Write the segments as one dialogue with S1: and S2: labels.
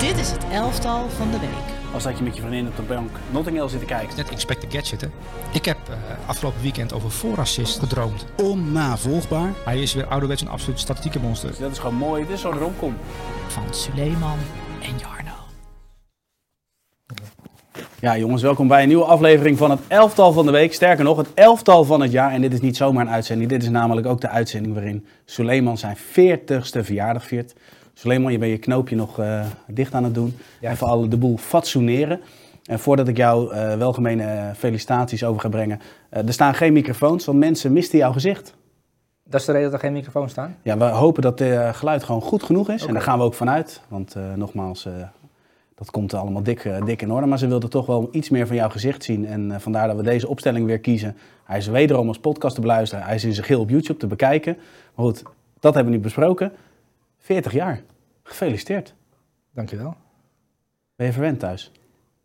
S1: Dit is het elftal van de week.
S2: Als dat je met je vriendin op de bank Notting Hill zit te kijken.
S3: Net Inspector Gadget, hè? Ik heb uh, afgelopen weekend over voorassist gedroomd.
S4: Onnavolgbaar.
S3: Hij is weer ouderwets een absoluut statistieke monster.
S2: Dus dat is gewoon mooi. Dit is zo'n romcom.
S1: Van Suleiman en Jarno.
S2: Ja, jongens, welkom bij een nieuwe aflevering van het elftal van de week. Sterker nog, het elftal van het jaar. En dit is niet zomaar een uitzending. Dit is namelijk ook de uitzending waarin Suleiman zijn 40ste verjaardag viert. Suleiman, je bent je knoopje nog uh, dicht aan het doen. Ja. Even alle de boel fatsoeneren. En voordat ik jou uh, welgemene felicitaties over ga brengen. Uh, er staan geen microfoons, want mensen misten jouw gezicht.
S5: Dat is de reden dat er geen microfoons staan?
S2: Ja, we hopen dat het geluid gewoon goed genoeg is. Okay. En daar gaan we ook vanuit. Want nogmaals, dat komt allemaal dik, dik in orde. Maar ze wilden toch wel iets meer van jouw gezicht zien. En vandaar dat we deze opstelling weer kiezen. Hij is wederom als podcast te beluisteren. Hij is in zijn geel op YouTube te bekijken. Maar goed, dat hebben we nu besproken. 40 jaar. Gefeliciteerd.
S5: Dankjewel.
S2: Ben je verwend thuis?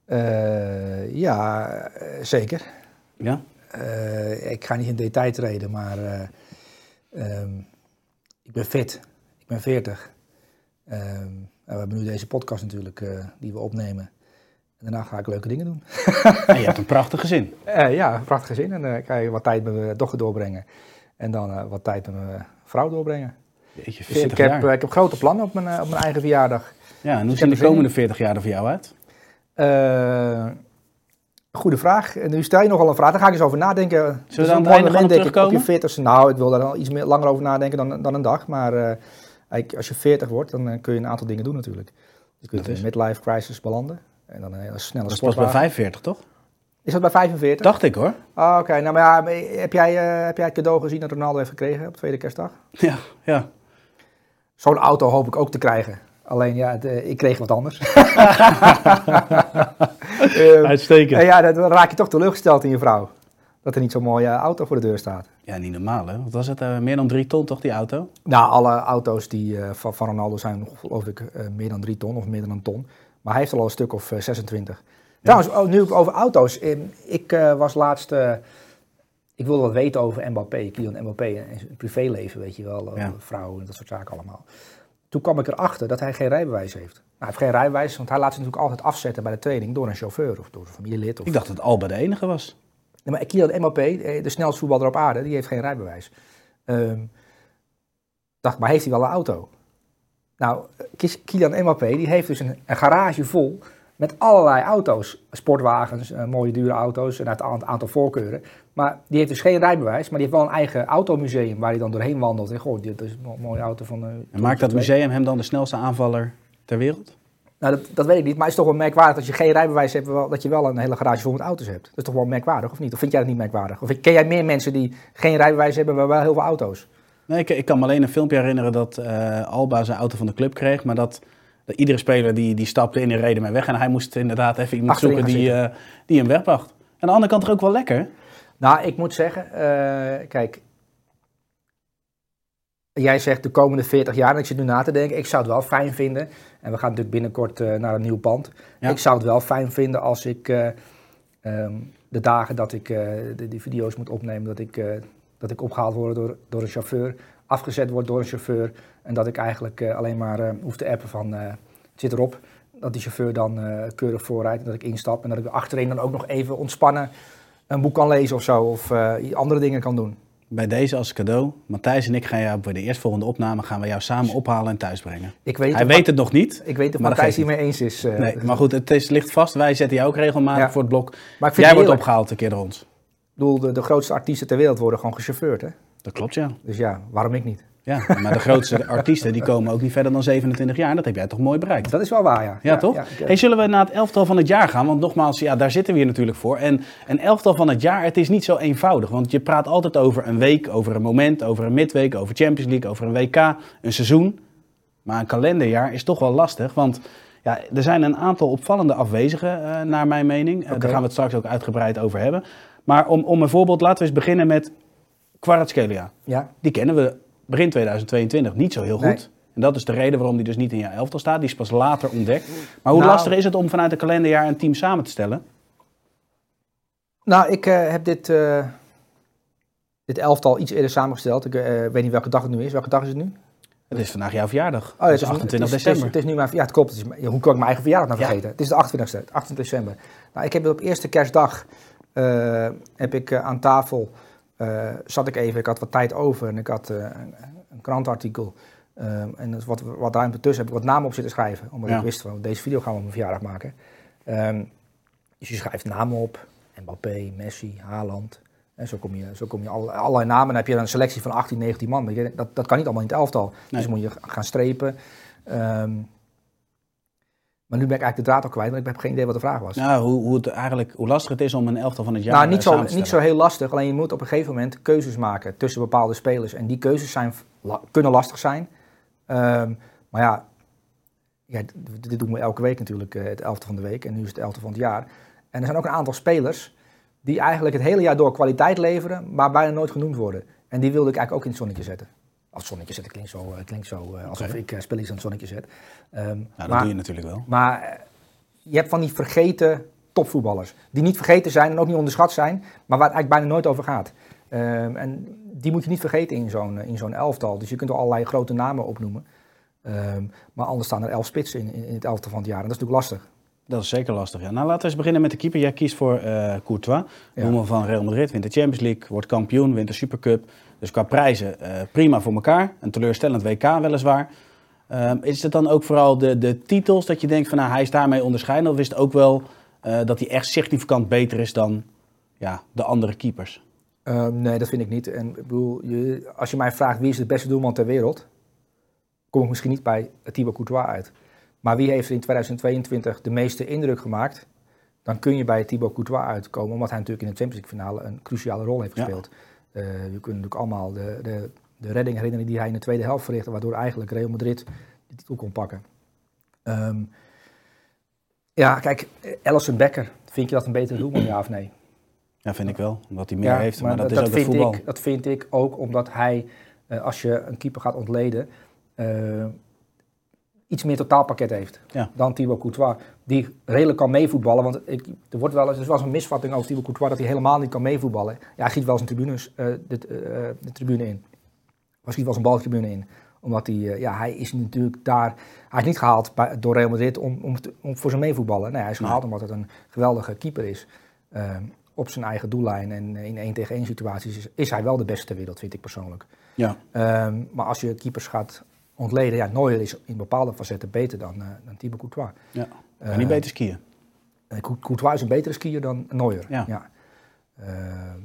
S5: Uh, ja, zeker.
S2: Ja?
S5: Uh, ik ga niet in detail treden, maar uh, um, ik ben fit. Ik ben 40. Um, we hebben nu deze podcast natuurlijk die we opnemen. En daarna ga ik leuke dingen doen.
S2: en je hebt een prachtig gezin.
S5: ja, een prachtig gezin. En dan kan je wat tijd met mijn dochter doorbrengen. En dan wat tijd met mijn vrouw doorbrengen. Dus ik heb, ik heb grote plannen op mijn, op mijn eigen verjaardag.
S2: Ja, en hoe dus zien de komende 40 jaar er voor jou uit?
S5: Uh, goede vraag. En nu stel je nogal een vraag, daar ga ik eens over nadenken.
S2: Zullen we dus dan het moment denk ik, op
S5: je 40 Nou, ik wil daar al iets meer, langer over nadenken dan, dan een dag. Maar uh, als je 40 wordt, dan kun je een aantal dingen doen natuurlijk. Je kunt een midlife crisis belanden. En dan een hele snelle
S2: Dat is bij 45, toch?
S5: Is dat bij 45?
S2: Dacht ik hoor.
S5: Ah, Oké, okay. nou maar ja, heb jij, heb jij het cadeau gezien dat Ronaldo heeft gekregen op de tweede kerstdag?
S2: Ja, ja.
S5: Zo'n auto hoop ik ook te krijgen. Alleen ja, de, ik kreeg wat anders.
S2: Uitstekend.
S5: Uh, ja, dan raak je toch teleurgesteld in je vrouw. Dat er niet zo'n mooie auto voor de deur staat.
S2: Ja, niet normaal hè. Wat was het? Uh, meer dan drie ton toch, die auto?
S5: Nou, alle auto's die, uh, van, van Ronaldo zijn geloof ik meer dan drie ton of meer dan een ton. Maar hij heeft al een stuk of 26. Ja. Trouwens, oh, nu over auto's. Ik was laatst ik wilde wat weten over Mbappé, Kylian Mbappé en zijn privéleven, weet je wel, ja. vrouwen en dat soort zaken allemaal. Toen kwam ik erachter dat hij geen rijbewijs heeft. Nou, hij heeft geen rijbewijs, want hij laat zich natuurlijk altijd afzetten bij de training door een chauffeur of door een familielid. Of...
S2: Ik dacht dat Alba de enige was.
S5: Nee, maar Kylian Mbappé, eh, de snelste voetballer op aarde, die heeft geen rijbewijs. Um, dacht, maar heeft hij wel een auto? Nou, Kylian Mbappé, die heeft dus een, een garage vol met allerlei auto's. Sportwagens, uh, mooie dure auto's en uit een aantal voorkeuren. Maar die heeft dus geen rijbewijs, maar die heeft wel een eigen automuseum waar hij dan doorheen wandelt. En goh, dit is een mooie auto van... Uh,
S2: en maakt dat museum hem dan de snelste aanvaller ter wereld?
S5: Nou, dat, dat weet ik niet, maar het is toch wel merkwaardig dat je geen rijbewijs hebt, wel, dat je wel een hele garage vol met auto's hebt. Dat is toch wel merkwaardig, of niet? Of vind jij dat niet merkwaardig? Of ken jij meer mensen die geen rijbewijs hebben, maar wel heel veel auto's?
S2: Nee, ik, ik kan me alleen een filmpje herinneren dat uh, Alba zijn auto van de club kreeg, maar dat iedere speler die, die stapte in en reden mee weg. En hij moest inderdaad even iemand Achterin zoeken die, uh, die hem wegbracht. Aan de andere kant er ook wel lekker.
S5: Nou, ik moet zeggen, uh, kijk. Jij zegt de komende 40 jaar, en ik zit nu na te denken, ik zou het wel fijn vinden. En we gaan natuurlijk binnenkort uh, naar een nieuw pand. Ja. Ik zou het wel fijn vinden als ik um, de dagen dat ik de, die video's moet opnemen, dat ik, dat ik opgehaald word door, door een chauffeur, afgezet word door een chauffeur. En dat ik eigenlijk uh, alleen maar uh, hoef te appen van, uh, het zit erop. Dat die chauffeur dan keurig voorrijdt en dat ik instap. En dat ik achterin dan ook nog even ontspannen een boek kan lezen of zo. Of andere dingen kan doen.
S2: Bij deze als cadeau, Matthijs en ik gaan jou bij de eerstvolgende opname gaan we jou samen ophalen en thuis brengen.
S5: Ik weet
S2: Hij weet het nog niet.
S5: Ik weet of Matthijs hiermee eens is.
S2: nee, maar goed, het is, ligt vast. Wij zetten jou ook regelmatig ja. voor het blok. Maar Jij wordt opgehaald een keer door ons.
S5: Ik bedoel, de, de grootste artiesten ter wereld worden gewoon gechauffeurd, hè?
S2: Dat klopt, ja.
S5: Dus ja, waarom ik niet?
S2: Ja, maar de grootste artiesten die komen ook niet verder dan 27 jaar. En dat heb jij toch mooi bereikt.
S5: Dat is wel waar, ja.
S2: Ja, toch? Ja, hey, zullen we naar het elftal van het jaar gaan? Want nogmaals, ja, daar zitten we hier natuurlijk voor. En een elftal van het jaar, het is niet zo eenvoudig. Want je praat altijd over een week, over een moment, over een midweek, over Champions League, over een WK, een seizoen. Maar een kalenderjaar is toch wel lastig. Want ja, er zijn een aantal opvallende afwezigen, uh, naar mijn mening. Uh, daar gaan we het straks ook uitgebreid over hebben. Maar om, om een voorbeeld, laten we eens beginnen met Kvaratskhelia.
S5: Ja.
S2: Die kennen we begin 2022 niet zo heel goed. Nee. En dat is de reden waarom die dus niet in jouw elftal staat. Die is pas later ontdekt. Maar hoe nou, lastig is het om vanuit een kalenderjaar een team samen te stellen?
S5: Nou, ik uh, heb dit, uh, dit elftal iets eerder samengesteld. Ik uh, weet niet welke dag het nu is. Welke dag is het nu?
S2: Het is vandaag jouw verjaardag.
S5: Oh,
S2: het is 28
S5: het is,
S2: december.
S5: Het is, het is nu mijn, ja, het klopt. Het is, ja, hoe kan ik mijn eigen verjaardag nou
S2: Ja.
S5: vergeten? Het is de 28e, 28 december. Nou, ik heb op eerste kerstdag eh, heb ik eh, aan tafel eh, zat ik even. Ik had wat tijd over en ik had eh, een, een krantartikel. eh, en wat, wat ruimte tussen heb ik wat namen op zitten schrijven. Omdat
S2: Ja.
S5: ik wist van deze video gaan we op mijn verjaardag maken. Ehm, dus je schrijft namen op. Mbappé, Messi, Haaland. En zo kom je, zo kom je alle, allerlei namen. Dan heb je een selectie van 18, 19 man. Dat, dat kan niet allemaal in het elftal.
S2: Nee.
S5: Dus moet je gaan strepen. Ehm, maar nu ben ik eigenlijk de draad al kwijt, want ik heb geen idee wat de vraag was.
S2: Nou, hoe, hoe, het eigenlijk, hoe lastig het is om een elftal van het jaar
S5: nou, niet zo, niet zo heel lastig. Alleen je moet op een gegeven moment keuzes maken tussen bepaalde spelers. En die keuzes zijn, la- kunnen lastig zijn. Ehm, maar ja, ja d- dit doen we elke week natuurlijk, eh, het elfde van de week. En nu is het elfde van het jaar. En er zijn ook een aantal spelers die eigenlijk het hele jaar door kwaliteit leveren, maar bijna nooit genoemd worden. En die wilde ik eigenlijk ook in het zonnetje zetten. Als zonnetje zetten klinkt zo, eh, klinkt zo eh, alsof ik uh, spelletjes aan het zonnetje zet. Ehm,
S2: Nou, dat
S5: maar-
S2: doe je natuurlijk wel.
S5: maar eh, je hebt van die vergeten topvoetballers. Die niet vergeten zijn en ook niet onderschat zijn, maar waar het eigenlijk bijna nooit over gaat. Ehm, en die moet je niet vergeten in zo'n, eh, in zo'n elftal. Dus je kunt er allerlei grote namen opnoemen. Ehm, maar anders staan er elf spitsen in, in, het elftal van het jaar. En dat is natuurlijk lastig.
S2: Dat is zeker lastig. Ja. Nou, laten we eens beginnen met de keeper. Jij kiest voor eh Courtois.
S5: Ja.
S2: Van Real Madrid, wint de Champions League, wordt kampioen, wint de Supercup. Dus qua prijzen eh, prima voor elkaar. Een teleurstellend WK weliswaar. Ehm, is het dan ook vooral de, de titels dat je denkt van nou, hij is daarmee onderscheiden? Of is het ook wel eh, dat hij echt significant beter is dan ja, de andere keepers?
S5: Ehm, nee, dat vind ik niet. En ik bedoel, je, als je mij vraagt wie is de beste doelman ter wereld, kom ik misschien niet bij Thibaut Courtois uit. Maar wie heeft in 2022 de meeste indruk gemaakt? Dan kun je bij Thibaut Courtois uitkomen, omdat hij natuurlijk in de Champions League finale een cruciale rol heeft gespeeld. We kunnen natuurlijk allemaal de, de, de redding herinneren die hij in de tweede helft verrichtte, waardoor eigenlijk Real Madrid de titel kon pakken. Ehm, ja, kijk, Ellison Becker, vind je dat een betere doelman, ja of nee?
S2: Ja, vind ik wel. Omdat hij meer heeft. Maar, dat, is ook
S5: vind
S2: voetbal.
S5: Ik, dat vind ik ook omdat hij, eh, als je een keeper gaat ontleden, eh, iets meer totaalpakket heeft
S2: Ja.
S5: dan Thibaut Courtois. Die redelijk kan meevoetballen. Want ik, er, wordt wel, eens- er was een misvatting over Thibaut Courtois dat hij helemaal niet kan meevoetballen. Ja, hij schiet wel zijn tribunes, eh, de, eh, de tribune in. Hij schiet wel zijn baltribune in omdat hij, eh, ja, hij is natuurlijk daar, hij is niet gehaald bij, door Real Madrid om, om, te- om voor zijn meevoetballen. Nee, hij is gehaald omdat het een geweldige keeper is. op zijn eigen doellijn en in één tegen één situaties is, is hij wel de beste ter wereld, vind ik persoonlijk.
S2: Ja.
S5: Ehm, maar als je keepers gaat ontleden, ja, Neuer is in bepaalde facetten beter dan, uh, dan Thibaut Courtois.
S2: Ja. Kan
S5: Eh,
S2: niet beter skiën.
S5: eh, Cour- Courtois is een betere skier dan Neuer.
S2: Ja.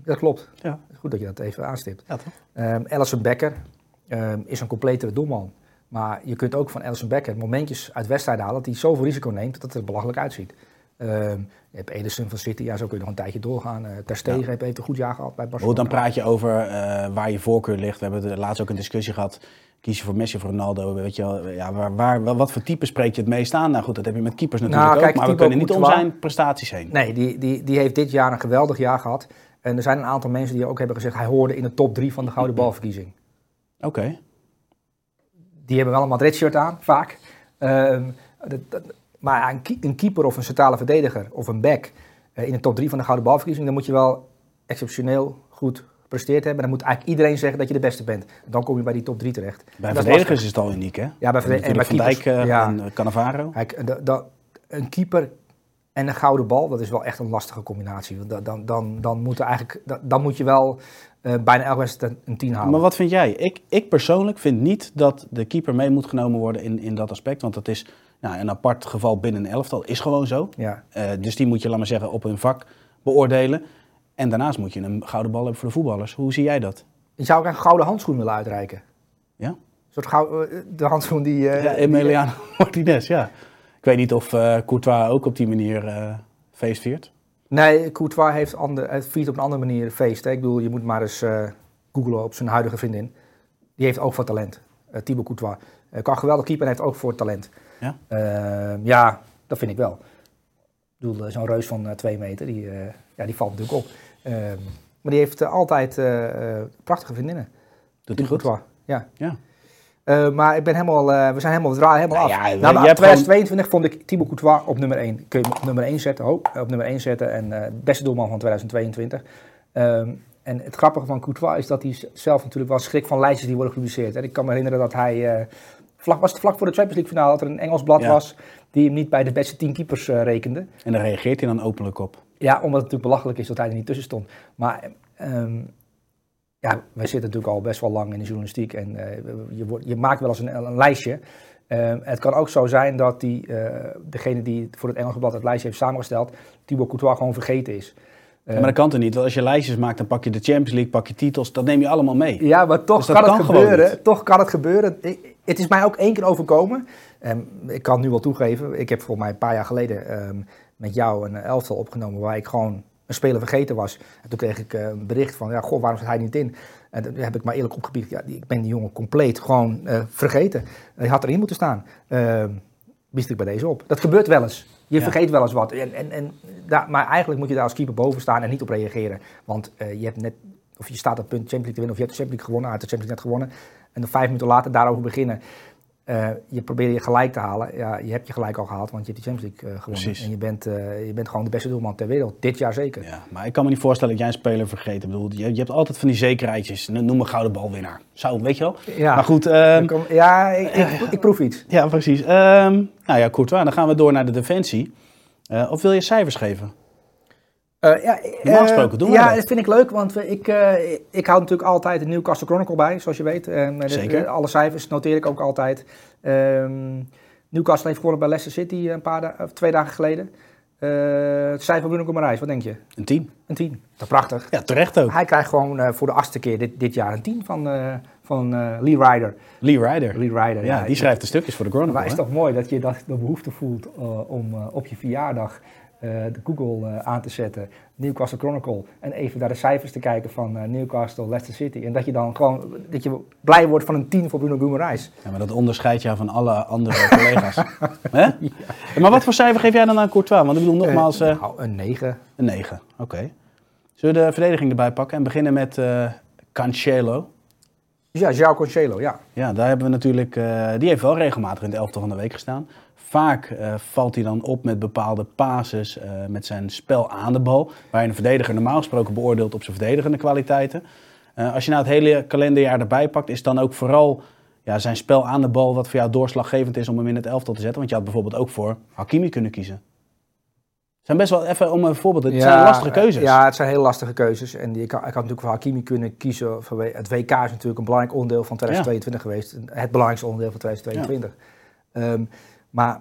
S5: Dat klopt.
S2: Ja.
S5: Goed dat je dat even aanstipt.
S2: Ja, toch?
S5: Ehm Ellison Becker ehm, is een completere doelman. Maar je kunt ook van Ellison Becker momentjes uit wedstrijden halen dat hij zoveel risico neemt dat het er belachelijk uitziet. Ehm, je hebt Ederson van City, ja, zo kun je nog een tijdje doorgaan. Ter Stegen
S2: Ja.
S5: heeft, een goed jaar gehad bij
S2: Hoe
S5: Barcelona.
S2: dan praat je over waar je voorkeur ligt. We hebben laatst ook een discussie gehad. Kies je voor Messi of Ronaldo? Weet je wel, ja, waar, waar, wat voor type spreek je het meest aan? Nou goed, dat heb je met keepers natuurlijk
S5: Nou,
S2: ook.
S5: kijk,
S2: maar we kunnen niet om zijn prestaties heen.
S5: Nee, die, die, die heeft dit jaar een geweldig jaar gehad. En er zijn een aantal mensen die ook hebben gezegd... hij hoorde in de top drie van de Gouden Balverkiezing.
S2: Oké.
S5: Die hebben wel een Madrid-shirt aan, vaak. Ehm, dat, dat- maar een keeper of een centrale verdediger of een back... eh, in de top drie van de Gouden Balverkiezing... dan moet je wel exceptioneel goed gepresteerd hebben. Dan moet eigenlijk iedereen zeggen dat je de beste bent. Dan kom je bij die top drie terecht.
S2: Bij
S5: En is
S2: verdedigers is het al uniek, hè?
S5: Ja, bij verdedig- en
S2: Natuurlijk
S5: bij
S2: Van Dijk eh,
S5: ja.
S2: en eh, Cannavaro.
S5: Kijk, de- de- een keeper en een gouden bal, dat is wel echt een lastige combinatie. Want Dan, dan, dan, dan, moet, er eigenlijk, dan, moet je wel eh, bijna elke wedstrijd een 10 halen.
S2: Maar wat vind jij? Ik, ik persoonlijk vind niet dat de keeper mee moet genomen worden in, in dat aspect. Want dat is nou, een apart geval binnen een elftal. Is gewoon zo.
S5: Ja.
S2: Dus die moet je, laat maar zeggen, op hun vak beoordelen. En daarnaast moet je een gouden bal hebben voor de voetballers. Hoe zie jij dat?
S5: Je zou ook een gouden handschoen willen uitreiken.
S2: Ja?
S5: Een soort gou- eh, de handschoen die... eh,
S2: Ja, Emiliano Martinez, ja. Ik weet niet of eh, Courtois ook op die manier eh, feest viert.
S5: Nee, Courtois heeft ander, het viert op een andere manier feest. Hè. Ik bedoel, je moet maar eens eh googlen op zijn huidige vriendin. Die heeft ook voor talent. Eh Thibaut Courtois. Kan geweldig keeper en heeft ook voor talent.
S2: Ja?
S5: Eh, ja, dat vind ik wel. Ik bedoel, zo'n reus van twee meter, die, ja, die valt natuurlijk op. Eh, maar die heeft eh, altijd eh, eh, prachtige vriendinnen.
S2: Doet hij
S5: Thibaut
S2: goed?
S5: Courtois, ja.
S2: Ja.
S5: Maar ik ben helemaal, we zijn helemaal, we draaien helemaal
S2: Nou
S5: af.
S2: ja,
S5: nou,
S2: je
S5: maar
S2: hebt
S5: 2022 vond ik Thibaut Courtois op nummer 1. Kun je hem op nummer 1 zetten, oh, op nummer 1 zetten en eh beste doelman van 2022. Ehm, en het grappige van Courtois is dat hij zelf natuurlijk wel schrik van lijstjes die worden gepubliceerd. En ik kan me herinneren dat hij, vlak, was het vlak voor de Champions League finale, dat er een Engels blad
S2: Ja.
S5: was die hem niet bij de beste tien keepers rekende.
S2: En daar reageert hij dan openlijk op.
S5: Ja, omdat het natuurlijk belachelijk is dat hij er niet tussen stond. Maar ehm, ja, wij zitten natuurlijk al best wel lang in de journalistiek en eh, je, wordt, je maakt wel eens een, een lijstje. Ehm, het kan ook zo zijn dat die, eh, degene die voor het Engelse blad het lijstje heeft samengesteld, Thibaut Courtois gewoon vergeten is.
S2: Ja, maar dat kan toch niet? Want als je lijstjes maakt, dan pak je de Champions League, pak je titels, dat neem je allemaal mee.
S5: Ja, maar toch
S2: Dus
S5: kan,
S2: kan
S5: het gebeuren. Toch kan het gebeuren. Ik- het is mij ook één keer overkomen. En ik kan het nu wel toegeven. Ik heb volgens mij een paar jaar geleden met jou een elftal opgenomen waar ik gewoon een speler vergeten was. En toen kreeg ik eh, een bericht van, ja, goh, waarom zit hij niet in? En toen heb ik maar eerlijk opgebied. Ja, ik ben die jongen compleet gewoon eh, vergeten. Hij had erin moeten staan. Ehm wist ik bij deze op. Dat gebeurt wel eens. Je
S2: Ja.
S5: vergeet wel eens wat. En, en, en daar, maar eigenlijk moet je daar als keeper boven staan en niet op reageren. Want eh, je hebt net, of je staat op het punt Champions League te winnen, of je hebt de Champions League gewonnen, uit de Champions League net gewonnen. En dan vijf minuten later daarover beginnen. Eh, je probeert je gelijk te halen. Ja, je hebt je gelijk al gehaald, want je hebt de Champions League eh, gewonnen.
S2: Precies.
S5: En je bent, eh, je bent gewoon de beste doelman ter wereld. Dit jaar zeker.
S2: Ja, maar ik kan me niet voorstellen dat jij een speler vergeet. Ik bedoel, je, je hebt altijd van die zekerheidjes. Noem een gouden balwinnaar. Zo, weet je wel?
S5: Ja,
S2: Maar goed, ehm,
S5: kom- ja ik, ik, ik proef iets.
S2: ja, precies. Ehm, nou ja, Courtois, dan gaan we door naar de defensie. Of wil je cijfers geven?
S5: Eh, ja,
S2: Normaal
S5: eh,
S2: gesproken doen wij
S5: Ja,
S2: dat.
S5: dat vind ik leuk, want we- ik, eh, ik hou natuurlijk altijd de Newcastle Chronicle bij, zoals je weet.
S2: Zeker.
S5: alle cijfers noteer ik ook altijd. Ehm, Newcastle heeft gewonnen bij Leicester City een paar da- of twee dagen geleden. Eh het cijfer Bruno Gomarijs, wat denk je?
S2: Een team.
S5: Een 10. Dat is prachtig.
S2: Ja, terecht ook.
S5: Hij krijgt gewoon eh, voor de achtste keer dit, dit jaar een 10 van, eh, van eh, Lee Ryder.
S2: Lee Ryder.
S5: Lee Ryder,
S2: Ja, die schrijft de stukjes voor de Chronicle.
S5: Maar het is toch mooi dat je dat, de behoefte voelt om op je verjaardag de Google eh, aan te zetten, Newcastle Chronicle, en even naar de cijfers te kijken van eh, Newcastle, Leicester City. En dat je dan gewoon dat je blij wordt van een 10 voor Bruno Guimaraes.
S2: Ja, maar dat onderscheidt jou van alle andere collega's. Hè? Maar wat voor cijfer geef jij dan aan Courtois? Want ik bedoel, nogmaals, eh,
S5: nou, een 9.
S2: een 9. Oké. Zullen we de verdediging erbij pakken en beginnen met eh Cancelo?
S5: Ja, João Cancelo, ja.
S2: Ja, daar hebben we natuurlijk, eh, die heeft wel regelmatig in het elftal van de week gestaan. Vaak eh, valt hij dan op met bepaalde pases, eh, met zijn spel aan de bal. Waar je een verdediger normaal gesproken beoordeelt op zijn verdedigende kwaliteiten. Eh, als je nou het hele kalenderjaar erbij pakt, is dan ook vooral ja, zijn spel aan de bal wat voor jou doorslaggevend is om hem in het elftal te zetten. Want je had bijvoorbeeld ook voor Hakimi kunnen kiezen. Het zijn best wel, even om een voorbeeld, het zijn lastige keuzes.
S5: Ja, het zijn heel lastige keuzes. En ik, had- ik had natuurlijk voor Hakimi kunnen kiezen. vanwege- Het WK is natuurlijk een belangrijk onderdeel van 2022 geweest. Het belangrijkste onderdeel van 2022. Ehm, maar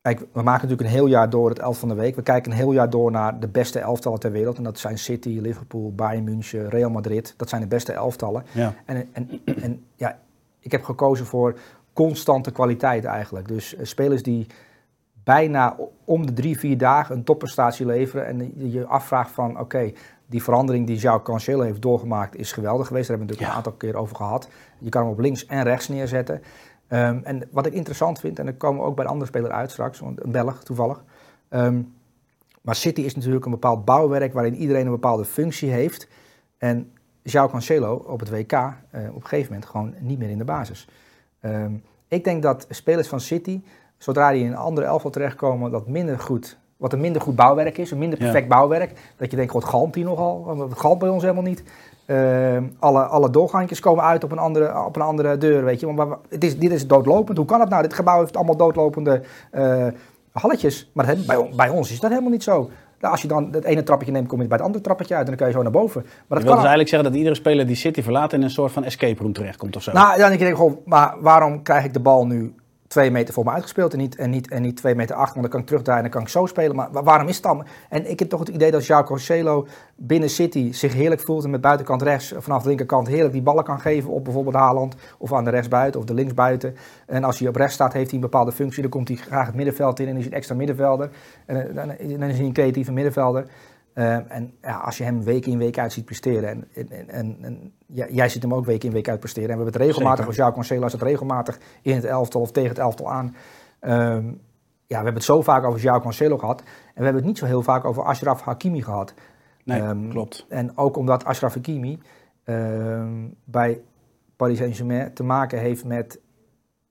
S5: kijk, we maken natuurlijk een heel jaar door het elf van de week. We kijken een heel jaar door naar de beste elftallen ter wereld. En dat zijn City, Liverpool, Bayern München, Real Madrid. Dat zijn de beste elftallen.
S2: Ja.
S5: En, en, en ja, ik heb gekozen voor constante kwaliteit eigenlijk. Dus eh, spelers die bijna om de drie, vier dagen een topprestatie leveren. En je je afvraagt van, oké, die verandering die João Cancelo heeft doorgemaakt is geweldig geweest. Daar hebben we het natuurlijk
S2: Ja.
S5: een aantal keer over gehad. Je kan hem op links en rechts neerzetten. Ehm, en wat ik interessant vind, en dan komen we ook bij een andere speler uit straks, een Belg toevallig. Ehm, maar City is natuurlijk een bepaald bouwwerk waarin iedereen een bepaalde functie heeft. En João Cancelo op het WK eh, op een gegeven moment gewoon niet meer in de basis. Ehm, ik denk dat spelers van City, zodra die in een andere elftal terechtkomen, dat minder goed, wat een minder goed bouwwerk is, een minder
S2: Ja.
S5: perfect bouwwerk, dat je denkt, god, galmt die nogal? Want Het galmt bij ons helemaal niet. Ehm, alle, alle doorgangjes komen uit op een andere, op een andere deur, weet je. Want het is, dit is doodlopend. Hoe kan het nou? Dit gebouw heeft allemaal doodlopende eh, halletjes. Maar dat, bij, bij ons is dat helemaal niet zo. Nou, als je dan het ene trappetje neemt, kom je bij het andere trappetje uit en dan kun je zo naar boven. Maar
S2: Je
S5: dat
S2: wil
S5: kan
S2: dus eigenlijk zeggen dat iedere speler die City verlaat in een soort van escape room terechtkomt of zo.
S5: Nou, dan denk ik, goh, maar waarom krijg ik de bal nu twee meter voor me uitgespeeld en niet, en niet, en niet twee meter achter? Want dan kan ik terugdraaien en dan kan ik zo spelen. Maar wa- waarom is het dan? En ik heb toch het idee dat João Cancelo binnen City zich heerlijk voelt en met buitenkant rechts vanaf de linkerkant heerlijk die ballen kan geven op bijvoorbeeld Haaland of aan de rechtsbuiten of de linksbuiten. En als hij op rechts staat, heeft hij een bepaalde functie. Dan komt hij graag het middenveld in en is hij een extra middenvelder. En eh, dan is hij een creatieve middenvelder. Eh, en ja, als je hem week in week uit ziet presteren, en, en, en, en ja, jij ziet hem ook week in week uit presteren. En we hebben het regelmatig,
S2: Zeker.
S5: als Cancelo is het regelmatig in het elftal of tegen het elftal aan. Ehm, ja, we hebben het zo vaak over João Cancelo gehad. En we hebben het niet zo heel vaak over Ashraf Hakimi gehad.
S2: nee,
S5: ehm,
S2: klopt.
S5: En ook omdat Ashraf Hakimi ehm, bij Paris Saint-Germain te maken heeft met...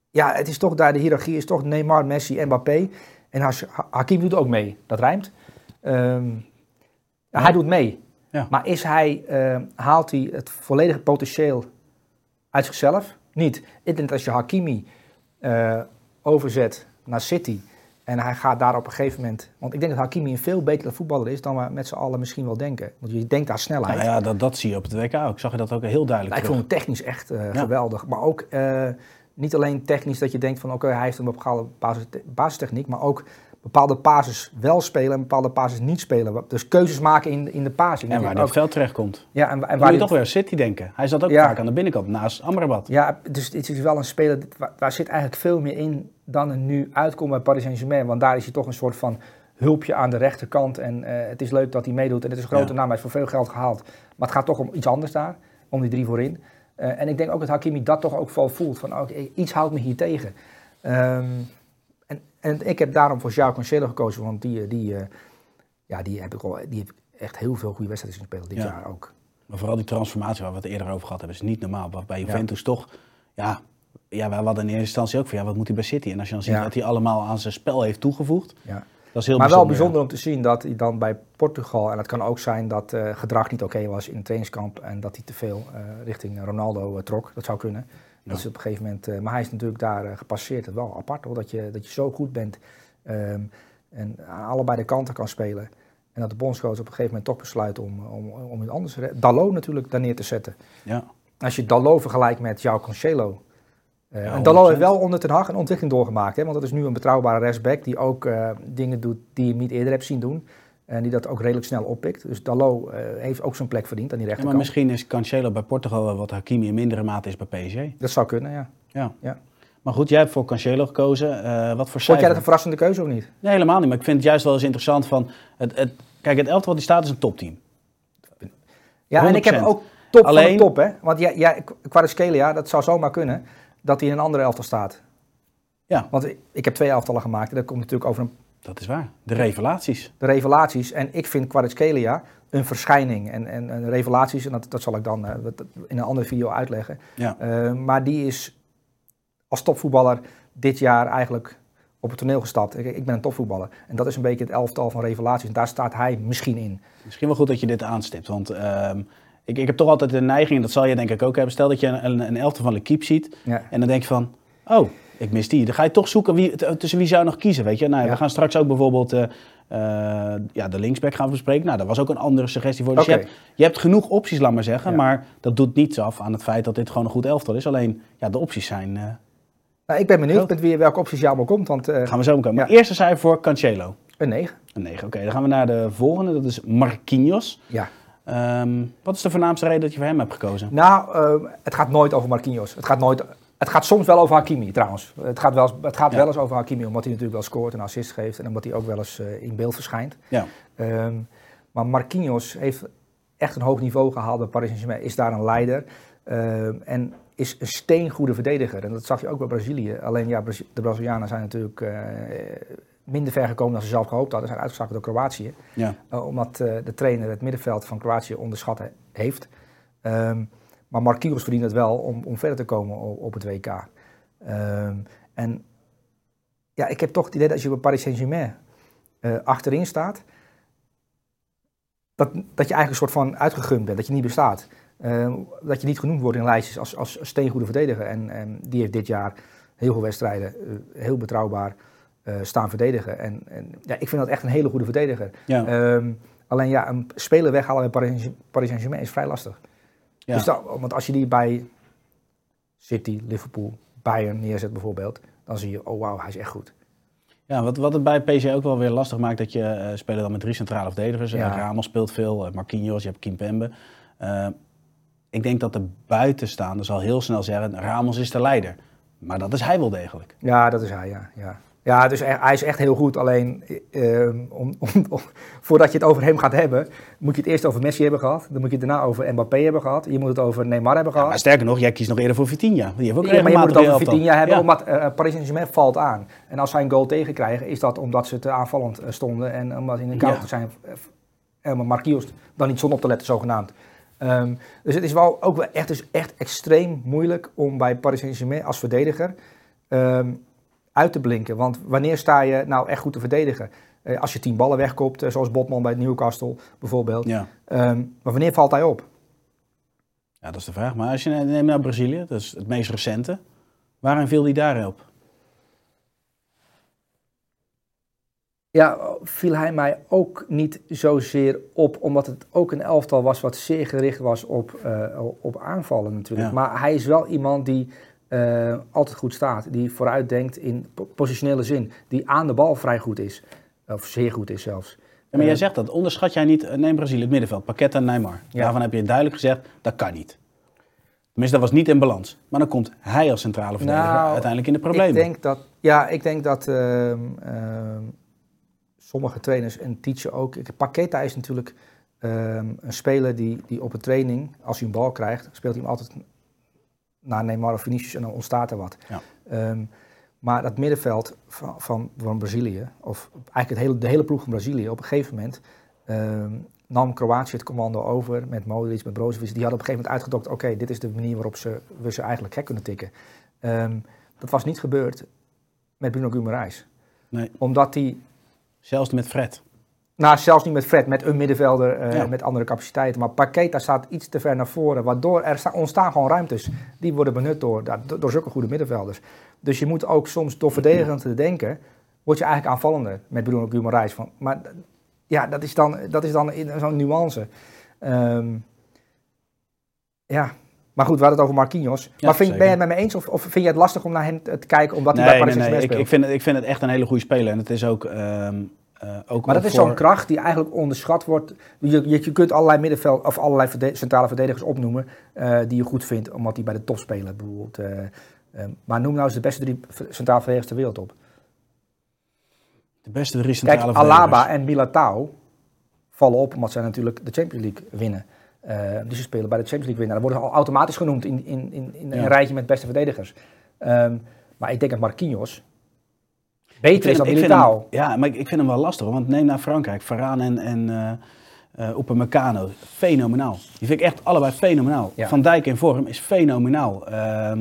S5: Ja, het is toch daar, de hiërarchie is toch Neymar, Messi, Mbappé. En Hakimi doet ook mee. Dat rijmt. Ehm, ja, hij doet mee.
S2: Ja.
S5: Maar is hij, eh, haalt hij het volledige potentieel uit zichzelf? Niet. Ik denk dat als je Hakimi eh, overzet naar City en hij gaat daar op een gegeven moment... Want ik denk dat Hakimi een veel betere voetballer is dan we met z'n allen misschien wel denken. Want je denkt aan snelheid.
S2: Nou ja, dat, dat zie je op het WK ook. Ik zag je dat ook heel duidelijk
S5: ik
S2: terug.
S5: vond hem technisch echt eh, geweldig. Maar ook eh, niet alleen technisch dat je denkt van oké, hij heeft een bepaalde basis, basistechniek, maar ook bepaalde basis wel spelen en bepaalde basis niet spelen. Dus keuzes maken in, in de passing.
S2: En waar hij op
S5: ook,
S2: het veld terechtkomt.
S5: ja, en, waar
S2: je
S5: hij
S2: toch weer City denken. Hij zat ook
S5: Ja.
S2: vaak aan de binnenkant, naast Amrabat.
S5: Ja, dus het is wel een speler, waar, waar zit eigenlijk veel meer in dan er nu uitkomt bij Paris Saint-Germain. Want daar is hij toch een soort van hulpje aan de rechterkant. En eh, het is leuk dat hij meedoet en het is een grote
S2: Ja.
S5: naam, hij is voor veel geld gehaald. Maar het gaat toch om iets anders daar, om die drie voorin. Eh, en ik denk ook dat Hakimi dat toch ook wel voelt, van oké, iets houdt me hier tegen. Ehm, en, ik heb daarom voor João Cancelo gekozen, want die, die, eh, ja, die, heb ik al, die heeft echt heel veel goede wedstrijden spelen dit
S2: Ja.
S5: jaar ook.
S2: Maar vooral die transformatie waar we het eerder over gehad hebben, is niet normaal. Wat Bij Juventus toch, ja, ja, we hadden in eerste instantie ook van, ja, wat moet hij bij City? En als je dan ziet
S5: Ja.
S2: dat hij allemaal aan zijn spel heeft toegevoegd,
S5: Ja.
S2: dat is heel
S5: maar wel
S2: bijzonder.
S5: bijzonder om te zien dat hij dan bij Portugal, en het kan ook zijn dat eh, gedrag niet oké was in het trainingskamp en dat hij te veel eh, richting Ronaldo eh, trok. Dat zou kunnen. Dat is op een gegeven moment, eh, maar hij is natuurlijk daar eh, gepasseerd. Het wel apart hoor, dat je, dat je zo goed bent ehm, en aan allebei de kanten kan spelen. En dat de bondscoach op een gegeven moment toch besluit om, om, om iets anders, Dalot natuurlijk, daar neer te zetten.
S2: Ja.
S5: Als je Dalot vergelijkt met João Cancelo. eh,
S2: Ja,
S5: en
S2: 100%.
S5: heeft wel onder Ten Hag een ontwikkeling doorgemaakt. Hè, want dat is nu een betrouwbare rechtsback die ook dingen doet die je niet eerder hebt zien doen. En die dat ook redelijk snel oppikt. Dus Dalot eh, heeft ook zijn plek verdiend aan die
S2: Ja,
S5: rechterkant.
S2: maar misschien is Cancelo bij Portugal wel wat Hakimi in mindere mate is bij PSG.
S5: Dat zou kunnen, ja.
S2: Ja.
S5: Ja.
S2: Maar goed, jij hebt voor Cancelo gekozen. Eh, wat voor
S5: Vond jij dat een verrassende keuze of niet?
S2: Nee, helemaal niet. Maar ik vind het juist wel eens interessant van... Het, het, kijk, het elftal die staat is een topteam.
S5: Ja, en ik heb
S2: 100%.
S5: ook top van
S2: Alleen-
S5: de top, hè. Want ja, ja, Kvaratskhelia, dat zou zomaar kunnen dat hij in een andere elftal staat.
S2: Ja.
S5: Want ik, ik heb twee elftallen gemaakt. En dat komt natuurlijk over een
S2: Dat is waar. De revelaties.
S5: de revelaties. En ik vind Kvaratskhelia een verschijning. En, en, en revelaties, en dat, dat zal ik dan eh, in een andere video uitleggen.
S2: Ja.
S5: Eh, maar die is als topvoetballer dit jaar eigenlijk op het toneel gestapt. Ik, ik ben een topvoetballer. En dat is een beetje het elftal van revelaties. En daar staat hij misschien in.
S2: Misschien wel goed dat je dit aanstipt. Want ehm, ik, ik heb toch altijd de neiging, en dat zal je denk ik ook hebben. Stel dat je een, een elftal van L'Equipe ziet.
S5: Ja.
S2: En dan denk je van, oh, ik mis die. Dan ga je toch zoeken wie, tussen wie zou je nog kiezen, weet je. Nou, ja,
S5: Ja.
S2: We gaan straks ook bijvoorbeeld eh, eh, ja, de linksback gaan bespreken. Nou, dat was ook een andere suggestie voor. Dus
S5: Oké.
S2: je, hebt, je hebt genoeg opties, laat maar zeggen.
S5: Ja.
S2: Maar dat doet niets af aan het feit dat dit gewoon een goed elftal is. Alleen, ja, de opties zijn... eh,
S5: Nou, ik ben benieuwd met wie, welke opties jou allemaal komt. Want
S2: gaan we zo komen. Maar eerste cijfer voor Cancelo.
S5: een 9.
S2: Een 9. Oké, dan gaan we naar de volgende. Dat is Marquinhos.
S5: Ja.
S2: Ehm, wat is de voornaamste reden dat je voor hem hebt gekozen?
S5: Nou, het gaat nooit over Marquinhos. Het gaat, nooit, het gaat soms wel over Hakimi trouwens. Het gaat, wel, het gaat
S2: Ja.
S5: wel eens over Hakimi, omdat hij natuurlijk wel scoort en assist geeft. En omdat hij ook wel eens eh, in beeld verschijnt.
S2: Ja.
S5: Ehm, maar Marquinhos heeft echt een hoog niveau gehaald bij Paris Saint-Germain. Is daar een leider. Ehm, en is een steengoede verdediger. En dat zag je ook bij Brazilië. Alleen ja, de Brazilianen zijn natuurlijk eh, minder ver gekomen dan ze zelf gehoopt hadden. Ze zijn uitgeschakeld door Kroatië.
S2: Ja.
S5: Uh, omdat de trainer het middenveld van Kroatië onderschat he- heeft. Um, maar Marquinhos verdient het wel om, om verder te komen op, op het WK. Um, en ja, ik heb toch het idee dat als je bij Paris Saint-Germain uh, achterin staat, dat, dat je eigenlijk een soort van uitgegund bent, dat je niet bestaat. Uh, dat je niet genoemd wordt in lijstjes als, als steengoede verdediger. En, en die heeft dit jaar heel veel wedstrijden, uh, heel betrouwbaar uh, staan verdedigen. En, en, ja, ik vind dat echt een hele goede verdediger.
S2: Ja.
S5: Um, alleen ja, een speler weghalen bij Paris Saint-Germain is vrij lastig.
S2: Ja.
S5: Dus dat, want als je die bij City, Liverpool, Bayern neerzet bijvoorbeeld, dan zie je, oh wauw, hij is echt goed.
S2: Ja, wat, wat het bij PSG ook wel weer lastig maakt, dat je uh, speelt dan met drie centrale verdedigers.
S5: Ja.
S2: Ja. Ramos speelt veel, uh, Marquinhos, je hebt Kimpembe. Ik denk dat de buitenstaander zal heel snel zeggen, Ramos is de leider. Maar dat is hij wel degelijk.
S5: Ja, dat is hij, ja. ja. Ja, dus hij is echt heel goed. Alleen, uh, om, om, om, voordat je het over hem gaat hebben, moet je het eerst over Messi hebben gehad. Dan moet je het daarna over Mbappé hebben gehad. Je moet het over Neymar hebben gehad.
S2: Ja, maar sterker nog, jij kiest nog eerder voor Vitinha. Die heeft ook
S5: ja, maar je moet het over Vitinha hebben,
S2: ja.
S5: omdat uh, Paris Saint-Germain valt aan. En als zij een goal tegenkrijgen, is dat omdat ze te aanvallend uh, stonden. En omdat in de counter zijn, uh, Marquinhos dan niet zonder op te letten, zogenaamd. Um, dus het is wel ook wel echt, dus echt extreem moeilijk om bij Paris Saint-Germain als verdediger... Um, uit te blinken. Want wanneer sta je nou echt goed te verdedigen? Eh, als je tien ballen wegkopt, eh, zoals Botman bij Newcastle bijvoorbeeld.
S2: Ja.
S5: Ehm, maar wanneer valt hij op?
S2: ja, dat is de vraag. Maar als je neemt naar Brazilië, dat is het meest recente. Waarin viel hij daarop?
S5: Ja, viel hij mij ook niet zozeer op, omdat het ook een elftal was wat zeer gericht was op, eh, op aanvallen natuurlijk.
S2: Ja.
S5: Maar hij is wel iemand die eh, altijd goed staat, die vooruit denkt in po- positionele zin, die aan de bal vrij goed is, of zeer goed is zelfs.
S2: Ja, maar jij
S5: Eh,
S2: zegt dat. Onderschat jij niet, eh, neem Brazilië, het middenveld, Paqueta en Neymar.
S5: Ja.
S2: Daarvan heb je duidelijk gezegd, dat kan niet. Tenminste, dat was niet in balans. Maar dan komt hij als centrale verdediger
S5: Nou,
S2: uiteindelijk in de problemen.
S5: Ik denk dat, ja, ik denk dat ehm, ehm, sommige trainers en teacher ook. Paqueta is natuurlijk ehm, een speler die, die op een training, als hij een bal krijgt, speelt hij hem altijd naar Neymar of Vinicius en dan ontstaat er wat.
S2: Ja.
S5: Ehm, maar dat middenveld van, van, van Brazilië, of eigenlijk het hele, de hele ploeg van Brazilië, op een gegeven moment ehm, nam Kroatië het commando over met Modric, met Brozovic. Die hadden op een gegeven moment uitgedokt, oké, dit is de manier waarop ze, we ze eigenlijk gek kunnen tikken. Ehm, dat was niet gebeurd met Bruno Guimaraes.
S2: Nee.
S5: Omdat hij,
S2: Zelfs met Fred.
S5: Nou zelfs niet met Fred, met een middenvelder eh,
S2: Ja.
S5: met andere capaciteiten. Maar Paqueta staat iets te ver naar voren, waardoor er sta- ontstaan gewoon ruimtes. Die worden benut door, door zulke goede middenvelders. Dus je moet ook soms door verdedigend te denken, word je eigenlijk aanvallender met Bruno Guimaraes. Van, maar ja, dat is dan, dat is dan in zo'n nuance. Ehm, ja, maar goed, we hadden het over Marquinhos.
S2: Ja,
S5: maar vind, ben je het met me eens of, of vind je het lastig om naar hem te kijken omdat hij
S2: Nee,
S5: bij
S2: nee,
S5: Paris
S2: nee.
S5: Saint-Germain
S2: Ik,
S5: speelt?
S2: ik, vind het, ik vind het echt een hele goede speler. En het is ook... ehm, eh, ook
S5: Maar dat is
S2: voor-
S5: zo'n kracht die eigenlijk onderschat wordt. Je, je, je kunt allerlei middenveld of allerlei verde- centrale verdedigers opnoemen eh, die je goed vindt, omdat die bij de top spelen bijvoorbeeld. eh, eh, maar noem nou eens de beste drie centrale verdedigers ter wereld op.
S2: De beste drie
S5: Kijk,
S2: centrale
S5: Alaba
S2: verdedigers.
S5: en Militao vallen op omdat zij natuurlijk de Champions League winnen. Dus ze spelen bij de Champions League winnen. Dat worden al automatisch genoemd in, in, in, in een rijtje met beste verdedigers. Ehm, maar ik denk dat Marquinhos beter is dan Militao.
S2: hem- Ja, maar ik, ik vind hem wel lastig. Want neem naar Frankrijk. Varane en, en Upamecano. Fenomenaal. Die vind ik echt allebei fenomenaal.
S5: Ja.
S2: Van Dijk in vorm is fenomenaal. Ehm,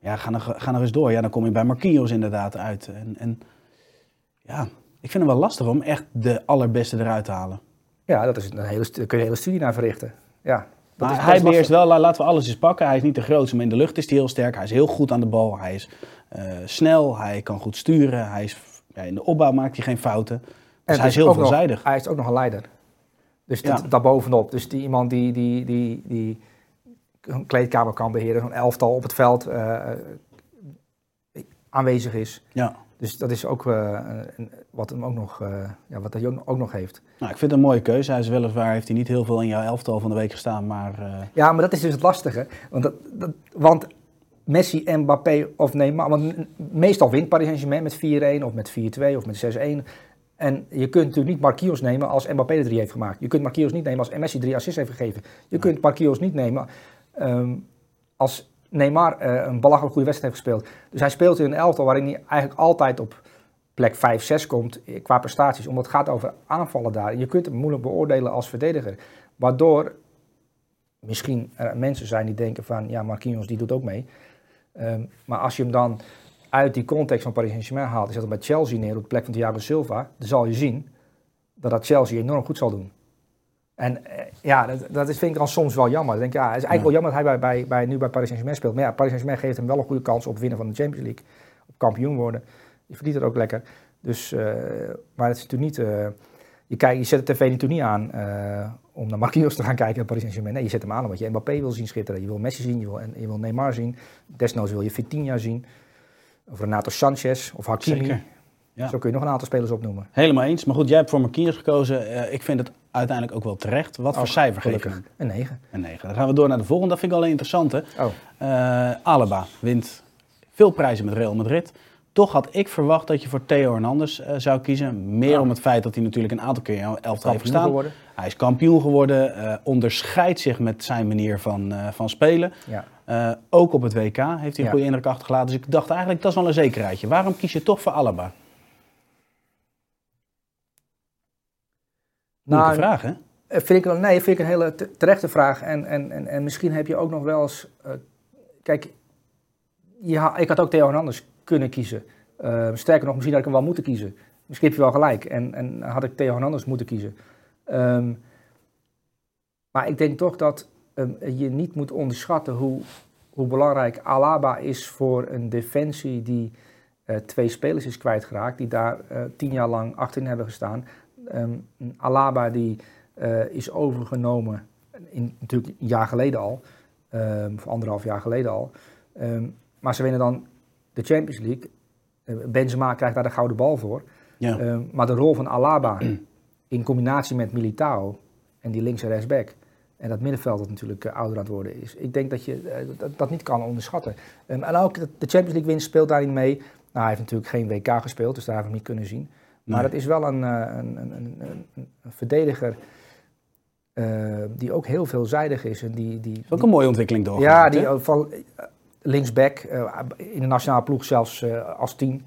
S2: ja, ga nog, ga nog eens door. Ja, dan kom je bij Marquinhos inderdaad uit. En, en ja, ik vind hem wel lastig om echt de allerbeste eruit te halen.
S5: Ja, dat is een hele, daar kun je een hele studie naar verrichten. Ja,
S2: Maar hij beheerst wel, la- laten we alles eens pakken. Hij is niet de grootste, maar in de lucht is hij heel sterk. Hij is heel goed aan de bal. Hij is snel, hij kan goed sturen. Hij is, ja, in de opbouw maakt hij geen fouten. Dus
S5: En
S2: hij is
S5: het
S2: heel
S5: nog-
S2: veelzijdig.
S5: hij is ook nog een leider. Dus dat,
S2: Ja.
S5: daarbovenop. Dus die iemand die, die, die, die een kleedkamer kan beheren, zo'n elftal op het veld eh, aanwezig is.
S2: Ja.
S5: Dus dat is ook eh, wat hem ook nog, eh, ja, wat hij ook, nog heeft.
S2: Nou, ik vind het een mooie keuze. Hij is weliswaar, heeft hij niet heel veel in jouw elftal van de week gestaan, maar eh,
S5: Ja, maar dat is dus het lastige. Want, dat, dat, want Messi, Mbappé of Neymar... Want meestal wint Paris Saint-Germain met 4-1 of met 4-2 of met 6-1. En je kunt natuurlijk niet Marquinhos nemen als Mbappé de drie heeft gemaakt. Je kunt Marquinhos niet nemen als Messi drie assists heeft gegeven. Je kunt Marquinhos niet nemen ehm, als Neymar eh, een belachelijk goede wedstrijd heeft gespeeld. Dus hij speelt in een elftal waarin hij eigenlijk altijd op plek 5, 6 komt eh, qua prestaties. Omdat het gaat over aanvallen daar. Je kunt hem moeilijk beoordelen als verdediger. Waardoor misschien er mensen zijn die denken van... ja, Marquinhos die doet ook mee. Ehm, maar als je hem dan uit die context van Paris Saint-Germain haalt... en zet hem bij Chelsea neer op de plek van Thiago Silva... dan zal je zien dat dat Chelsea enorm goed zal doen. En eh, ja, dat, dat is, vind ik dan soms wel jammer. Ik denk, ja, het is eigenlijk wel jammer dat hij bij, bij, bij, nu bij Paris Saint-Germain speelt. Maar ja, Paris Saint-Germain geeft hem wel een goede kans op winnen van de Champions League. Op kampioen worden. Die verdient het ook lekker. Dus, eh, maar het is natuurlijk niet... eh, je, kijkt, je zet de tv natuurlijk niet aan om naar Marquinhos te gaan kijken Paris Saint-Germain. Nee, je zet hem aan omdat je Mbappé wil zien schitteren. Je wil Messi zien, je wil, je wil Neymar zien. Desnoods wil je Vitinha zien. Of Renato Sanchez of Hakimi.
S2: zeker. Ja.
S5: Zo kun je nog een aantal spelers opnoemen.
S2: helemaal eens. Maar goed, jij hebt voor Marquinhos gekozen. Eh, ik vind het uiteindelijk ook wel terecht. Wat voor cijfer geef je?
S5: Een 9.
S2: Een 9. Dan gaan we door naar de volgende. Dat vind ik wel een interessante.
S5: Oh.
S2: Eh, Alaba wint veel prijzen met Real Madrid. Toch had ik verwacht dat je voor Theo Hernandez eh, zou kiezen. Meer om het feit dat hij natuurlijk een aantal keer in jouw elftal heeft gestaan. Hij is kampioen geworden, eh, onderscheidt zich met zijn manier van, eh, van spelen.
S5: Ja.
S2: Eh, ook op het WK heeft hij een
S5: Ja.
S2: goede indruk achtergelaten. Dus ik dacht eigenlijk, dat is wel een zekerheidje. Waarom kies je toch voor Alaba?
S5: Nou,
S2: vraag, hè?
S5: Vind ik, nee, vind ik een hele te- terechte vraag. En, en, en, en misschien heb je ook nog wel eens... kijk, je ha- ik had ook Theo Hernandez kunnen kiezen. Sterker nog, misschien had ik hem wel moeten kiezen. misschien heb je wel gelijk. En, en had ik Theo Hernandez moeten kiezen. Ehm, maar ik denk toch dat ehm, je niet moet onderschatten hoe, hoe belangrijk Alaba is voor een defensie die eh, twee spelers is kwijtgeraakt. Die daar eh, tien jaar lang achterin hebben gestaan. Ehm, Alaba die eh, is overgenomen, in, natuurlijk een jaar geleden al. of anderhalf jaar geleden al. maar ze winnen dan de Champions League. Benzema krijgt daar de gouden bal voor. Ja. maar de rol van Alaba in combinatie met Militao en die links en rechtsback. En dat middenveld dat natuurlijk uh, ouder aan het worden is. Ik denk dat je uh, dat, dat, niet kan onderschatten. Um, en ook de Champions League winst speelt daarin mee. Nou, hij heeft natuurlijk geen WK gespeeld, dus daar hebben we hem niet kunnen zien. Maar dat is wel een, uh, een, een, een, een verdediger die ook heel veelzijdig is. En die, die,
S2: ook een mooie ontwikkeling door.
S5: Ja, die van linksback, in de nationale ploeg zelfs als tien,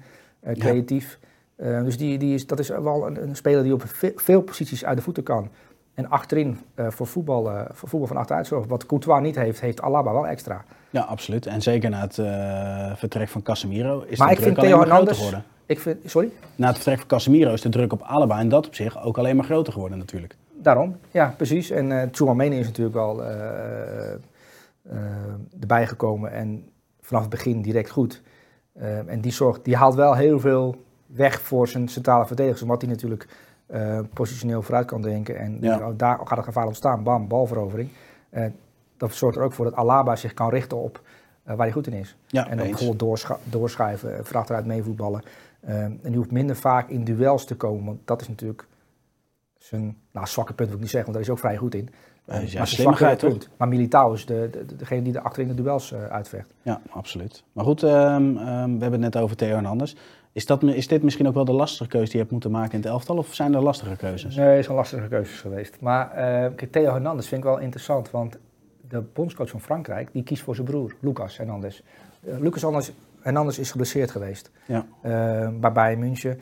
S5: creatief. Ja. Dus die, die is, dat is wel een, een speler die op veel posities uit de voeten kan. En achterin uh, voor, voetbal, uh, voor voetbal van achteruit zorgen. Wat Courtois niet heeft, heeft Alaba wel extra.
S2: Ja, absoluut. En zeker na het vertrek van Casemiro is maar de ik druk vind alleen maar groter geworden.
S5: Ik vind, sorry?
S2: Na het vertrek van Casemiro is de druk op Alaba en dat op zich ook alleen maar groter geworden natuurlijk.
S5: Daarom, ja, precies. En uh, Tchouameni is natuurlijk wel erbij gekomen en vanaf het begin direct goed. en die, zorgt, die haalt wel heel veel weg voor zijn centrale verdedigers, omdat hij natuurlijk uh, positioneel vooruit kan denken. En ja. daar gaat het gevaar ontstaan. Bam, balverovering. Uh, dat zorgt er ook voor dat Alaba zich kan richten op uh, waar hij goed in is. Ja, en dan bijvoorbeeld doorschu doorschuiven, voor achteruit meevoetballen. en die hoeft minder vaak in duels te komen, want dat is natuurlijk zijn nou, zwakke punt, wil ik niet zeggen, want daar is ook vrij goed in.
S2: Uh, ja, maar slimmigheid, punt.
S5: Maar Militao is de, de, degene die er achterin de duels uitvecht.
S2: Ja, absoluut. Maar goed, um, um, we hebben het net over Theo Hernandez. Is, dat, is dit misschien ook wel de lastige keuze die je hebt moeten maken in het elftal? Of zijn er lastige keuzes?
S5: Nee, het zijn lastige keuzes geweest. Maar uh, Theo Hernandez vind ik wel interessant. Want de bondscoach van Frankrijk, die kiest voor zijn broer, Lucas Hernandez. Uh, Lucas Hernandez is geblesseerd geweest. Ja. Uh, bij Bayern München.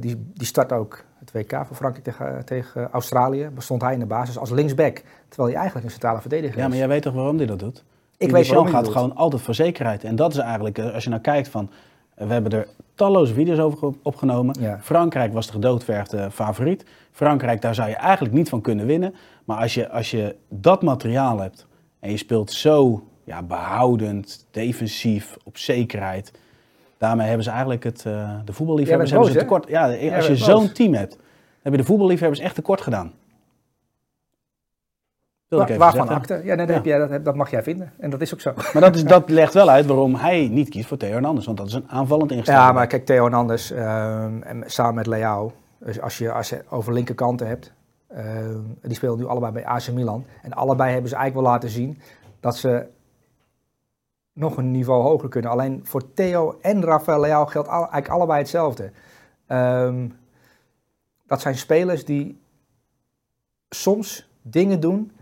S5: die, die start ook het WK voor Frankrijk tegen, tegen Australië. Bestond hij in de basis als linksback. Terwijl hij eigenlijk een centrale verdediger is.
S2: Ja, maar jij weet toch waarom hij dat doet? Ik weet hij gaat gewoon altijd voor zekerheid. En dat is eigenlijk, als je nou kijkt van we hebben er talloze video's over opgenomen. Frankrijk was de gedoodverfde favoriet. Frankrijk, daar zou je eigenlijk niet van kunnen winnen. Maar als je, als je dat materiaal hebt en je speelt zo ja, behoudend, defensief, op zekerheid. Daarmee hebben ze eigenlijk het, uh, de voetballiefhebbers hebben ze tekort. Ja, als je zo'n team hebt, heb je de voetballiefhebbers echt tekort gedaan.
S5: Wa waarvan akte? Ja, dat, Heb jij, dat, dat, mag jij vinden. En dat is ook zo.
S2: Maar dat, is, dat legt wel uit waarom hij niet kiest voor Theo Hernandez. Want dat is een aanvallend ingestelde.
S5: Ja, maar kijk, Theo Hernandez uh, en samen met Leao. Dus als je, als je over linkerkanten hebt. Uh, die spelen nu allebei bij AC Milan. En allebei hebben ze eigenlijk wel laten zien dat ze nog een niveau hoger kunnen. Alleen voor Theo en Rafael Leao geldt eigenlijk allebei hetzelfde. Um, dat zijn spelers die soms dingen doen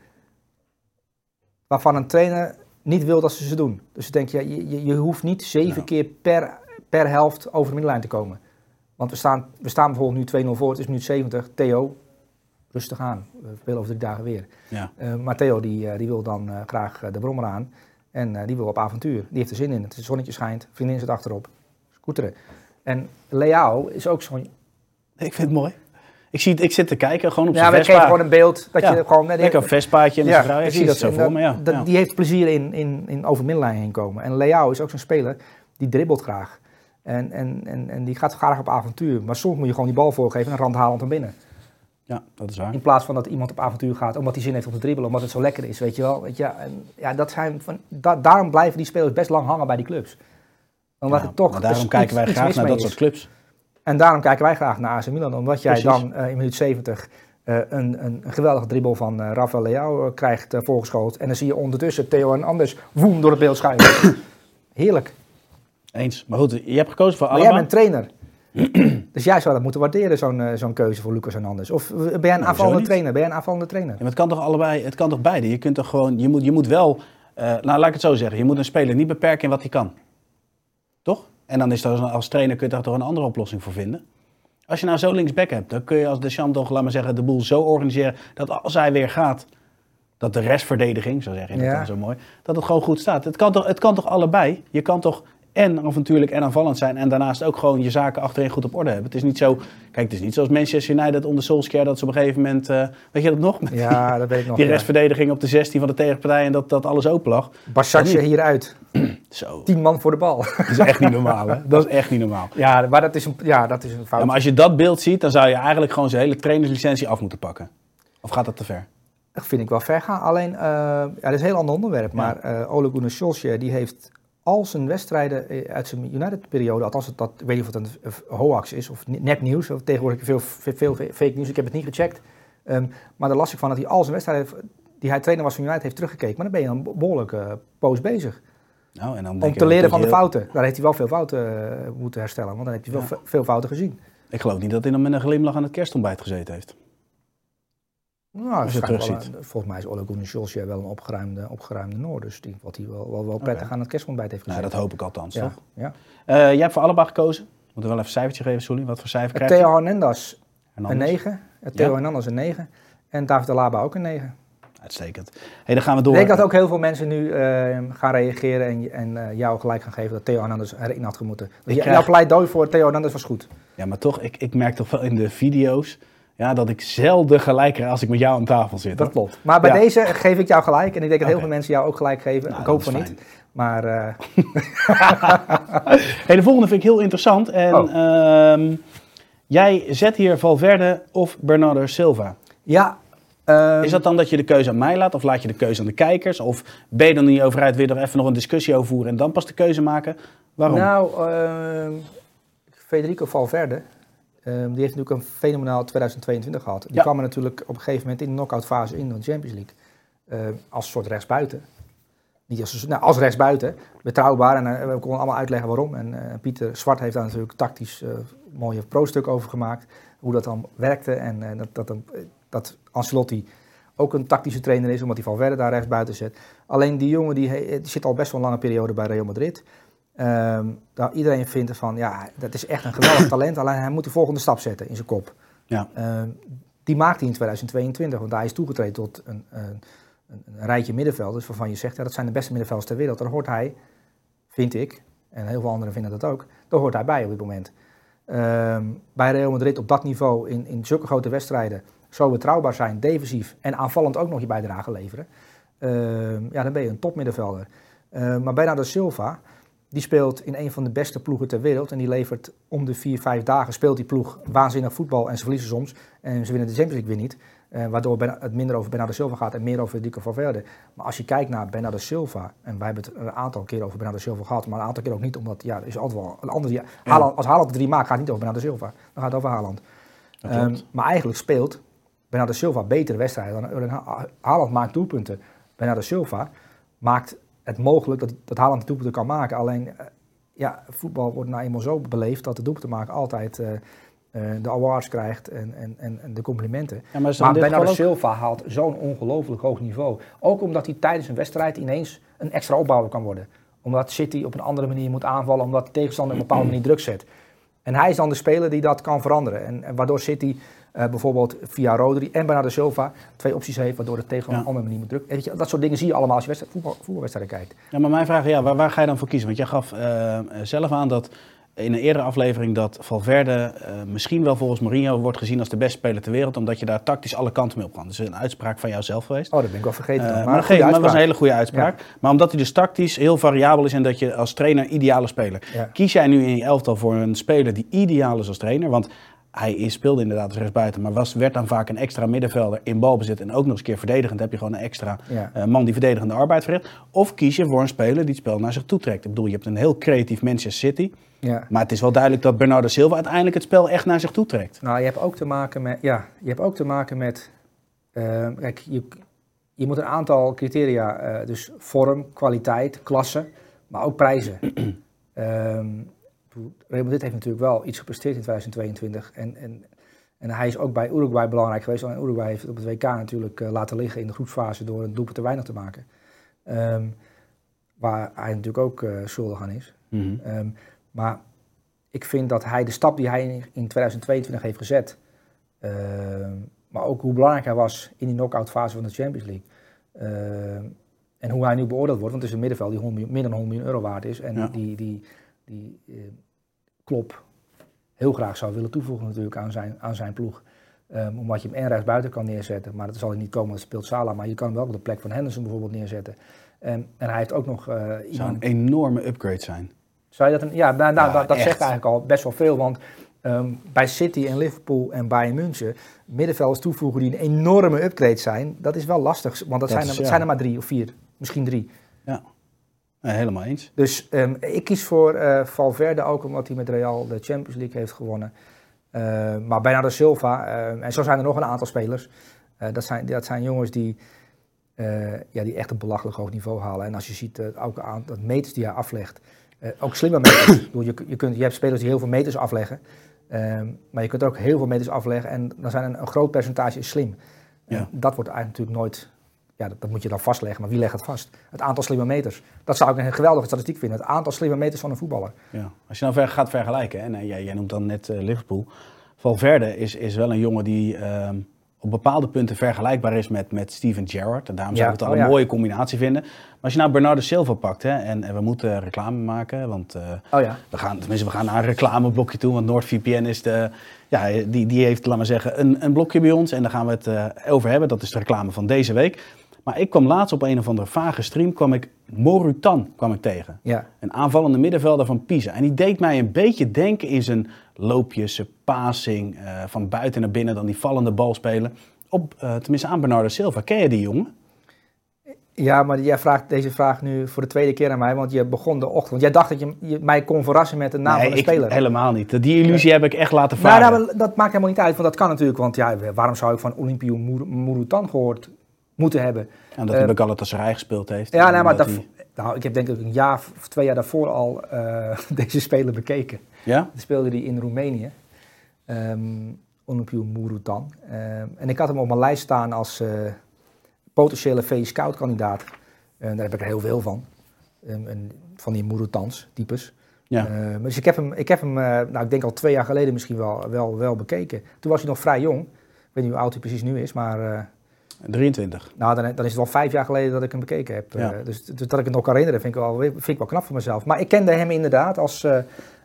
S5: waarvan een trainer niet wil dat ze ze doen. Dus ik denk, ja, je, je hoeft niet zeven keer per, per helft over de middenlijn te komen. Want we staan, we staan bijvoorbeeld nu 2-0 voor, het is minuut 70. Theo, rustig aan. We spelen over drie dagen weer. Ja. Uh, maar Theo die, uh, die wil dan uh, graag de brommer aan. En die wil op avontuur. Die heeft er zin in. Het zonnetje schijnt, vriendin zit achterop. Scooteren. En Leao is ook zo'n...
S2: Ik vind het mooi. Ik, zie, ik zit te kijken, gewoon op
S5: zijn
S2: Ja,
S5: we kregen gewoon een beeld. Dat
S2: ja.
S5: je gewoon,
S2: nee, Lekker een vestpaadje met ja, vrouw. Ik zie dat zo voor me, ja.
S5: Dat, Die heeft plezier in, in, in over middenlijn heen komen. En Leao is ook zo'n speler, die dribbelt graag. En, en, en, en die gaat graag op avontuur. Maar soms moet je gewoon die bal voorgeven en randhalend naar binnen.
S2: Ja, dat is waar.
S5: In plaats van dat iemand op avontuur gaat omdat hij zin heeft om te dribbelen, omdat het zo lekker is, weet je wel. Weet je, en, ja, dat zijn van, da, daarom blijven die spelers best lang hangen bij die clubs.
S2: Omdat het toch, daarom kijken wij graag naar dat soort clubs.
S5: En daarom kijken wij graag naar AC Milan, omdat jij dan uh, in minuut 70 uh, een, een, geweldige dribbel van uh, Rafael Leao krijgt voorgeschoten. En dan zie je ondertussen Theo en Anders woem door het beeld schuiven. Heerlijk.
S2: Eens. Maar goed, je hebt gekozen voor
S5: allemaal. jij bent trainer. dus jij zou dat moeten waarderen, zo'n zo'n keuze voor Lucas Hernandez. Of ben jij een nou, aanvallende trainer? Ben jij een aanvallende trainer?
S2: Ja, maar het kan toch allebei, het kan toch beide? Je kunt toch gewoon, je moet, je moet wel, nou laat ik het zo zeggen, je moet een speler niet beperken in wat hij kan. Toch? En dan is dat als trainer kun je daar toch een andere oplossing voor vinden. Als je nou zo linksback hebt, dan kun je als Deschamps toch, laat maar zeggen, de boel zo organiseren dat als hij weer gaat, dat de restverdediging, zo zeg je dat dan zo mooi, dat het gewoon goed staat. Het kan toch, het kan toch allebei? Je kan toch en avontuurlijk en aanvallend zijn. En daarnaast ook gewoon je zaken achterin goed op orde hebben. Het is niet zo, kijk, het is niet zoals Manchester United onder Solskjaer dat ze op een gegeven moment, eh, weet je dat nog? Met
S5: Ja, dat weet ik nog.
S2: die
S5: ja.
S2: restverdediging op de 16 van de tegenpartij en dat, dat alles open lag.
S5: Basatje hieruit.
S2: Zo,
S5: Tien man voor de bal.
S2: dat is echt niet normaal hè. Dat is echt niet normaal.
S5: ja, maar dat is een, ja, dat is een fout.
S2: Ja, maar als je dat beeld ziet, dan zou je eigenlijk gewoon zijn hele trainerslicentie af moeten pakken. Of gaat dat te ver?
S5: Dat vind ik wel ver gaan. Alleen, eh, ja, dat is een heel ander onderwerp. Maar eh Ole Gunnar Solskjaer, die heeft al zijn wedstrijden eh, uit zijn United-periode, althans dat, weet niet of het een eh, hoax is of net nieuws, of tegenwoordig veel, veel, veel fake nieuws, ik heb het niet gecheckt. Ehm, maar daar las ik van dat hij al zijn wedstrijden die hij trainer was van United heeft teruggekeken. Maar dan ben je een behoorlijke poos bezig.
S2: Nou, en dan denk
S5: Om te leren van de
S2: heel-
S5: fouten. Daar heeft hij wel veel fouten eh, moeten herstellen, want dan heb je wel
S2: Ja.
S5: veel fouten gezien.
S2: Ik geloof niet dat hij dan met een glimlach aan het kerstontbijt gezeten heeft.
S5: Nou,
S2: Als je terugziet.
S5: volgens mij is Ole Gunnar Solskjaer wel een opgeruimde, opgeruimde Noor. Dus die, wat hij wel, wel, wel prettig aan het kerstontbijt heeft gezet.
S2: Nou, dat hoop ik althans,
S5: ja,
S2: toch?
S5: ja.
S2: Eh, jij hebt voor allebei gekozen. Moet er wel even een cijfertje geven, Sully. Wat voor cijfer krijg je?
S5: Theo Hernandez
S2: En
S5: een
S2: anders?
S5: 9. Theo
S2: Ja.
S5: Hernandez een 9. En David Alaba ook een 9.
S2: Uitstekend. Hey, dan gaan we door.
S5: Ik denk dat ook heel veel mensen nu eh, gaan reageren en, en eh, jou gelijk gaan geven dat Theo Hernandez erin had gemoeten. Dus
S2: krijg-
S5: Jouw pleidooi voor Theo Hernandez was goed.
S2: Ja, maar toch, ik, ik merk toch wel in de video's ja, dat ik zelden gelijk krijg als ik met jou aan tafel zit.
S5: Dat klopt. Maar bij
S2: Ja.
S5: deze geef ik jou gelijk. En ik denk dat heel veel mensen jou ook gelijk geven.
S2: Nou,
S5: ik hoop van niet. Maar eh,
S2: Hey, de volgende vind ik heel interessant. En
S5: Oh.
S2: ehm, jij zet hier Valverde of Bernardo Silva.
S5: ja. ehm,
S2: Is dat dan dat je de keuze aan mij laat of laat je de keuze aan de kijkers? Of ben je dan niet over uit, wil je er even nog een discussie over voeren en dan pas de keuze maken? Waarom?
S5: Nou, ehm, Federico Valverde, ehm, die heeft natuurlijk een fenomenaal 2022 gehad. Die
S2: Ja.
S5: kwam er natuurlijk op een gegeven moment in de knock-out fase in de Champions League. eh, als soort rechtsbuiten. Niet als, nou, als rechtsbuiten, betrouwbaar. En eh, we konden allemaal uitleggen waarom. En eh, Pieter Zwart heeft daar natuurlijk tactisch eh mooie pro-stuk over gemaakt. Hoe dat dan werkte. En dat, dat, dat Ancelotti ook een tactische trainer is, omdat hij Valverde daar rechtsbuiten zet. Alleen die jongen die, die zit al best wel een lange periode bij Real Madrid. Ehm, daar iedereen vindt van, ja, dat is echt een geweldig talent. Alleen hij moet de volgende stap zetten in zijn kop.
S2: Ja.
S5: Ehm, die maakt hij in 2022, want hij is toegetreden tot een, een, een, een rijtje middenvelders waarvan je zegt, ja, dat zijn de beste middenvelders ter wereld. Daar hoort hij, vind ik, en heel veel anderen vinden dat ook, daar hoort hij bij op dit moment. Ehm, bij Real Madrid op dat niveau, in, in zulke grote wedstrijden, zo betrouwbaar zijn, defensief en aanvallend ook nog je bijdrage leveren. Ja, dan ben je een topmiddenvelder. Maar Bernardo Silva, die speelt in een van de beste ploegen ter wereld. En die levert om de vier, vijf dagen speelt die ploeg waanzinnig voetbal. En ze verliezen soms. En ze winnen de Champions League weer niet. Eh, waardoor het minder over Bernardo Silva gaat en meer over Federico Valverde. Maar als je kijkt naar Bernardo Silva, en wij hebben het een aantal keer over Bernardo Silva gehad, maar een aantal keer ook niet, omdat ja, er is altijd wel een ander die. Haaland, als Haaland de drie maakt, gaat het niet over Bernardo Silva. Dan gaat het over Haaland. Ehm, maar eigenlijk speelt Bernardo Silva betere wedstrijden dan Erling Haaland maakt doelpunten. Bernardo Silva maakt het mogelijk dat, dat Haaland de doelpunten kan maken. Alleen, eh, ja, voetbal wordt nou eenmaal zo beleefd dat de doelpunten maken altijd eh, eh, de awards krijgt en, en, en, de complimenten.
S2: Ja, maar
S5: Maar Bernardo
S2: ook-
S5: Silva haalt zo'n ongelooflijk hoog niveau. Ook omdat hij tijdens een wedstrijd ineens een extra opbouwer kan worden. Omdat City op een andere manier moet aanvallen, omdat de tegenstander op een bepaalde manier druk zet. En hij is dan de speler die dat kan veranderen. En, en waardoor City eh, bijvoorbeeld via Rodri en Bernardo Silva twee opties heeft, waardoor de tegenstander
S2: Ja.
S5: een andere manier moet drukken. Weet je, dat soort dingen zie je allemaal als je wedstrijd, voetbal, voetbalwedstrijden kijkt.
S2: Ja, maar mijn vraag is, ja, waar, waar ga je dan voor kiezen? Want jij gaf eh, zelf aan dat in een eerdere aflevering dat Valverde eh, misschien wel volgens Mourinho wordt gezien als de beste speler ter wereld, omdat je daar tactisch alle kanten mee op kan. Dat is een uitspraak van jou zelf geweest.
S5: Oh, dat ben ik wel vergeten.
S2: Maar maar dat was een hele goede uitspraak. Maar omdat hij dus tactisch heel variabel is en dat je als trainer ideale speler.
S5: Ja.
S2: Kies jij nu in je elftal voor een speler die ideaal is als trainer? Want hij is, speelde inderdaad als rechtsbuiten, maar was, werd dan vaak een extra middenvelder in balbezit en ook nog eens een keer verdedigend. heb je gewoon een extra
S5: Ja.
S2: eh, man die verdedigende arbeid verricht. Of kies je voor een speler die het spel naar zich toe trekt. Ik bedoel, je hebt een heel creatief Manchester City.
S5: Ja.
S2: Maar het is wel duidelijk dat Bernardo Silva uiteindelijk het spel echt naar zich toe trekt.
S5: Nou, je hebt ook te maken met, ja, je hebt ook te maken met, eh, kijk, je, je moet een aantal criteria, eh, dus vorm, kwaliteit, klasse, maar ook prijzen. Ehm Real Madrid heeft natuurlijk wel iets gepresteerd in 2022 en, en, en hij is ook bij Uruguay belangrijk geweest. En Uruguay heeft het op het WK natuurlijk eh, laten liggen in de groepsfase door een doelpunt te weinig te maken. Ehm, waar hij natuurlijk ook eh, schuldig aan is.
S2: Mhm.
S5: Ehm, maar ik vind dat hij de stap die hij in, in 2022 heeft gezet, ehm, maar ook hoe belangrijk hij was in die knock-out fase van de Champions League. en hoe hij nu beoordeeld wordt, want het is een middenveld die 100 miljoen- meer dan 100 miljoen euro waard is. En
S2: Ja.
S5: die, die die uh, Klop heel graag zou willen toevoegen natuurlijk aan zijn, aan zijn ploeg. Um, omdat je hem en rechts buiten kan neerzetten. Maar dat zal hij niet komen, dat speelt Sala. Maar je kan hem wel op de plek van Henderson bijvoorbeeld neerzetten. Um, en hij heeft ook nog uh,
S2: iemand... Zou een enorme upgrade zijn.
S5: Zou je dat... Een, ja, nou, nou, dat, dat zegt eigenlijk al best wel veel. Want um, bij City en Liverpool en Bayern München... middenvelders toevoegen die een enorme upgrade zijn... dat is wel lastig. Want dat, zijn, er, ja. zijn er maar drie of vier. Misschien drie.
S2: Ja. Nee, helemaal eens.
S5: Dus um, ik kies voor uh, Valverde ook omdat hij met Real de Champions League heeft gewonnen. Uh, maar Bernardo Silva, uh, en zo zijn er nog een aantal spelers. dat, zijn, dat zijn jongens die, ja, die echt een belachelijk hoog niveau halen. En als je ziet ook aan dat meters die hij aflegt, ook slimme meters. je, je, kunt, je hebt spelers die heel veel meters afleggen. Ehm, maar je kunt ook heel veel meters afleggen en dan zijn een, een groot percentage is slim. Ja. Dat wordt eigenlijk natuurlijk nooit ja, dat, dat, moet je dan vastleggen. Maar wie legt het vast? Het aantal slimme meters. Dat zou ik een geweldige statistiek vinden. Het aantal slimme meters van een voetballer.
S2: Ja. Als je nou ver, gaat vergelijken, en jij, jij, noemt dan net uh, Liverpool. Valverde is, is wel een jongen die uh, op bepaalde punten vergelijkbaar is met, met Steven Gerrard. En daarom zou ik het al oh, een mooie combinatie vinden. Maar als je nou Bernardo Silva pakt, hè, en, en we moeten reclame maken, want uh, oh, ja. we, gaan, tenminste, we gaan naar een reclameblokje toe, want NordVPN is de, ja, die, die heeft, maar zeggen, een, een blokje bij ons en daar gaan we het uh, over hebben. Dat is de reclame van deze week. Maar ik kwam laatst op een of andere vage stream, kwam ik Morutan kwam ik tegen. Ja. Een aanvallende middenvelder van Pisa. En die deed mij een beetje denken in zijn loopjes, zijn passing, uh, van buiten naar binnen, dan die vallende bal spelen. Op, uh, tenminste aan Bernardo Silva. Ken je die jongen?
S5: Ja, maar jij vraagt deze vraag nu voor de tweede keer aan mij, want je begon de ochtend. Want jij dacht dat je, je mij kon verrassen met de naam
S2: nee,
S5: van de
S2: ik,
S5: speler.
S2: helemaal niet. Die illusie heb ik echt laten varen.
S5: Nou, dat maakt helemaal niet uit, want dat kan natuurlijk. Want ja, waarom zou ik van Olympio Murutan gehoord moeten hebben.
S2: En dat hij uh, bij Galatasaray gespeeld heeft.
S5: Ja, nee, maar dat, nou, ik heb denk ik een jaar of twee jaar daarvoor al uh, deze speler bekeken. Ja? Dan speelde hij in Roemenië. Um, Olympio Murutan. Um, en ik had hem op mijn lijst staan als uh, potentiële V-scout kandidaat. En daar heb ik er heel veel van. Um, en van die Murutans types. Ja. Uh, dus ik heb hem, ik heb hem nou, ik denk al twee jaar geleden misschien wel, wel, wel bekeken. Toen was hij nog vrij jong. Ik weet niet hoe oud hij precies nu is, maar
S2: 23.
S5: Nou, dan, dan, is het wel vijf jaar geleden dat ik hem bekeken heb. Ja. Uh, dus, dus, dat ik het nog kan herinneren, vind ik, wel, vind ik wel knap voor mezelf. Maar ik kende hem inderdaad als... Uh,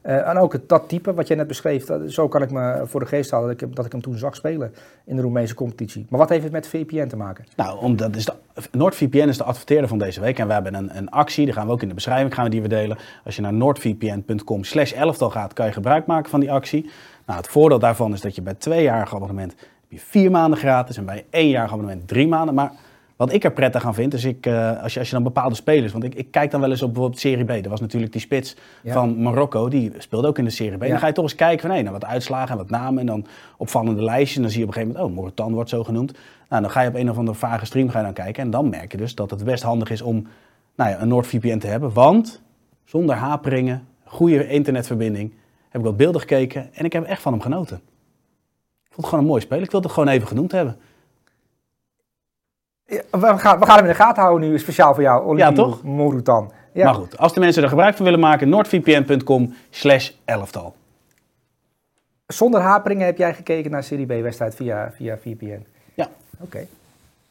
S5: uh, en ook het, dat type wat je net beschreef, dat, zo kan ik me voor de geest halen dat ik, dat ik hem toen zag spelen in de Roemeense competitie. Maar wat heeft het met VPN te maken?
S2: Nou, omdat is de, NordVPN is de adverteerder van deze week en we hebben een, een actie, die gaan we ook in de beschrijving gaan we die we delen. Als je naar noordvpn.com slash elftal gaat, kan je gebruik maken van die actie. Nou, het voordeel daarvan is dat je bij tweejarige abonnement je vier maanden gratis en bij één jaar abonnement drie maanden. Maar wat ik er prettig aan vind, is ik, uh, als, je, als je dan bepaalde spelers... Want ik, ik kijk dan wel eens op bijvoorbeeld Serie B. Er was natuurlijk die spits van Marokko, die speelde ook in de Serie B. Dan ga je toch eens kijken van, hé, nou, wat uitslagen en wat namen. En dan opvallende lijstjes. En dan zie je op een gegeven moment, oh, Morotan wordt zo genoemd. Nou, dan ga je op een of andere vage stream ga je dan kijken. En dan merk je dus dat het best handig is om nou ja, een NordVPN te hebben. Want zonder haperingen, goede internetverbinding, heb ik wat beelden gekeken. En ik heb echt van hem genoten vond het gewoon een mooi spel. Ik wilde het gewoon even genoemd hebben.
S5: Ja, we, gaan, we gaan hem in de gaten houden nu, speciaal voor jou, Olivier
S2: ja, toch?
S5: Morutan.
S2: Ja. Maar goed, als de mensen er gebruik van willen maken, noordvpn.com slash elftal.
S5: Zonder haperingen heb jij gekeken naar Serie B-wedstrijd via, via VPN?
S2: Ja.
S5: Oké.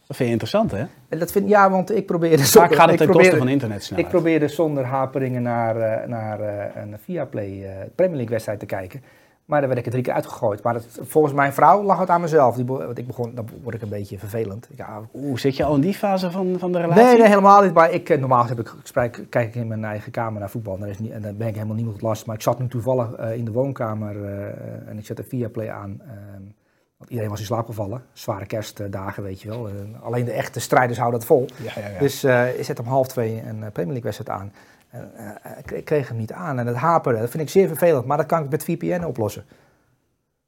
S2: Dat vind je interessant, hè?
S5: En dat vind, ja, want ik probeerde...
S2: Vaak gaat het ten koste van internet
S5: Ik probeerde zonder haperingen naar, uh, naar uh, een Viaplay uh, Premier League wedstrijd te kijken. Maar dan werd ik er drie keer uitgegooid. Maar het, volgens mijn vrouw lag het aan mezelf. Die, want ik begon, dan word ik een beetje vervelend. Ja,
S2: Oeh, zit je al in die fase van, van de relatie?
S5: Nee, nee helemaal niet. Maar ik, eh, normaal heb ik, ik kijk ik in mijn eigen kamer naar voetbal. En, is niet, en dan ben ik helemaal niemand last. Maar ik zat nu toevallig uh, in de woonkamer uh, en ik zette via play aan. want iedereen was in slaap gevallen. Zware kerstdagen, weet je wel. alleen de echte strijders houden dat vol. Ja, ja, ja. Dus ik zet om half twee een Premier League wedstrijd aan. Uh, ik kreeg hem niet aan en het haperde. Dat vind ik zeer vervelend, maar dat kan ik met VPN oplossen.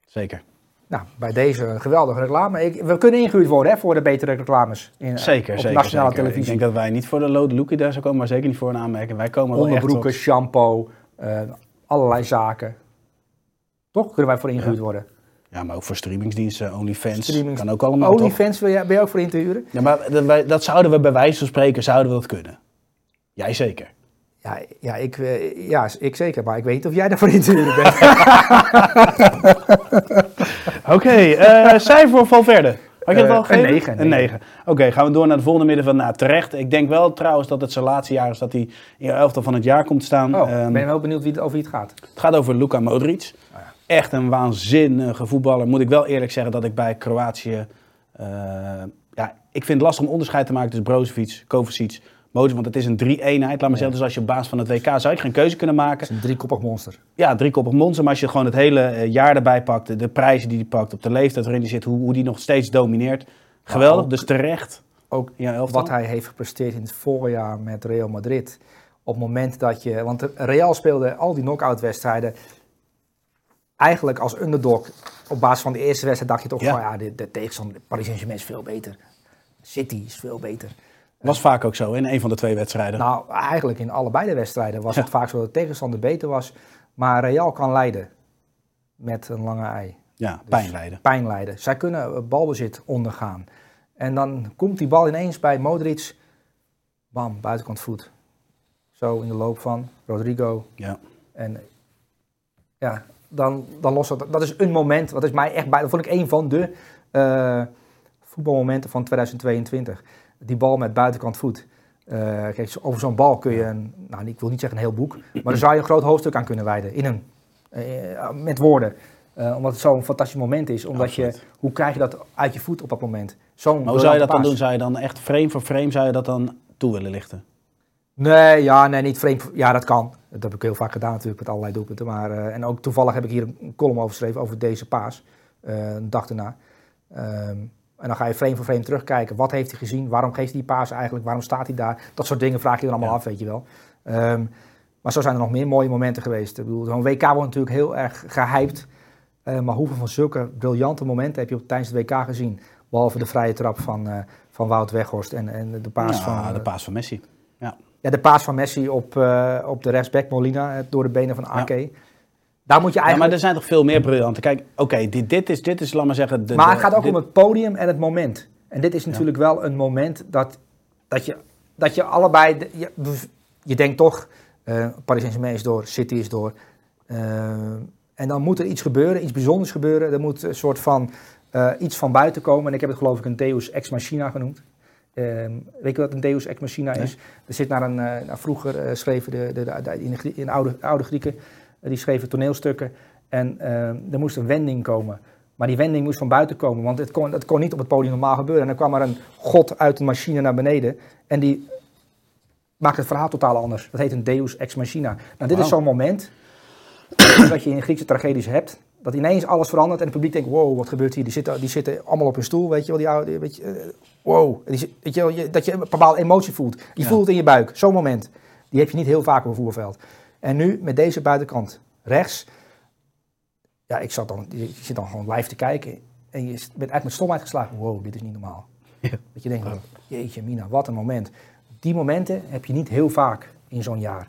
S2: Zeker.
S5: Nou, bij deze geweldige reclame. Ik, we kunnen ingehuurd worden hè, voor de betere reclames.
S2: In, zeker, op zeker, nationale televisie. Ik denk dat wij niet voor de lode lookie daar zo komen, maar zeker niet voor een aanmerking. Wij komen wel echt
S5: op... shampoo, uh, allerlei zaken. Toch kunnen wij voor ingehuurd worden?
S2: Ja, maar ook voor streamingsdiensten, OnlyFans. Streamings... Kan ook allemaal.
S5: OnlyFans ben je ook voor in te huren?
S2: Ja, maar dat, dat zouden we bij wijze van spreken zouden we dat kunnen. Jij zeker.
S5: Ja, ja, ik, eh, ja, ik zeker, maar ik weet niet of jij daarvoor in te huren bent.
S2: Oké, okay, uh, cijfer voor Valverde? Had je het
S5: Eh,
S2: al gegeven?
S5: Een 9.
S2: Een 9. Oké, gaan we door naar de volgende middenveld. Nou, terecht. Ik denk wel trouwens dat het zijn laatste jaar is dat hij in de elftal van het jaar komt staan.
S5: Oh,
S2: Ehm,
S5: ben je wel benieuwd wie het, over wie het gaat?
S2: het gaat over Luka Modric.
S5: Oh ja.
S2: Echt een waanzinnige voetballer. Moet ik wel eerlijk zeggen dat ik bij Kroatië... eh, ja, ik vind het lastig om onderscheid te maken tussen Brozovic, Kovacic, Want het is een drie-eenheid. Laat me zeggen, dus als je op basis van het WK zou je geen keuze kunnen maken.
S5: Het is een driekoppig monster.
S2: Ja, driekoppig monster. Maar als je gewoon het hele eh, jaar erbij pakt, de, prijzen die hij pakt, op de leeftijd waarin hij zit, hoe, hoe die nog steeds domineert. Geweldig,
S5: ook-
S2: dus terecht.
S5: Ook
S2: Ja,
S5: wat hij heeft gepresteerd in het voorjaar met Real Madrid. Op het moment dat je... Want Real speelde al die knock-out wedstrijden eigenlijk als underdog. Op basis van de eerste wedstrijd dacht je toch
S2: Ja.
S5: van... Ja, de, de tegenstander Paris Saint-Germain is veel beter. City is veel beter.
S2: Was vaak ook zo in een van de twee wedstrijden.
S5: Nou, eigenlijk in allebei de wedstrijden was
S2: Ja.
S5: het vaak zo dat de tegenstander beter was. Maar Real kan leiden met een lange ei.
S2: ja, pijn lijden.
S5: Pijn leiden. Zij kunnen balbezit ondergaan. En dan komt die bal ineens bij Modric. Bam, buitenkant voet. Zo in de loop van Rodrigo.
S2: Ja.
S5: En ja, dan, dan lost dat. Dat is een moment. Dat is mij echt bij. Dat vond ik een van de eh, voetbalmomenten van 2022. Die bal met buitenkant voet. Eh, kijk, zo- over zo'n bal kun je, een, nou, ik wil niet zeggen een heel boek, maar daar zou je een groot hoofdstuk aan kunnen wijden. In een, eh, met woorden. Eh, omdat het zo'n fantastisch moment is. Omdat je, hoe krijg je dat uit je voet op dat moment? Zo'n
S2: Maar hoe zou je dat dan doen? Zou je dan echt frame voor frame zou je dat dan toe willen lichten?
S5: Nee, ja, nee, niet vreemd. Ja, dat kan. Dat heb ik heel vaak gedaan natuurlijk met allerlei doelpunten. Maar, eh, en ook toevallig heb ik hier een column over geschreven over deze paas. eh, een dag daarna. Ehm, en dan ga je frame voor frame terugkijken. Wat heeft hij gezien? Waarom geeft hij die paas eigenlijk? Waarom staat hij daar? Dat soort dingen vraag je dan allemaal
S2: Ja.
S5: af, weet je wel. Ehm, maar zo zijn er nog meer mooie momenten geweest. Ik bedoel, zo'n WK wordt natuurlijk heel erg gehyped. Eh, maar hoeveel van zulke briljante momenten heb je op, tijdens het WK gezien? Behalve de vrije trap van, eh, van Wout Weghorst en, en de paas
S2: ja,
S5: van...
S2: de
S5: eh,
S2: paas van Messi.
S5: ja, de paas van Messi op, eh, op de rechtsback Molina door de benen van Ake. Daar moet je
S2: Ja, maar
S5: eigenlijk...
S2: er zijn toch veel meer briljante. Kijk, oké, dit, dit, is, dit is, laat maar zeggen... De,
S5: maar het gaat ook
S2: dit-
S5: om het podium en het moment. En dit is natuurlijk wel een moment dat, dat, je, dat je allebei... je, je denkt toch, eh Paris Saint-Germain is door, City is door. Eh, en dan moet er iets gebeuren, iets bijzonders gebeuren. Er moet een soort van eh, iets van buiten komen. En ik heb het geloof ik een Deus Ex Machina genoemd. Ehm, weet je wat een Deus Ex Machina
S2: Nee.
S5: is? Er zit naar een, vroeger schreven de, de, de, in de, in de oude, oude Grieken, die schreven toneelstukken. En ehm, er moest een wending komen. Maar die wending moest van buiten komen, want het kon, het kon niet op het podium normaal gebeuren. En dan kwam er een god uit een machine naar beneden. En die maakt het verhaal totaal anders. Dat heet een Deus Ex Machina. Nou, dit is zo'n moment dat je in Griekse tragedies hebt. Dat ineens alles verandert en het publiek denkt, wow, wat gebeurt hier? Die zitten, die zitten allemaal op hun stoel, weet je wel, die oude, weet je, eh, wow. Die, weet je, wel, dat je een bepaalde emotie voelt. Je
S2: Ja.
S5: voelt het in je buik, zo'n moment. Die heb je niet heel vaak op een voerveld. En nu met deze buitenkant rechts, ja, ik zat dan, je zit dan gewoon live te kijken en je bent eigenlijk met stomheid geslagen, wow, dit is niet normaal.
S2: Ja.
S5: Dat je denkt, jeetje mina, wat een moment. Die momenten heb je niet heel vaak in zo'n jaar.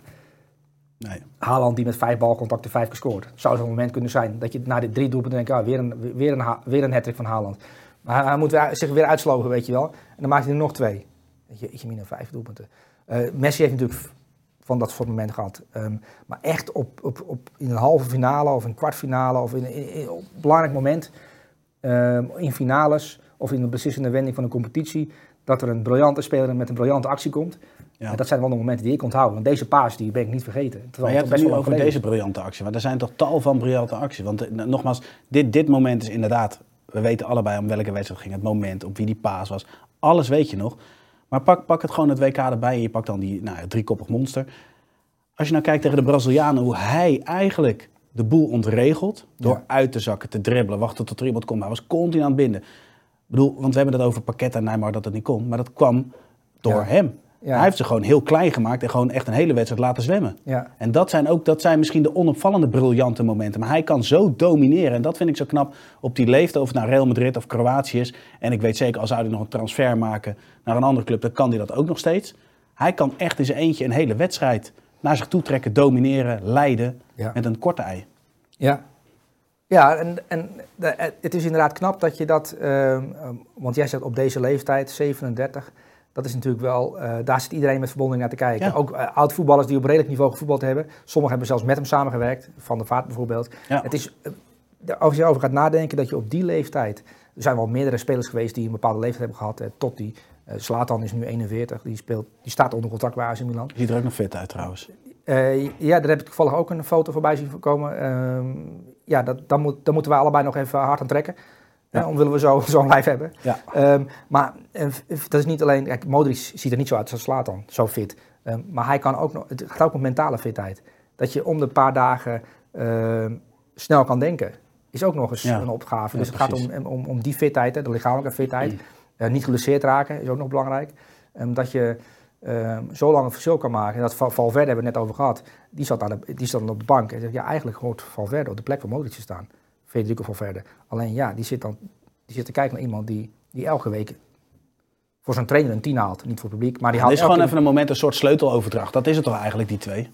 S2: Nee.
S5: Haaland die met vijf balcontacten vijf keer scoort. Zou zo'n moment kunnen zijn. Dat je na die drie doelpunten denkt, ah, weer een, weer een, weer een hat van Haaland. Maar hij, moet zich weer uitslogen, weet je wel. En dan maakt hij er nog twee. Je, je mina vijf doelpunten. Eh, Messi heeft natuurlijk van dat soort momenten gehad. Ehm, maar echt op, op, op, in een halve finale of een kwartfinale of in, in, in- op een belangrijk moment... ehm, in finales of in een beslissende wending van een competitie... dat er een briljante speler met een briljante actie komt...
S2: Ja.
S5: En dat zijn wel de momenten die ik onthoud. Want deze paas die ben ik niet vergeten. Terwijl
S2: Maar je
S5: het
S2: hebt het
S5: best
S2: nu over deze briljante actie. Want er zijn toch tal van briljante acties. Want eh, nogmaals, dit, dit moment is inderdaad... We weten allebei om welke wedstrijd het ging. Het moment, op wie die paas was. Alles weet je nog. Maar pak, pak het gewoon het WK erbij en je pakt dan die nou, ja, driekoppig monster. Als je nou kijkt tegen de Brazilianen, hoe hij eigenlijk de boel ontregelt. Door
S5: Ja.
S2: uit te zakken, te dribbelen, wachten tot er iemand komt. Hij was continu aan het binden. Ik bedoel, want we hebben het over Pakket en Neymar dat het niet kon. Maar dat kwam door
S5: Ja.
S2: hem.
S5: Ja.
S2: Hij heeft ze gewoon heel klein gemaakt en gewoon echt een hele wedstrijd laten zwemmen.
S5: Ja,
S2: En dat zijn ook dat zijn misschien de onopvallende, briljante momenten. Maar hij kan zo domineren. En dat vind ik zo knap op die leeftijd. Of het nou Real Madrid of Kroatië is. En ik weet zeker, als hij nog een transfer maken naar een andere club, dan kan hij dat ook nog steeds. Hij kan echt in zijn eentje een hele wedstrijd naar zich toe trekken, domineren, leiden.
S5: Ja.
S2: Met een korte ei.
S5: ja. Ja, en, en het is inderdaad knap dat je dat, ehm, ehm, want jij zegt op deze leeftijd, 37, dat is natuurlijk wel, eh, daar zit iedereen met verwondering naar te kijken.
S2: Ja.
S5: Ook eh, oud-voetballers die op redelijk niveau gevoetbald hebben. Sommigen hebben zelfs met hem samengewerkt, Van der Vaart bijvoorbeeld.
S2: Ja.
S5: Het is, eh, als je erover gaat nadenken dat je op die leeftijd Er zijn wel meerdere spelers geweest die een bepaalde leeftijd hebben gehad. Totti, uh, Zlatan is nu 41, die, speelt, die staat onder contract bij AC Milan.
S2: Ziet er ook nog fit uit trouwens.
S5: ja, daar heb ik toevallig ook een foto voorbij zien komen. Ehm, ja, dat, moet, moeten wij allebei nog even hard aan trekken. Ja. willen we zo'n zo lijf hebben.
S2: Ja.
S5: Um, maar dat is niet alleen... Kijk, Modric ziet er niet zo uit als Zlatan, zo fit. Um, maar hij kan ook nog... Het gaat ook om mentale fitheid. Dat je om de paar dagen snel kan denken is ook nog eens een opgave. dus het gaat om, om, om die fitheid, hè, de lichamelijke fitheid. Mm. Uh, niet geblesseerd raken is ook nog belangrijk. Um, dat je um, zo lang een verschil kan maken. En dat Valverde hebben we het net over gehad. Die zat, aan de, die zat op de bank en zegt, ja, eigenlijk hoort Valverde op de plek van Modric te staan. Federico Valverde. Alleen ja, die zit dan die zit te kijken naar iemand die, die elke week voor zijn trainer een tien haalt. Niet voor het publiek, maar die haalt
S2: Het is gewoon even een moment, een soort sleuteloverdracht. Dat is het toch eigenlijk, die twee?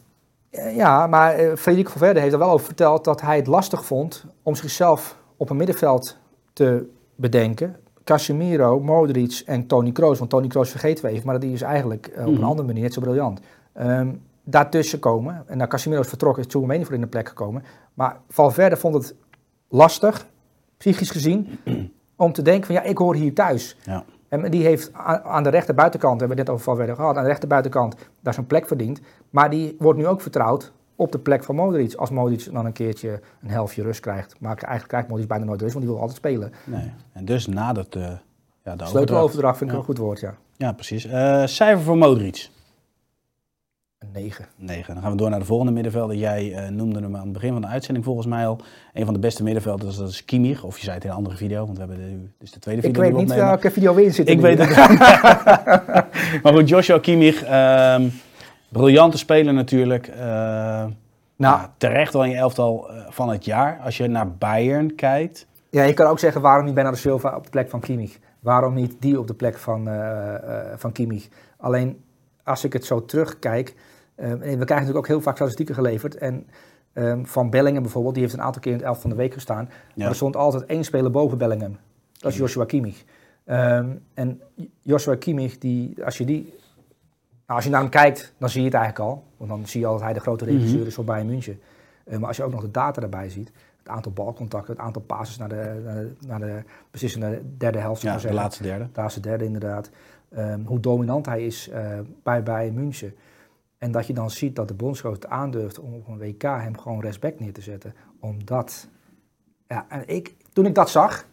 S5: Eh, ja, maar uh, Federico Valverde heeft er wel over verteld dat hij het lastig vond om zichzelf op een middenveld te bedenken. Casemiro, Modric en Tony Kroos. Want Tony Kroos vergeten we even, maar die is eigenlijk uh, op een mhm. andere manier net zo briljant. Um, daartussen komen, en naar Casemiro is vertrokken, is Tchouameni voor in de plek gekomen. Maar Valverde vond het lastig, psychisch gezien, om te denken van ja, ik hoor hier thuis.
S2: Ja.
S5: En die heeft aan de rechterbuitenkant, we hebben het net over Valverde gehad, aan de rechterbuitenkant daar zijn plek verdiend. Maar die wordt nu ook vertrouwd op de plek van Modric. Als Modric dan een keertje een helftje rust krijgt. Maar eigenlijk krijgt Modric bijna nooit rust, want die wil altijd spelen.
S2: Nee. En dus nadert de, ja, de
S5: Sleuteloverdracht vind ik een goed woord, ja.
S2: Ja, precies. Uh, cijfer voor Modric?
S5: Een 9.
S2: 9. Dan gaan we door naar de volgende middenvelder. Jij uh, noemde hem aan het begin van de uitzending volgens mij al. Een van de beste middenvelders, dat is Kimmich. Of je zei het in een andere video, want we hebben de, dus de tweede video
S5: Ik weet niet welke video we in zitten.
S2: Ik weet het. maar goed, Joshua Kimmich, um, briljante speler natuurlijk. Uh, nou, ja, terecht wel in je elftal uh, van het jaar. Als je naar Bayern kijkt.
S5: Ja, je kan ook zeggen waarom niet Bernardo Silva op de plek van Kimmich. Waarom niet die op de plek van, van Kimmich. Alleen als ik het zo terugkijk Um, we krijgen natuurlijk ook heel vaak statistieken geleverd. En um, van Bellingen bijvoorbeeld, die heeft een aantal keer in het elf van de week gestaan. Maar er stond altijd één speler boven Bellingham. Dat is Joshua Kimmich. Um, en Joshua Kimmich, die, als je die... Nou, als je naar hem kijkt, dan zie je het eigenlijk al. Want dan zie je al dat hij de grote mhm. regisseur is voor Bayern München. Uh, maar als je ook nog de data erbij ziet, het aantal balcontacten, het aantal passes naar de, naar de, naar de beslissende derde helft.
S2: Ja, de laatste derde.
S5: De laatste derde inderdaad. Um, hoe dominant hij is uh, bij Bayern München. En dat je dan ziet dat de bondscoach aandurft om op een WK hem gewoon respect neer te zetten. Omdat, ja, en ik, toen ik dat zag,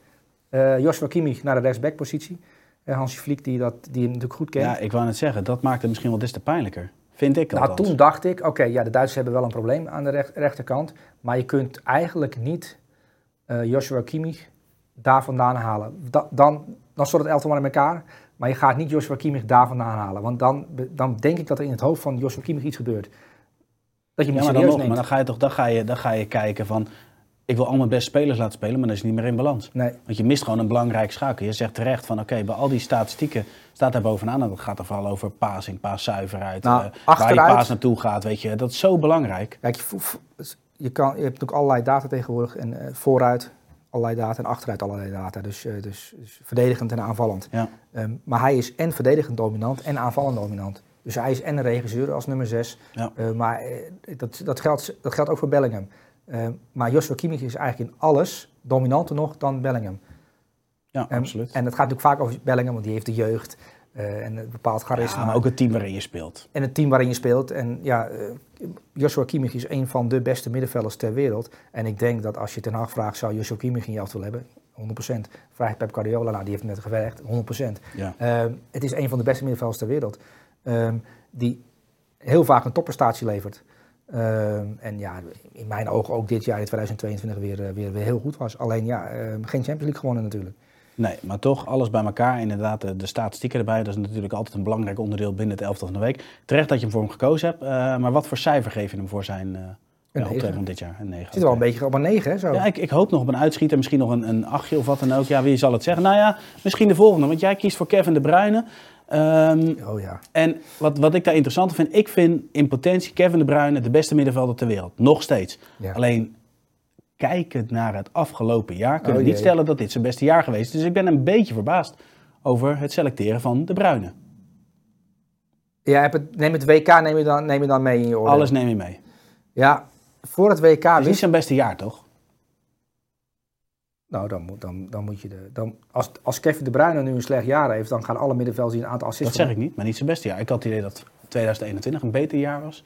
S5: uh, Joshua Kimmich naar de rechtsbackpositie. Uh, Hansi Flick, die, dat, die hem natuurlijk goed kent.
S2: Ja, ik wou net zeggen, dat maakt het misschien wel des te pijnlijker. Vind ik
S5: Nou, toen dacht ik, oké, ja, de Duitsers hebben wel een probleem aan de rechterkant. Maar je kunt eigenlijk niet uh, Joshua Kimmich daar vandaan halen. dan, dan stort het elftal maar in elkaar. Maar je gaat niet Joshua Kimmich daar vandaan halen. Want dan, dan denk ik dat er in het hoofd van Joshua Kimmich iets gebeurt. Dat je hem ja, maar dan nog,
S2: Maar dan ga je toch dan ga je, dan ga je kijken van... Ik wil al mijn beste spelers laten spelen, maar dat is niet meer in balans.
S5: Nee.
S2: Want je mist gewoon een belangrijk schakel. Je zegt terecht van oké, bij al die statistieken staat daar bovenaan. En dat gaat er vooral over passing, paaszuiverheid. Nou, uh, waar je paas naartoe gaat, weet je. Dat is zo belangrijk.
S5: Kijk, je, je, kan, je hebt natuurlijk allerlei data tegenwoordig. En uh, vooruit, allerlei data en achteruit allerlei data. Dus, uh, dus, dus, verdedigend en aanvallend.
S2: Ja.
S5: Um, maar hij is en verdedigend dominant en aanvallend dominant. Dus hij is en een regisseur als nummer 6.
S2: Ja.
S5: Uh, maar uh, dat, dat, geldt, dat geldt ook voor Bellingham. maar Joshua Kimmich is eigenlijk in alles dominanter nog dan Bellingham.
S2: Ja, um, absoluut.
S5: En het gaat natuurlijk vaak over Bellingham, want die heeft de jeugd. Uh, en een bepaald charisma.
S2: Ja, maar ook het team waarin je speelt.
S5: En het team waarin je speelt. En ja, uh, Joshua Kimmich is een van de beste middenvelders ter wereld. En ik denk dat als je ten Hag vraagt, zou Joshua Kimmich in je willen hebben? 100%. Vraag Pep Guardiola, nou, die heeft net gewerkt, 100%.
S2: Ja.
S5: Uh, het is een van de beste middenvelders ter wereld. Ehm, die heel vaak een topprestatie levert. Ehm, en ja, in mijn ogen ook dit jaar in 2022 weer, eh, weer, weer heel goed was. Alleen ja, geen Champions League gewonnen natuurlijk.
S2: Nee, maar toch alles bij elkaar. Inderdaad, de, de statistieken erbij. Dat is natuurlijk altijd een belangrijk onderdeel binnen het elftal van de week. Terecht dat je hem voor hem gekozen hebt. Uh, maar wat voor cijfer geef je hem voor zijn uh, ja, optreden van dit jaar? Een 9.
S5: Zit wel een beetje op een 9, hè? Zo.
S2: Ja, ik, ik, hoop nog op een uitschieter. Misschien nog een, een achtje of wat dan ook. Ja, wie zal het zeggen? Nou ja, misschien de volgende. Want jij kiest voor Kevin de Bruyne. Um,
S5: oh ja.
S2: En wat, wat ik daar interessant vind, ik vind in potentie Kevin de Bruyne de beste middenvelder ter wereld. Nog steeds.
S5: Ja.
S2: Alleen kijkend naar het afgelopen jaar kunnen we oh niet stellen dat dit zijn beste jaar geweest is. Dus ik ben een beetje verbaasd over het selecteren van de Bruine.
S5: Ja, het, neem het WK neem je, dan, neem je dan mee in je oordeel?
S2: Alles neem je mee.
S5: Ja, voor het WK...
S2: Het is niet zijn beste jaar, toch?
S5: Nou, dan moet, dan, dan moet je de. Dan, als, als Kevin de Bruyne nu een slecht jaar heeft, dan gaan alle middenvelders die een aantal assists.
S2: Dat zeg ik niet, maar niet zijn beste jaar. Ik had het idee dat 2021 een beter jaar was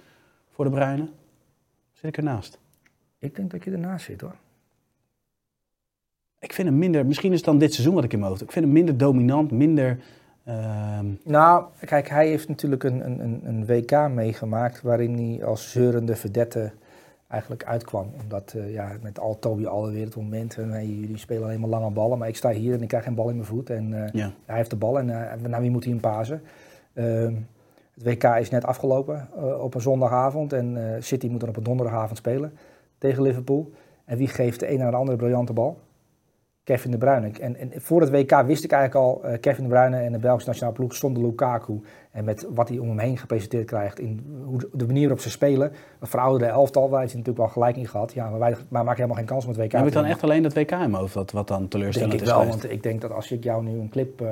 S2: voor de Bruyne. Zit ik ernaast?
S5: Ik denk dat je ernaast zit hoor.
S2: Ik vind hem minder, misschien is het dan dit seizoen wat ik in mijn hoofd. Ik vind hem minder dominant, minder. ehm,
S5: Nou, kijk, hij heeft natuurlijk een, een, een- WK meegemaakt waarin hij als zeurende verdette eigenlijk uitkwam. Omdat eh, ja, met al Toby alweer het moment, en, hey, jullie spelen alleen maar lange ballen, maar ik sta hier en ik krijg geen bal in mijn voet. En eh,
S2: ja.
S5: hij heeft de bal en eh, naar wie moet hij hem pasen? Ehm, het WK is net afgelopen op een zondagavond en City moet dan op een donderdagavond spelen tegen Liverpool. En wie geeft de een naar de andere briljante bal? Kevin de Bruyne. En, en voor het WK wist ik eigenlijk al, eh, Kevin de Bruyne en de Belgische nationale ploeg zonder Lukaku. En met wat hij om hem heen gepresenteerd krijgt, in hoe de, manier waarop ze spelen. Een verouderde elftal, waar hij natuurlijk wel gelijk in gehad. Ja, maar wij maar maken helemaal geen kans om het WK
S2: Heb ik
S5: te
S2: dan echt alleen dat WK in mijn hoofd, wat, wat dan
S5: Denk
S2: teleurstellend
S5: ik
S2: is
S5: wel,
S2: geweest?
S5: want ik denk dat als ik jou nu een clip eh,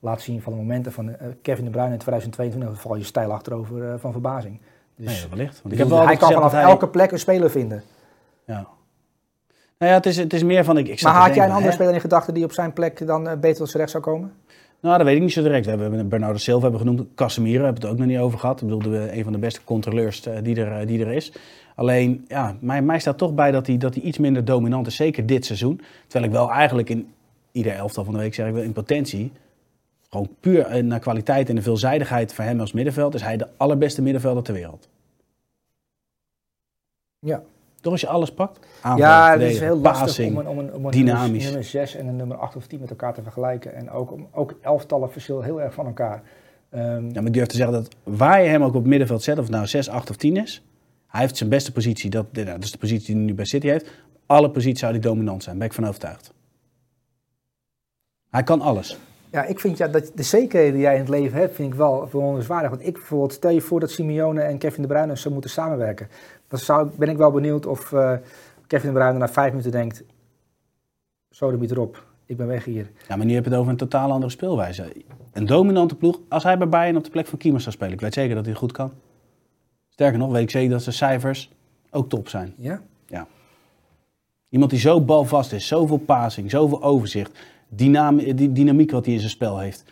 S5: laat zien van de momenten van eh, Kevin de Bruyne in 2022, dan val je stijl achterover van verbazing. Dus
S2: Nee, wellicht. Want
S5: ik
S2: ik heb wel
S5: hij kan vanaf
S2: hij-
S5: elke plek een speler vinden.
S2: Ja. Nou ja, het is, het is meer van... Ik,
S5: Maar had jij een andere speler in gedachten die op zijn plek dan eh, beter tot zijn recht zou komen?
S2: Nou, dat weet ik niet zo direct. We hebben Bernardo Silva hebben genoemd. Casemiro hebben we het ook nog niet over gehad. Ik bedoel, een van de beste controleurs eh, die, er, eh, die er is. Alleen, ja, mij, mij staat toch bij dat hij, dat hij iets minder dominant is. Zeker dit seizoen. Terwijl ik wel eigenlijk in ieder elftal van de week zeg ik wel in potentie... Gewoon puur naar kwaliteit en de veelzijdigheid van hem als middenveld... is hij de allerbeste middenvelder ter wereld.
S5: Ja.
S2: Toch als je alles pakt? Aanval,
S5: ja, het is heel lastig
S2: passing.
S5: om een, om een, om een
S2: dynamisch.
S5: nummer 6 en een nummer 8 of 10 met elkaar te vergelijken. En ook, om- ook elftallen verschillen heel erg van elkaar. Ehm,
S2: Ja, maar ik durf te zeggen dat waar je hem ook op het middenveld zet, of het nou 6, 8 of 10 is, hij heeft zijn beste positie. Dat, nou, dat is de positie die hij nu bij City heeft. Alle posities zou hij dominant zijn, daar ben ik van overtuigd. Hij kan alles.
S5: Ja, ik vind ja, dat de zekerheden die jij in het leven hebt, vind ik wel bewonderenswaardig. Want ik bijvoorbeeld, stel je voor dat Simeone en Kevin de Bruyne zo moeten samenwerken. Dan zou, ben ik wel benieuwd of eh, Kevin de Bruyne na vijf minuten denkt, zo de erop, ik ben weg hier.
S2: Ja, maar nu heb je het over een totaal andere speelwijze. Een dominante ploeg. Als hij bij Bayern op de plek van Kiemers zou spelen, ik weet zeker dat hij goed kan. Sterker nog, weet ik zeker dat zijn cijfers ook top zijn.
S5: Ja?
S2: Iemand die zo balvast is, zoveel passing, zoveel overzicht, die dynamiek wat hij in zijn spel heeft.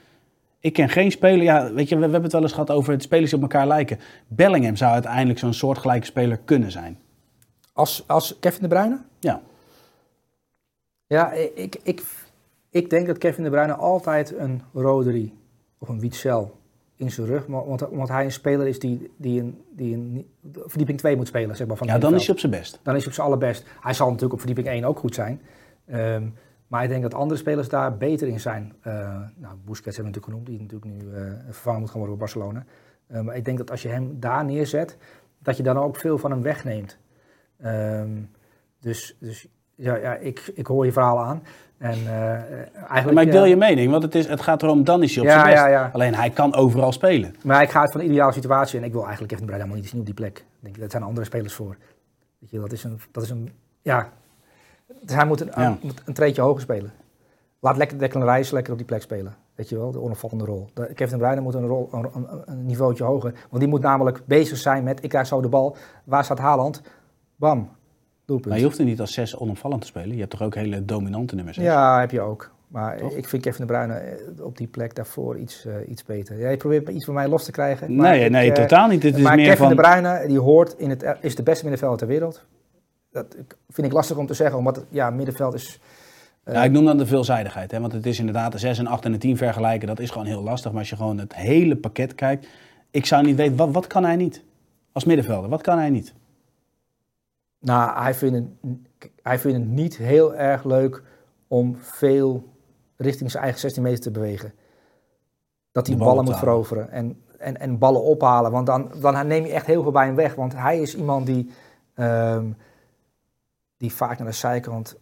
S2: Ik ken geen speler, ja, weet je, we, we hebben het wel eens gehad over het spelers die op elkaar lijken. Bellingham zou uiteindelijk zo'n soortgelijke speler kunnen zijn.
S5: Als, als Kevin de Bruyne?
S2: Ja,
S5: Ja, ik, ik, ik denk dat Kevin de Bruyne altijd een Rodri of een Witzel in zijn rug, want, want hij een speler is die, die, een, die een verdieping 2 moet spelen, zeg maar. Van
S2: ja dan is hij op zijn best.
S5: dan is hij op zijn allerbest. Hij zal natuurlijk op verdieping 1 ook goed zijn. Ehm, maar ik denk dat andere spelers daar beter in zijn. Eh nou, Busquets hebben we natuurlijk genoemd, die natuurlijk nu eh, vervangen moet gaan worden door Barcelona. Eh, maar ik denk dat als je hem daar neerzet, dat je dan ook veel van hem wegneemt. Ehm, dus dus ja, ja ik, ik hoor je verhaal aan. En, eigenlijk,
S2: Maar ik deel je mening, want het, is, het gaat erom, dan is hij op
S5: Ja,
S2: zijn best.
S5: ja.
S2: Alleen hij kan overal spelen.
S5: Maar ik ga uit van de ideale situatie en ik wil eigenlijk Kevin de Bruyne helemaal niet zien op die plek. Ik denk, dat zijn andere spelers voor. Weet je, dat is een, dat is een ja. Dus hij moet een,
S2: Ja.
S5: een treetje hoger spelen. Laat lekker Declan Rice lekker op die plek spelen. Weet je wel, de onopvallende rol. De, Kevin de Bruyne moet een, rol, een, een, niveautje hoger. Want die moet namelijk bezig zijn met, ik krijg zo de bal. Waar staat Haaland? Bam, doelpunt.
S2: Maar je hoeft er niet als zes onopvallend te spelen. Je hebt toch ook hele dominante nummers.
S5: Ja, heb je ook. Maar
S2: Toch?
S5: ik vind Kevin de Bruyne eh, op die plek daarvoor iets, eh, iets beter. Jij probeert iets van mij los te krijgen.
S2: Nee,
S5: ik,
S2: nee,
S5: eh,
S2: totaal niet. Het is meer
S5: Kevin
S2: van...
S5: de Bruyne, die hoort in het, is de beste middenvelder ter wereld. Dat vind ik lastig om te zeggen, omdat het, ja, middenveld is... eh,
S2: Ja, ik noem dan de veelzijdigheid. Hè? Want het is inderdaad de 6 en 8 en de 10 vergelijken. Dat is gewoon heel lastig. Maar als je gewoon het hele pakket kijkt. Ik zou niet weten, wat, wat kan hij niet? Als middenvelder, wat kan hij niet?
S5: Nou, hij vindt, het, hij vindt het niet heel erg leuk om veel richting zijn eigen 16 meter te bewegen. Dat hij ballen
S2: bal
S5: moet veroveren en, en, en ballen ophalen. Want dan, dan neem je echt heel veel bij hem weg. Want hij is iemand die, ehm, die vaak naar de zijkant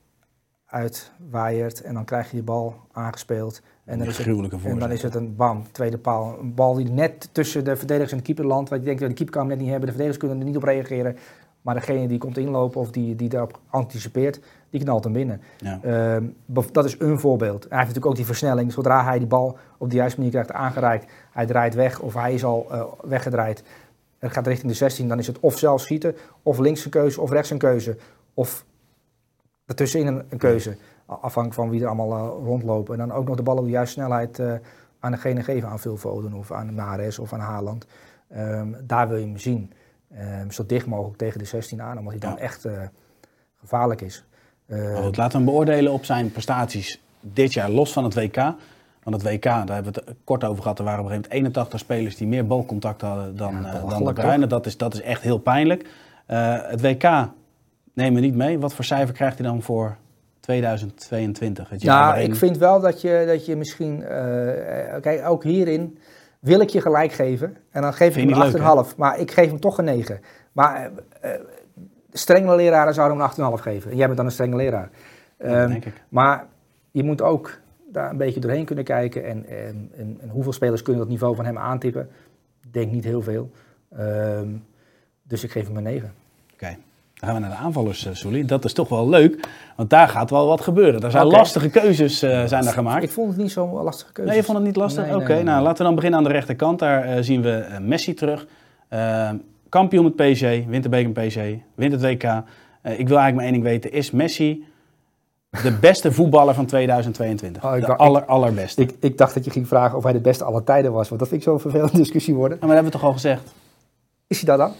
S5: uitwaaiert. En dan krijg je die bal aangespeeld. En dan, is het, en dan is het een bam, tweede paal. Een bal die net tussen de verdedigers en de keeper landt. Want je denkt, de keeper kan hem net niet hebben. De verdedigers kunnen er niet op reageren. Maar degene die komt inlopen of die, die daarop anticipeert, die knalt hem binnen.
S2: Ja.
S5: Ehm, dat is een voorbeeld. Hij heeft natuurlijk ook die versnelling. Zodra hij die bal op de juiste manier krijgt aangereikt, hij draait weg of hij is al eh, weggedraaid. Het gaat richting de 16, dan is het of zelf schieten, of links een keuze, of rechts een keuze, of ertussenin een, een keuze. afhankelijk van wie er allemaal uh, rondlopen. En dan ook nog de ballen op de juiste snelheid uh, aan degene geven, aan Phil Foden of aan Mares of aan Haaland. Um, daar wil je hem zien. Um, zo dicht mogelijk tegen de 16 aan, omdat hij dan echt uh, gevaarlijk is.
S2: Uh, laten we hem beoordelen op zijn prestaties dit jaar, los van het WK. Want het WK, daar hebben we het kort over gehad. Er waren op een gegeven moment 81 spelers die meer balcontact hadden dan, ja, uh, dan de. Dat is, dat is echt heel pijnlijk. het WK nemen we niet mee. Wat voor cijfer krijgt hij dan voor 2022? Het
S5: jaar nou, ik vind wel dat je, dat je misschien... kijk, ook hierin wil ik je gelijk geven. En dan geef ik hem een 8,5. Maar ik geef hem toch een 9. Maar uh, strenge leraren zouden hem een 8,5 geven. En jij bent dan een strenge leraar.
S2: Ja, um, denk ik.
S5: Maar je moet ook daar een beetje doorheen kunnen kijken. En, en, en, hoeveel spelers kunnen dat niveau van hem aantippen? Ik denk niet heel veel. Um, dus ik geef hem een 9.
S2: Oké. Okay. Dan gaan we naar de aanvallers, uh. Dat is toch wel leuk, want daar gaat wel wat gebeuren. Er zijn okay. lastige keuzes uh, zijn daar gemaakt.
S5: Ik vond het niet zo'n lastige keuze.
S2: Nee, je vond het niet lastig? Nee, Oké, okay, nee, nee, nou laten we dan beginnen aan de rechterkant. Daar uh, zien we Messi terug. kampioen met PSG, wint de beker met PSG, wint het WK. ik wil eigenlijk maar één ding weten. Is Messi de beste voetballer van 2022? Oh, de dacht, aller, allerbeste.
S5: Ik, ik, dacht dat je ging vragen of hij de beste aller tijden was. Want dat vind ik zo'n vervelende discussie worden.
S2: Ja, maar dat hebben we toch al gezegd?
S5: Is hij dat dan?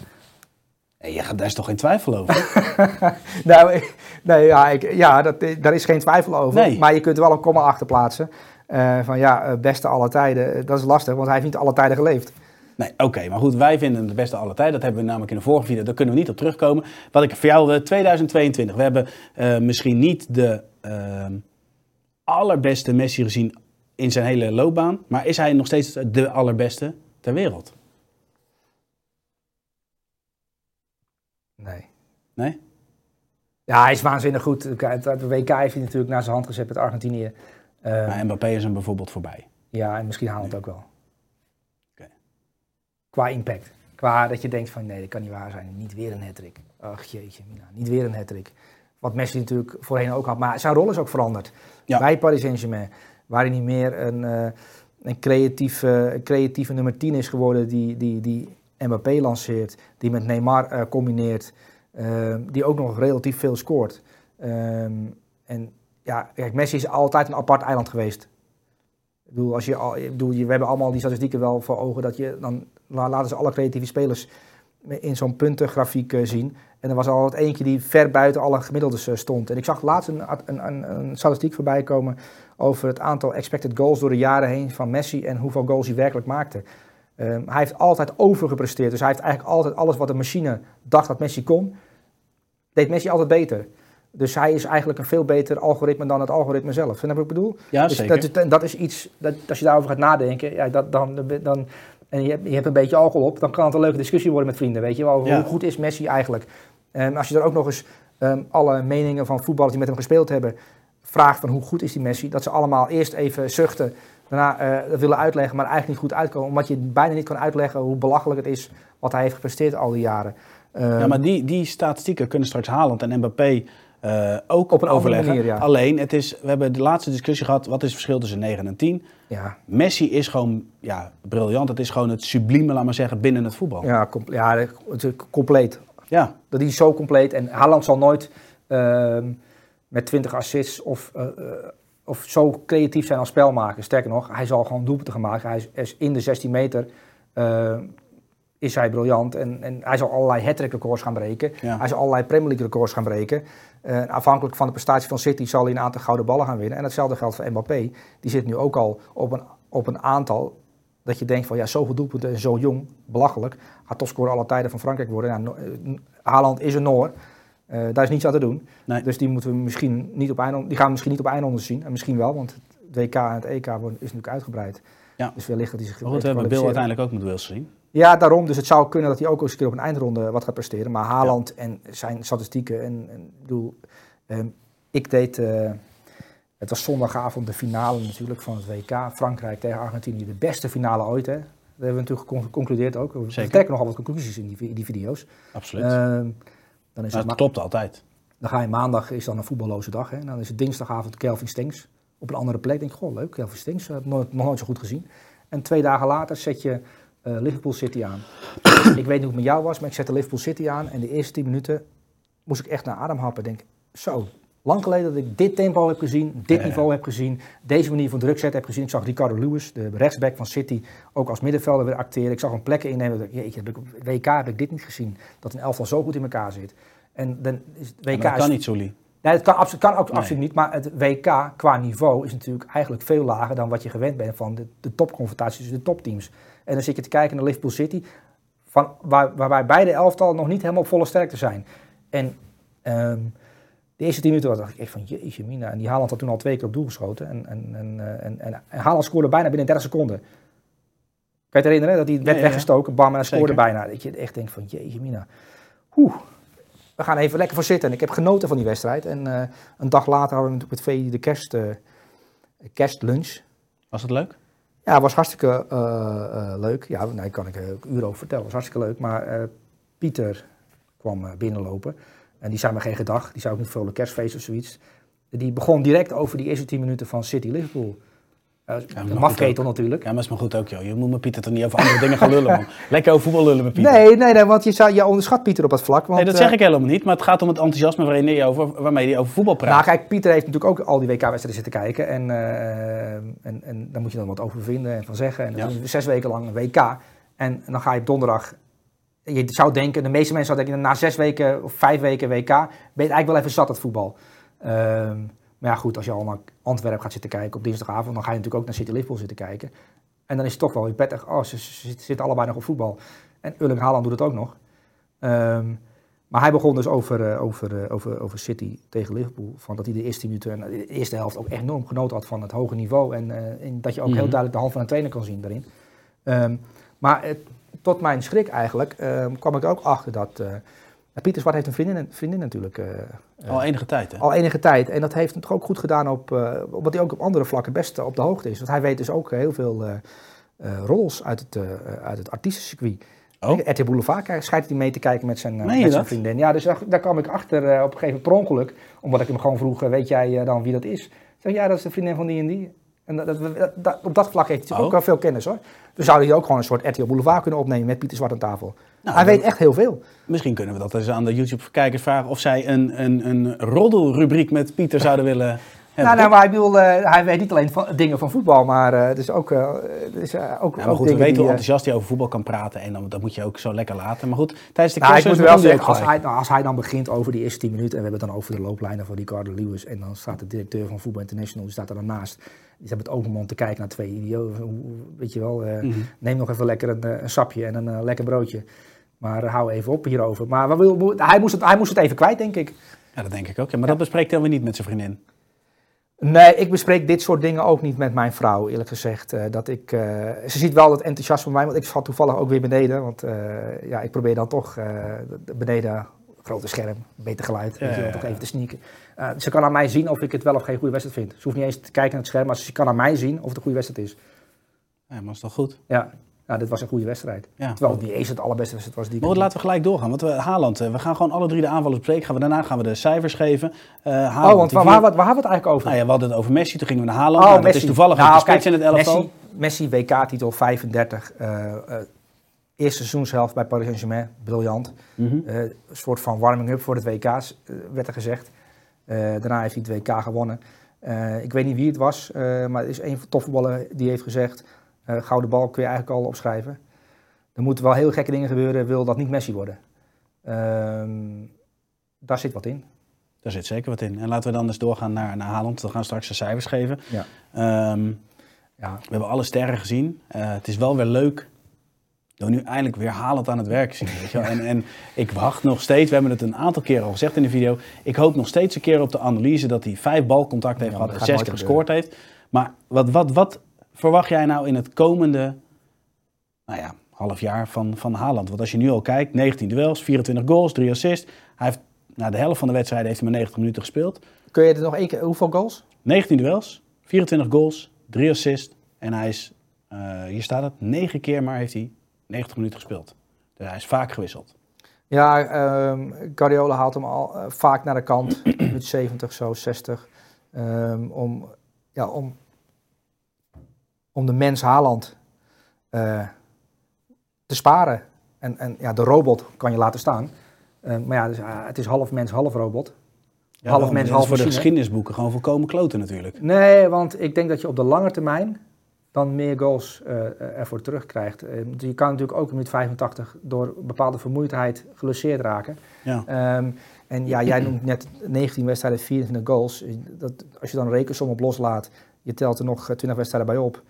S2: Nee, ja, daar is toch geen twijfel over?
S5: nou, nee, ja, ik, ja dat, daar is geen twijfel over. Nee. Maar je kunt er wel een komma achter plaatsen. Uh, van ja, beste alle tijden. Dat is lastig, want hij heeft niet alle tijden geleefd.
S2: Nee, oké. Okay, maar goed, wij vinden de beste alle tijden. Dat hebben we namelijk in de vorige video. Daar kunnen we niet op terugkomen. Wat ik voor jou wil, 2022. We hebben uh, misschien niet de uh, allerbeste Messi gezien in zijn hele loopbaan. Maar is hij nog steeds de allerbeste ter wereld?
S5: Nee. Ja, hij is waanzinnig goed. Het WK heeft hij natuurlijk naar zijn hand gezet met Argentinië.
S2: Uh, maar Mbappé is hem bijvoorbeeld voorbij.
S5: Ja, en misschien haalt het ook wel. Okay. Qua impact. Qua dat je denkt van nee, dat kan niet waar zijn. Niet weer een hattrick. Ach jeetje, Mina. Niet weer een hattrick. Wat Messi natuurlijk voorheen ook had. Maar zijn rol is ook veranderd. Ja. Bij Paris Saint-Germain. Waar hij niet meer een, uh, een, creatieve, creatieve nummer 10 is geworden die, die, die Mbappé lanceert, die met Neymar uh, combineert, die ook nog relatief veel scoort. Um, en ja, kijk, Messi is altijd een apart eiland geweest. Ik bedoel, als je al, ik bedoel, we hebben allemaal die statistieken wel voor ogen dat je dan laten ze alle creatieve spelers in zo'n puntengrafiek uh, zien. En er was al altijd eentje die ver buiten alle gemiddeldes uh, stond. En ik zag laatst een, een, een, een, statistiek voorbij komen over het aantal expected goals door de jaren heen van Messi en hoeveel goals hij werkelijk maakte. Um, hij heeft altijd overgepresteerd. Dus hij heeft eigenlijk altijd alles wat de machine dacht dat Messi kon, deed Messi altijd beter. Dus hij is eigenlijk een veel beter algoritme dan het algoritme zelf. Snap je wat ik bedoel?
S2: Ja,
S5: dus
S2: zeker.
S5: Dat, dat, is iets, dat, als je daarover gaat nadenken, ja, dat, dan, dan, en je, je hebt een beetje alcohol op, dan kan het een leuke discussie worden met vrienden. Weet je wel, ja. hoe goed is Messi eigenlijk? En als je dan ook nog eens um, alle meningen van voetballers die met hem gespeeld hebben, vraagt van hoe goed is die Messi, dat ze allemaal eerst even zuchten daarna uh, willen uitleggen, maar eigenlijk niet goed uitkomen. Omdat je bijna niet kan uitleggen hoe belachelijk het is wat hij heeft gepresteerd al die jaren.
S2: Ja, maar die, die statistieken kunnen straks Haaland en Mbappé uh, ook op een overleggen. Manier, ja. Alleen, het is, we hebben de laatste discussie gehad, wat is het verschil tussen 9 en 10?
S5: Ja.
S2: Messi is gewoon ja, briljant. Het is gewoon het sublieme, laat maar zeggen, binnen het voetbal.
S5: Ja, com ja het is compleet.
S2: Ja.
S5: Dat is zo compleet. En Haaland zal nooit uh, met 20 assists of uh, of zo creatief zijn als spelmaker. Sterker nog, hij zal gewoon doelpunten gaan maken. Hij is, in de 16 meter is hij briljant. En, en hij zal allerlei hat records gaan breken. Ja. Hij zal allerlei Premier League records gaan breken. Uh, afhankelijk van de prestatie van City zal hij een aantal gouden ballen gaan winnen. En hetzelfde geldt voor Mbappé. Die zit nu ook al op een, op een aantal dat je denkt van ja, zoveel doelpunten en zo jong, belachelijk. Gaat topscorer alle tijden van Frankrijk worden. Nou, Haaland is een Noor. Uh, daar is niets aan te doen. Nee. Dus die, moeten we misschien niet op eind, die gaan we misschien niet op eindronde zien. En misschien wel, want het WK en het EK worden, is natuurlijk uitgebreid. Ja. Dus wellicht dat hij zich
S2: Maar goed, we hebben Bill uiteindelijk ook met Wales gezien.
S5: Ja, daarom. Dus het zou kunnen dat hij ook eens een keer op een eindronde wat gaat presteren. Maar Haaland ja. en zijn statistieken. En, en bedoel, um, ik deed. Uh, het was zondagavond de finale natuurlijk van het WK. Frankrijk tegen Argentinië. De beste finale ooit. Hè? Dat hebben we natuurlijk geconcludeerd ook. We trekken nogal wat conclusies in die, die video's.
S2: Absoluut. Uh, dan is het, het klopt altijd.
S5: Dan ga je maandag, is dan een voetballoze dag. Hè? En dan is het dinsdagavond Kelvin Stengs op een andere plek. denk ik, goh, leuk, Kelvin Stengs, heb ik nog, nog nooit zo goed gezien. En twee dagen later zet je uh, Liverpool City aan. ik weet niet hoe het met jou was, maar ik zette Liverpool City aan. En de eerste tien minuten moest ik echt naar adem happen. Denk, zo, lang geleden dat ik dit tempo heb gezien, dit niveau heb gezien, deze manier van druk zetten heb gezien. Ik zag Ricardo Lewis, de rechtsback van City, ook als middenvelder weer acteren. Ik zag hem plekken innemen. dat Jeetje, heb ik WK heb ik dit niet gezien. Dat een elftal zo goed in elkaar zit. En dan is het WK
S2: dat kan niet, Sully.
S5: Nee, het kan, absolu- kan ook
S2: Nee.
S5: absoluut niet. Maar het WK qua niveau is natuurlijk eigenlijk veel lager dan wat je gewend bent van de, de topconfrontaties tussen de topteams. En dan zit je te kijken naar Liverpool City, van, waar, waarbij beide elftal nog niet helemaal op volle sterkte zijn. En ehm, de eerste tien minuten dacht ik echt van jeetje mina. En die Haaland had toen al twee keer op doel geschoten. En, en, en, eh, en, en, en Haaland scoorde bijna binnen 30 seconden. Kan je het herinneren? Dat hij werd
S2: Ja,
S5: weggestoken, bam, en hij scoorde
S2: Zeker.
S5: bijna. Dat je echt denkt van jeetje mina. Oeh, we gaan even lekker voor zitten. En ik heb genoten van die wedstrijd. En eh, een dag later hadden we natuurlijk met VI de kerst, eh, kerstlunch.
S2: Was het leuk?
S5: Ja, was hartstikke eh, eh, leuk. Ja, daar kan ik uren over vertellen. Was hartstikke leuk. Maar eh, Pieter kwam binnenlopen. En die zei me geen gedag. Die zei ook niet vrolijk kerstfeest of zoiets. Die begon direct over die eerste 10 minuten van City Liverpool.
S2: Goed
S5: mafketel natuurlijk.
S2: Ja, maar is maar goed ook, joh. Je moet met Pieter toch niet over andere dingen gaan lullen, man. Lekker over voetbal lullen met Pieter.
S5: Nee, nee, nee, want je, zou, je onderschat Pieter op dat vlak. Want,
S2: Nee, dat
S5: eh,
S2: zeg ik helemaal niet. Maar het gaat om het enthousiasme waarin hij over, waarmee hij over voetbal praat.
S5: Nou, kijk, Pieter heeft natuurlijk ook al die WK-wedstrijden zitten kijken. En, eh, en, en daar moet je dan wat over vinden en van zeggen. En dan
S2: Ja.
S5: we zes weken lang een WK. En, dan ga je op donderdag. Je zou denken, de meeste mensen zouden denken, na zes weken of vijf weken WK, ben je eigenlijk wel even zat, het voetbal. Ehm, maar ja, goed, als je al naar Antwerpen gaat zitten kijken op dinsdagavond, dan ga je natuurlijk ook naar City Liverpool zitten kijken. En dan is het toch wel weer prettig, oh, ze, zitten allebei nog op voetbal. En Erling Haaland doet het ook nog. Ehm, maar hij begon dus over, eh, over, eh, over, over City tegen Liverpool. Van dat hij de eerste minuten en de eerste helft ook echt enorm genoten had van het hoge niveau. En, eh, en dat je ook heel
S2: Mhm.
S5: duidelijk de hand van een trainer kan zien daarin. Ehm, maar tot mijn schrik eigenlijk ehm, kwam ik er ook achter dat... Pieter Zwart heeft een vriendin, vriendin natuurlijk. eh, eh,
S2: Al enige tijd, hè?
S5: al enige tijd. En dat heeft hem toch ook goed gedaan op, eh omdat hij ook op andere vlakken best op de hoogte is. Want hij weet dus ook heel veel eh, roddels uit het, uit het artiestencircuit.
S2: Oh.
S5: RTL Boulevard schijnt hij mee te kijken met zijn, met zijn vriendin. Ja, dus daar, daar kwam ik achter op een gegeven moment per ongeluk. Omdat ik hem gewoon vroeg, weet jij dan wie dat is? Ik zeg, ja, dat is de vriendin van die en die. En dat, dat, op dat vlak heeft hij
S2: Oh.
S5: ook wel veel kennis hoor. Dus zou hij ook gewoon een soort RTL Boulevard kunnen opnemen met Pieter Zwart aan tafel.
S2: Nou,
S5: hij weet echt heel veel.
S2: Misschien kunnen we dat eens aan de YouTube-kijkers vragen of zij een, een, een roddelrubriek met Pieter zouden willen hebben.
S5: Nou, nou, maar hij, bedoel, eh, hij weet niet alleen van, dingen van voetbal, maar eh dus ook, eh dus, ook,
S2: Ja, maar
S5: ook
S2: goed, we weten hoe enthousiast hij over voetbal kan praten. En dan, dat moet je ook zo lekker laten. Maar goed, tijdens de
S5: Nou, ik moet wel zeggen, als hij, nou, als hij dan begint over die eerste 10 minuten, en we hebben het dan over de looplijnen van Ricardo Lewis, en dan staat de directeur van Voetbal International, die staat er dan naast. Die hebben het open mond te kijken naar twee idioten. Weet je wel,
S2: Mhm.
S5: neem nog even lekker een, een sapje en een lekker broodje. Maar eh, hou even op hierover. Maar hij, moest het, hij moest het even kwijt, denk ik.
S2: Ja, dat denk ik ook. Ja, maar dat bespreekt hij weer niet met zijn vriendin.
S5: Nee, ik bespreek dit soort dingen ook niet met mijn vrouw, eerlijk gezegd. Eh, dat ik, eh, ze ziet wel het enthousiasme van mij, want ik zat toevallig ook weer beneden. Want ja, ik probeer dan toch de- beneden, grote scherm, beter geluid, wel,
S2: ja,
S5: toch
S2: ja.
S5: even te sneaken. Ze kan aan mij zien of ik het wel of geen goede wedstrijd vind. Ze hoeft niet eens te kijken naar het scherm, maar ze kan aan mij zien of het een goede wedstrijd is.
S2: Ja, maar dat is toch goed?
S5: Ja, nou, dit was een goede wedstrijd.
S2: Ja.
S5: Terwijl het niet eens het allerbeste wedstrijd was die
S2: Maar laten we gelijk doorgaan. Want we, Haaland, eh, we gaan gewoon alle drie de aanvallers bespreken. Gaan we, daarna gaan we de cijfers geven. Eh Haaland,
S5: Oh, want waar, waar, waar hebben we het eigenlijk over?
S2: Nou ja, we hadden het over Messi, toen gingen we naar Haaland.
S5: Oh,
S2: Nou, dat is toevallig
S5: Nou,
S2: ook
S5: kijk,
S2: in het elftal.
S5: Messi, Messi WK-titel 35. eh, eh, eerste seizoenshelft bij Paris Saint-Germain, briljant.
S2: Mhm.
S5: Eh, een soort van warming-up voor het WK, eh, werd er gezegd. Eh, daarna heeft hij het WK gewonnen. Eh, ik weet niet wie het was, eh, maar er is een topvoetballer die heeft gezegd... eh, gouden bal kun je eigenlijk al opschrijven. Er moeten wel heel gekke dingen gebeuren, wil dat niet Messi worden. Ehm, daar zit wat in.
S2: Daar zit zeker wat in. En laten we dan eens doorgaan naar, naar Haaland. We gaan straks de cijfers geven.
S5: Ja.
S2: Ehm,
S5: Ja.
S2: we hebben alle sterren gezien. Eh, het is wel weer leuk we nu eindelijk weer Haaland aan het werk zien. Weet je wel. En, en ik wacht nog steeds, we hebben het een aantal keren al gezegd in de video. Ik hoop nog steeds een keer op de analyse dat hij vijf balcontacten heeft
S5: Ja,
S2: gehad en zes keer gescoord heeft. Maar wat, wat, wat verwacht jij nou in het komende nou ja, half jaar van, van Haaland? Want als je nu al kijkt, 19 duels, 24 goals, 3 assists. Hij heeft, na de helft van de wedstrijden heeft hij maar 90 minuten gespeeld.
S5: Kun je er nog één keer, hoeveel goals?
S2: 19 duels, 24 goals, 3 assists. En hij is, eh, hier staat het, 9 keer maar heeft hij 90 minuten gespeeld. Dus hij is vaak gewisseld.
S5: Ja, ehm Guardiola haalt hem al eh, vaak naar de kant, minuut 70, zo 60, ehm, om, ja, om, om de mens Haaland eh, te sparen. En, en ja, de robot kan je laten staan. Eh, maar ja, dus, ah, het is half mens, half robot.
S2: Ja,
S5: half mens, half
S2: voor de geschiedenisboeken gewoon volkomen kloten natuurlijk.
S5: Nee, want ik denk dat je op de lange termijn dan meer goals eh, ervoor terugkrijgt. Eh, je kan natuurlijk ook in minuut 85 door bepaalde vermoeidheid geluceerd raken.
S2: Ja.
S5: Ehm, en ja, jij noemt net 19 wedstrijden, 24 goals. Dat, als je dan een rekensom op loslaat, je telt er nog eh, 20 wedstrijden bij op.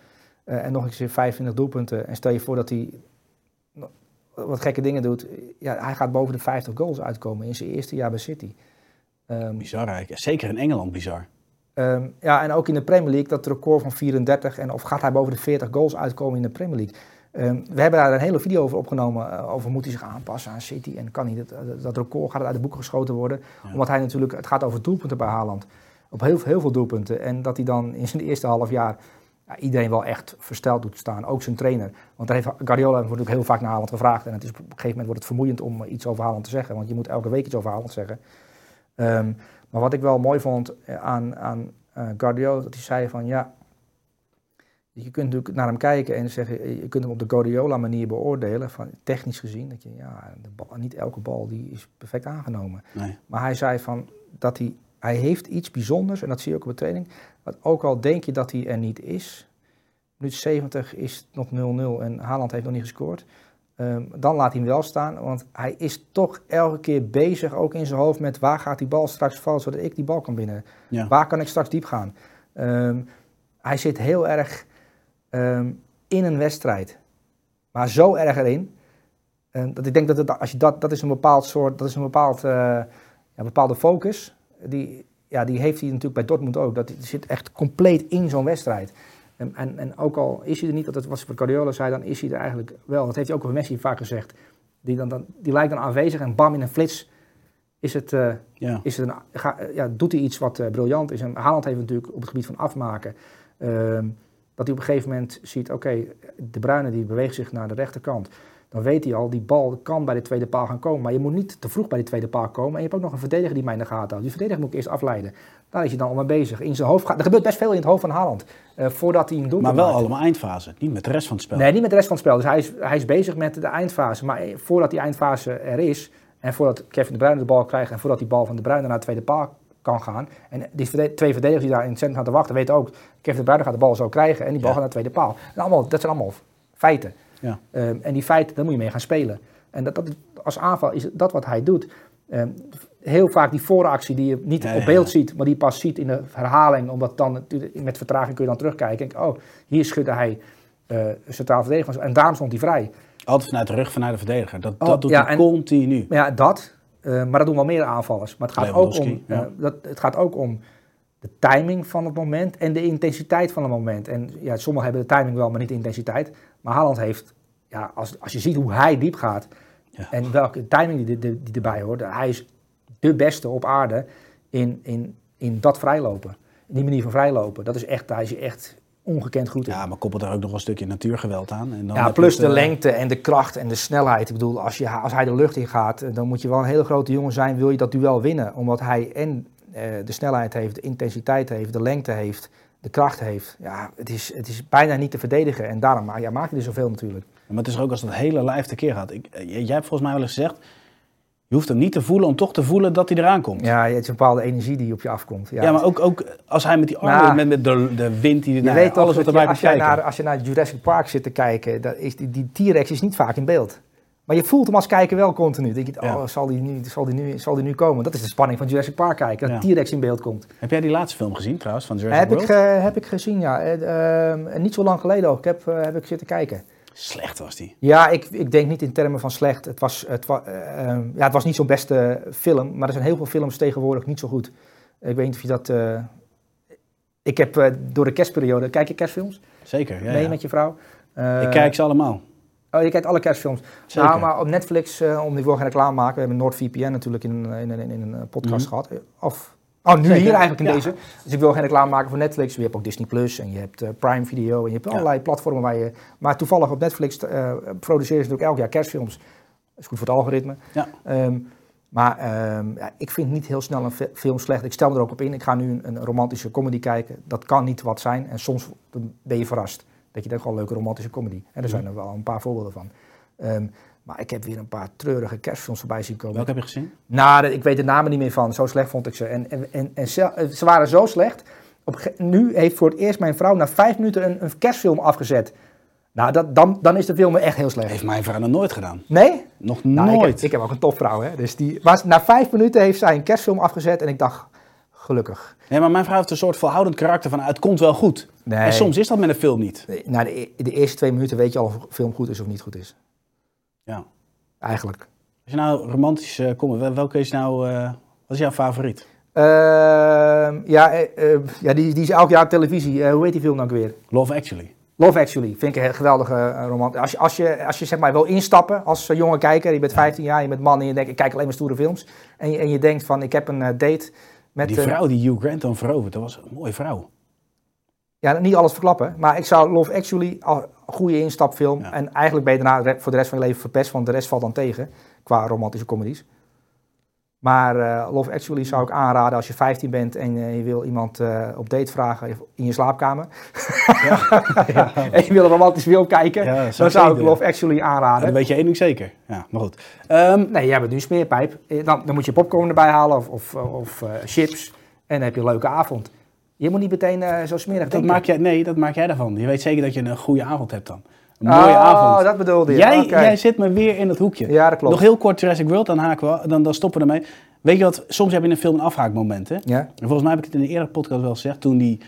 S5: eh, en nog eens weer 25 doelpunten. En stel je voor dat hij wat gekke dingen doet. Ja, hij gaat boven de 50 goals uitkomen in zijn eerste jaar bij City. Ehm,
S2: Bizar eigenlijk. Zeker in Engeland bizar.
S5: Ehm, ja, en ook in de Premier League, dat record van 34. En of gaat hij boven de 40 goals uitkomen in de Premier League? Ehm, we hebben daar een hele video over opgenomen. eh, over moet hij zich aanpassen aan City en kan hij dat, eh, dat record gaat uit de boeken geschoten worden.
S2: Ja.
S5: Omdat hij natuurlijk, het gaat over doelpunten bij Haaland. Op heel, heel veel doelpunten. En dat hij dan in zijn eerste half jaar ja, iedereen wel echt versteld doet staan. Ook zijn trainer. Want daar heeft Guardiola wordt natuurlijk heel vaak naar Haaland gevraagd. En het is, op een gegeven moment wordt het vermoeiend om iets over Haaland te zeggen. Want je moet elke week iets over Haaland zeggen. Ehm, maar wat ik wel mooi vond eh, aan, aan eh, Guardiola, dat hij zei van ja, je kunt natuurlijk naar hem kijken en zeggen, eh, je kunt hem op de Guardiola manier beoordelen, van technisch gezien, dat je ja, de bal, niet elke bal die is perfect aangenomen.
S2: Nee.
S5: Maar hij zei van dat hij, hij heeft iets bijzonders en dat zie je ook op de training. Want ook al denk je dat hij er niet is, minuut 70 is het nog 0-0 en Haaland heeft nog niet gescoord. Ehm, dan laat hij hem wel staan, want hij is toch elke keer bezig, ook in zijn hoofd, met waar gaat die bal straks vallen, zodat ik die bal kan binnen.
S2: Ja.
S5: Waar kan ik straks diep gaan? Ehm, hij zit heel erg ehm, in een wedstrijd, maar zo erg erin, dat ik denk dat het, als je dat, dat is een bepaald soort, dat is een bepaald, eh, ja, bepaalde focus. Die, ja, die heeft hij natuurlijk bij Dortmund ook. Dat hij zit echt compleet in zo'n wedstrijd. En, en, en ook al is hij er niet, dat was wat Guardiola zei, dan is hij er eigenlijk wel. Dat heeft hij ook over Messi vaak gezegd. Die, dan, dan, die lijkt dan aanwezig en bam, in een flits is het, eh,
S2: Ja.
S5: is het een, ga, ja, doet hij iets wat eh, briljant is. En Haaland heeft natuurlijk op het gebied van afmaken, ehm, dat hij op een gegeven moment ziet, oké, de Bruyne die beweegt zich naar de rechterkant. Dan weet hij al, die bal kan bij de tweede paal gaan komen. Maar je moet niet te vroeg bij die tweede paal komen. En je hebt ook nog een verdediger die mij in de gaten houdt. Die verdediger moet ik eerst afleiden. Daar is hij dan al mee bezig. In zijn hoofd gaat, er gebeurt best veel in het hoofd van Haaland. eh, voordat hij een doel
S2: Maar wel allemaal eindfase. Niet met de rest van het spel.
S5: Nee, niet met de rest van het spel. Dus hij is, hij is bezig met de eindfase. Maar eh, voordat die eindfase er is, en voordat Kevin de Bruyne de bal krijgt, en voordat die bal van de Bruyne naar de tweede paal kan gaan, en die twee verdedigers die daar in het centrum gaan te wachten, weten ook, Kevin de Bruyne gaat de bal zo krijgen, en die bal
S2: Ja.
S5: gaat naar de tweede paal. En allemaal, dat zijn allemaal feiten.
S2: Ja.
S5: Ehm, en die feiten, daar moet je mee gaan spelen. En dat, dat, als aanval is dat wat hij doet. Ehm, heel vaak die vooractie die je niet
S2: Ja,
S5: op beeld
S2: ja.
S5: ziet, maar die pas ziet in de herhaling, omdat dan met vertraging kun je dan terugkijken. En denk, oh, hier schudde hij eh centraal verdediger. En daarom stond hij vrij.
S2: Altijd vanuit de rug vanuit de verdediger. Dat,
S5: Oh,
S2: dat doet
S5: ja,
S2: hij
S5: en-
S2: continu.
S5: Maar ja, dat. eh, maar dat doen wel meer aanvallers. Maar het gaat, ook om, eh, dat, het gaat ook om de timing van het moment en de intensiteit van het moment. En ja, sommigen hebben de timing wel, maar niet de intensiteit. Maar Haaland heeft, ja, als, als je ziet hoe hij diep gaat
S2: Ja.
S5: en welke timing die, die, die erbij hoort. Hij is de beste op aarde in, in, in dat vrijlopen. In die manier van vrijlopen. Dat is echt, hij is echt ongekend goed in.
S2: Ja, maar koppelt er ook nog een stukje natuurgeweld aan. En dan
S5: Ja,
S2: je
S5: plus
S2: het,
S5: de
S2: eh,
S5: lengte en de kracht en de snelheid. Ik bedoel, als, je, als hij de lucht in gaat, eh, dan moet je wel een hele grote jongen zijn, wil je dat duel winnen. Omdat hij en de snelheid heeft, de intensiteit heeft, de lengte heeft, de kracht heeft. Ja, het is, het is bijna niet te verdedigen. En daarom ma- ja, maakt hij er zoveel natuurlijk.
S2: Maar het is er ook als dat hele lijf tekeer gaat. Ik, eh, jij hebt volgens mij wel eens gezegd, je hoeft hem niet te voelen om toch te voelen dat hij eraan komt.
S5: Ja, het is een bepaalde energie die op je afkomt.
S2: Ja, maar ook, ook als hij met die armen,
S5: Nou,
S2: met, met de, de wind die
S5: je
S2: nou,
S5: weet
S2: alles wat erbij
S5: je,
S2: komt kijken.
S5: als je naar Jurassic Park zit te kijken, dat is, die, die T-Rex is niet vaak in beeld. Maar je voelt hem als kijker wel continu. Denk je,
S2: Ja.
S5: oh, zal die, nu, zal, die nu, zal die nu komen? Dat is de spanning van Jurassic Park kijken, dat
S2: Ja.
S5: T-Rex in beeld komt.
S2: Heb jij die laatste film gezien trouwens, van Jurassic
S5: Heb ik,
S2: World?
S5: ge- heb ik gezien, ja. Eh, en niet zo lang geleden ook. Ik heb, eh, heb ik zitten kijken.
S2: Slecht was die.
S5: Ja, ik, ik denk niet in termen van slecht. Het was, het, wa, eh, ehm, ja, het was niet zo'n beste film. Maar er zijn heel veel films tegenwoordig niet zo goed. Ik weet niet of je dat... eh, ik heb eh, door de kerstperiode... Kijk je kerstfilms?
S2: Zeker, ja.
S5: nee,
S2: ja.
S5: met je vrouw? Eh,
S2: Ik kijk ze allemaal.
S5: Oh, je kijkt alle kerstfilms.
S2: Zeker.
S5: Nou, maar op Netflix, eh, om die voor geen reclame maken, we hebben NordVPN natuurlijk in, in, in, in een eh, podcast
S2: Mhm.
S5: gehad. Of, oh, nu
S2: Zeker.
S5: hier eigenlijk in
S2: Ja.
S5: deze. Dus ik wil geen reclame maken voor Netflix. Je hebt ook Disney Plus en je hebt eh, Prime Video en je hebt
S2: Ja.
S5: allerlei platformen waar je... Maar toevallig op Netflix eh produceren ze natuurlijk elk jaar kerstfilms. Dat is goed voor het algoritme.
S2: Ja.
S5: Ehm, maar ehm, ja, ik vind niet heel snel een fi- film slecht. Ik stel me er ook op in. Ik ga nu een, een romantische comedy kijken. Dat kan niet wat zijn. En soms ben je verrast. Dat je denkt, gewoon leuke romantische comedy. En er zijn er wel een paar voorbeelden van. Ehm, Maar ik heb weer een paar treurige kerstfilms voorbij zien komen.
S2: Welke heb je gezien?
S5: Nou, dat- ik weet de namen niet meer van. Zo slecht vond ik ze. En, en, en, en ze, eh, ze waren zo slecht. Op, nu heeft voor het eerst mijn vrouw na vijf minuten een, een kerstfilm afgezet. Nou, dat, dan, dan is de film echt heel slecht.
S2: Heeft mijn vrouw nog nooit gedaan.
S5: Nee?
S2: Nog
S5: Nou, ik,
S2: nooit.
S5: heb, ik heb ook een topvrouw, hè. Dus die was, na vijf minuten heeft zij een kerstfilm afgezet en ik dacht, gelukkig.
S2: Nee, maar mijn vrouw heeft een soort volhoudend karakter van het komt wel goed.
S5: Nee.
S2: En soms is dat met een film niet.
S5: Na de, e- de eerste twee minuten weet je al of een film goed is of niet goed is.
S2: Ja.
S5: Eigenlijk.
S2: Als je nou romantisch uh, komt, wel- welke is nou, eh, wat is jouw favoriet?
S5: Ehm, ja, eh, eh, ja die, die is elk jaar op televisie. Eh, hoe heet die film nou ook weer?
S2: Love Actually.
S5: Love Actually. Vind ik een geweldige eh, roman. Als je, als je, als je zeg maar wil instappen als eh, jonge kijker, je bent 15 jaar, je bent man en je denkt, ik kijk alleen maar stoere films. En je, en je denkt van, ik heb een eh, date met...
S2: Die
S5: eh,
S2: vrouw die Hugh Grant dan verovert, dat was een mooie vrouw.
S5: Ja, niet alles verklappen, maar ik zou Love Actually al een goede instapfilm.
S2: Ja.
S5: En eigenlijk ben je daarna voor de rest van je leven verpest, want de rest valt dan tegen qua romantische comedies. Maar eh, Love Actually zou ik aanraden als je 15 bent en eh, je wil iemand eh, op date vragen in je slaapkamer. en je wil een romantisch film kijken,
S2: Ja, dat
S5: dan
S2: zou
S5: zou
S2: ik.
S5: Love Actually
S2: En
S5: aanraden.
S2: dan weet je één ding zeker. Ja, maar goed. Ehm,
S5: Nee, jij bent nu smeerpijp. Dan, dan moet je popcorn erbij halen of, of, of chips. En dan heb je een leuke avond. Je moet niet meteen zo smerig
S2: dat
S5: denken.
S2: maak jij, nee, dat maak jij daarvan. Je weet zeker dat je een goede avond hebt dan. Een mooie
S5: oh,
S2: avond.
S5: dat bedoelde je.
S2: Jij,
S5: Oké.
S2: jij zit me weer in dat hoekje.
S5: Ja, dat klopt.
S2: Nog heel kort Jurassic World, dan haken we, dan, dan stoppen we ermee. Weet je wat, soms heb je in een film een afhaakmoment, hè?
S5: Ja?
S2: En volgens mij heb ik het in de eerdere podcast wel gezegd. Toen die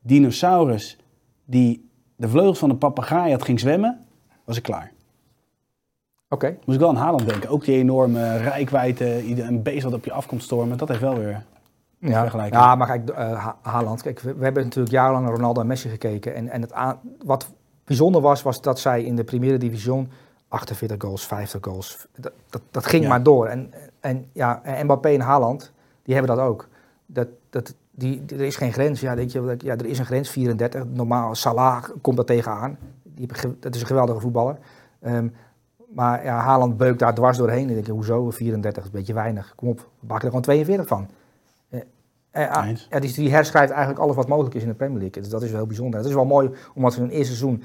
S2: dinosaurus die de vleugels van een papegaai had ging zwemmen, was ik klaar.
S5: Oké.
S2: Moest ik wel aan Haaland denken. Ook die enorme rijkwijde, een beest wat op je af komt stormen. Dat heeft wel weer...
S5: Ja, ja, maar kijk, Ha- Haaland, kijk, we, we hebben natuurlijk jarenlang naar Ronaldo en Messi gekeken. En, en het aan, wat bijzonder was, was dat zij in de Primera Division 48 goals, 50 goals, dat, dat, dat ging
S2: Ja.
S5: maar door. En, en ja, en Mbappé en Haaland, die hebben dat ook. Dat, dat, die, er is geen grens. Ja, denk je, ja, er is een grens, 34. Normaal, Salah komt daar tegenaan. Die, dat is een geweldige voetballer. Ehm, maar ja, Haaland beukt daar dwars doorheen. En denk je, hoezo 34? is een beetje weinig. Kom op, we maken er gewoon 42 van.
S2: Eens.
S5: ja, die, die herschrijft eigenlijk alles wat mogelijk is in de Premier League. Dus dat is wel heel bijzonder. Het is wel mooi om dat in een eerste seizoen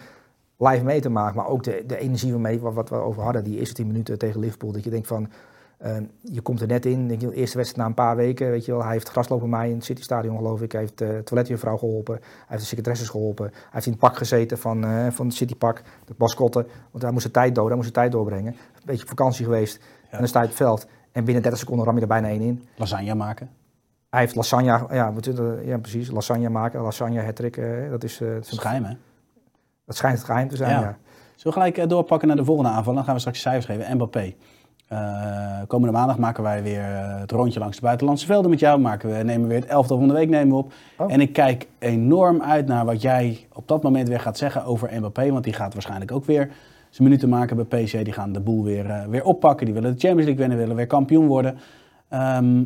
S5: live mee te maken. Maar ook de, de energie waarmee, wat, wat we over hadden, die eerste 10 minuten tegen Liverpool. Dat je denkt van, eh, je komt er net in. Denk je, de eerste wedstrijd na een paar weken, weet je wel. Hij heeft graslopen mij in het City Stadion geloof ik. Hij heeft de toiletjuffrouw geholpen. Hij heeft de secretaresses geholpen. Hij heeft in het pak gezeten van, eh, van het Citypak, de mascotte. Want hij moest de tijd doden, hij moest de tijd doorbrengen. Een beetje op vakantie geweest. En dan sta je op het veld. En binnen 30 seconden ram je er bijna één in.
S2: Lasagne maken.
S5: Hij heeft lasagne, ja, het, ja precies, lasagne maken, lasagne hattrick, eh, dat is, eh,
S2: is een geheim, hè?
S5: dat schijnt het geheim te zijn,
S2: Ja.
S5: ja.
S2: Zullen we gelijk eh, doorpakken naar de volgende aanval? Dan gaan we straks cijfers geven. Mbappé. Eh, komende maandag maken wij weer eh, het rondje langs de buitenlandse velden met jou. Maken we, nemen we weer het elftal van de week nemen we op.
S5: Oh.
S2: En ik kijk enorm uit naar wat jij op dat moment weer gaat zeggen over Mbappé. Want die gaat waarschijnlijk ook weer zijn minuten maken bij PSG. Die gaan de boel weer, eh, weer oppakken. Die willen de Champions League winnen, willen weer kampioen worden. Ehm,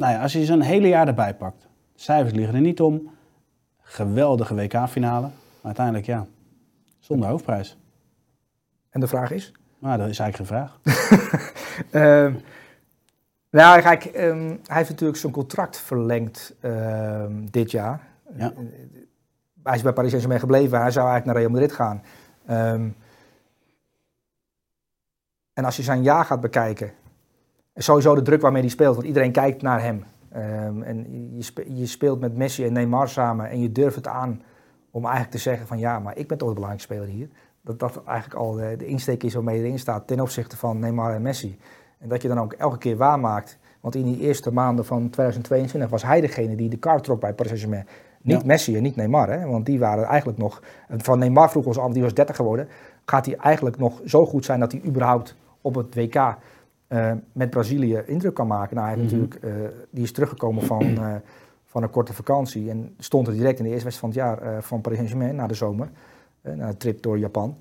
S2: nou ja, als je zo'n hele jaar erbij pakt. Cijfers liggen er niet om. Geweldige WK-finale. Maar uiteindelijk, ja, zonder hoofdprijs.
S5: En de vraag is?
S2: Maar dat is eigenlijk geen vraag.
S5: Ehm, nou, kijk, ehm, hij heeft natuurlijk zijn contract verlengd ehm, dit jaar.
S2: Ja.
S5: Hij is bij Paris Saint-Germain gebleven, hij zou eigenlijk naar Real Madrid gaan. Ehm, en als je zijn jaar gaat bekijken, sowieso de druk waarmee hij speelt, want iedereen kijkt naar hem. Ehm, en je, spe- je speelt met Messi en Neymar samen en je durft het aan om eigenlijk te zeggen van ja, maar ik ben toch de belangrijkste speler hier. Dat dat eigenlijk al de, de insteek is waarmee je erin staat ten opzichte van Neymar en Messi. En dat je dan ook elke keer waarmaakt. Want in die eerste maanden van 2022 was hij degene die de kaart trok bij Paris Saint-Germain. Niet
S2: Ja.
S5: Messi en niet Neymar, hè? want die waren eigenlijk nog... Van Neymar vroeg ons al, die was 30 geworden. Gaat hij eigenlijk nog zo goed zijn dat hij überhaupt op het WK eh, met Brazilië indruk kan maken? Nou, hij heeft
S2: Mhm.
S5: natuurlijk, eh, die is teruggekomen van, eh, van een korte vakantie. En stond er direct in de eerste wedstrijd van het jaar van Paris Saint-Germain na de zomer. na een trip door Japan.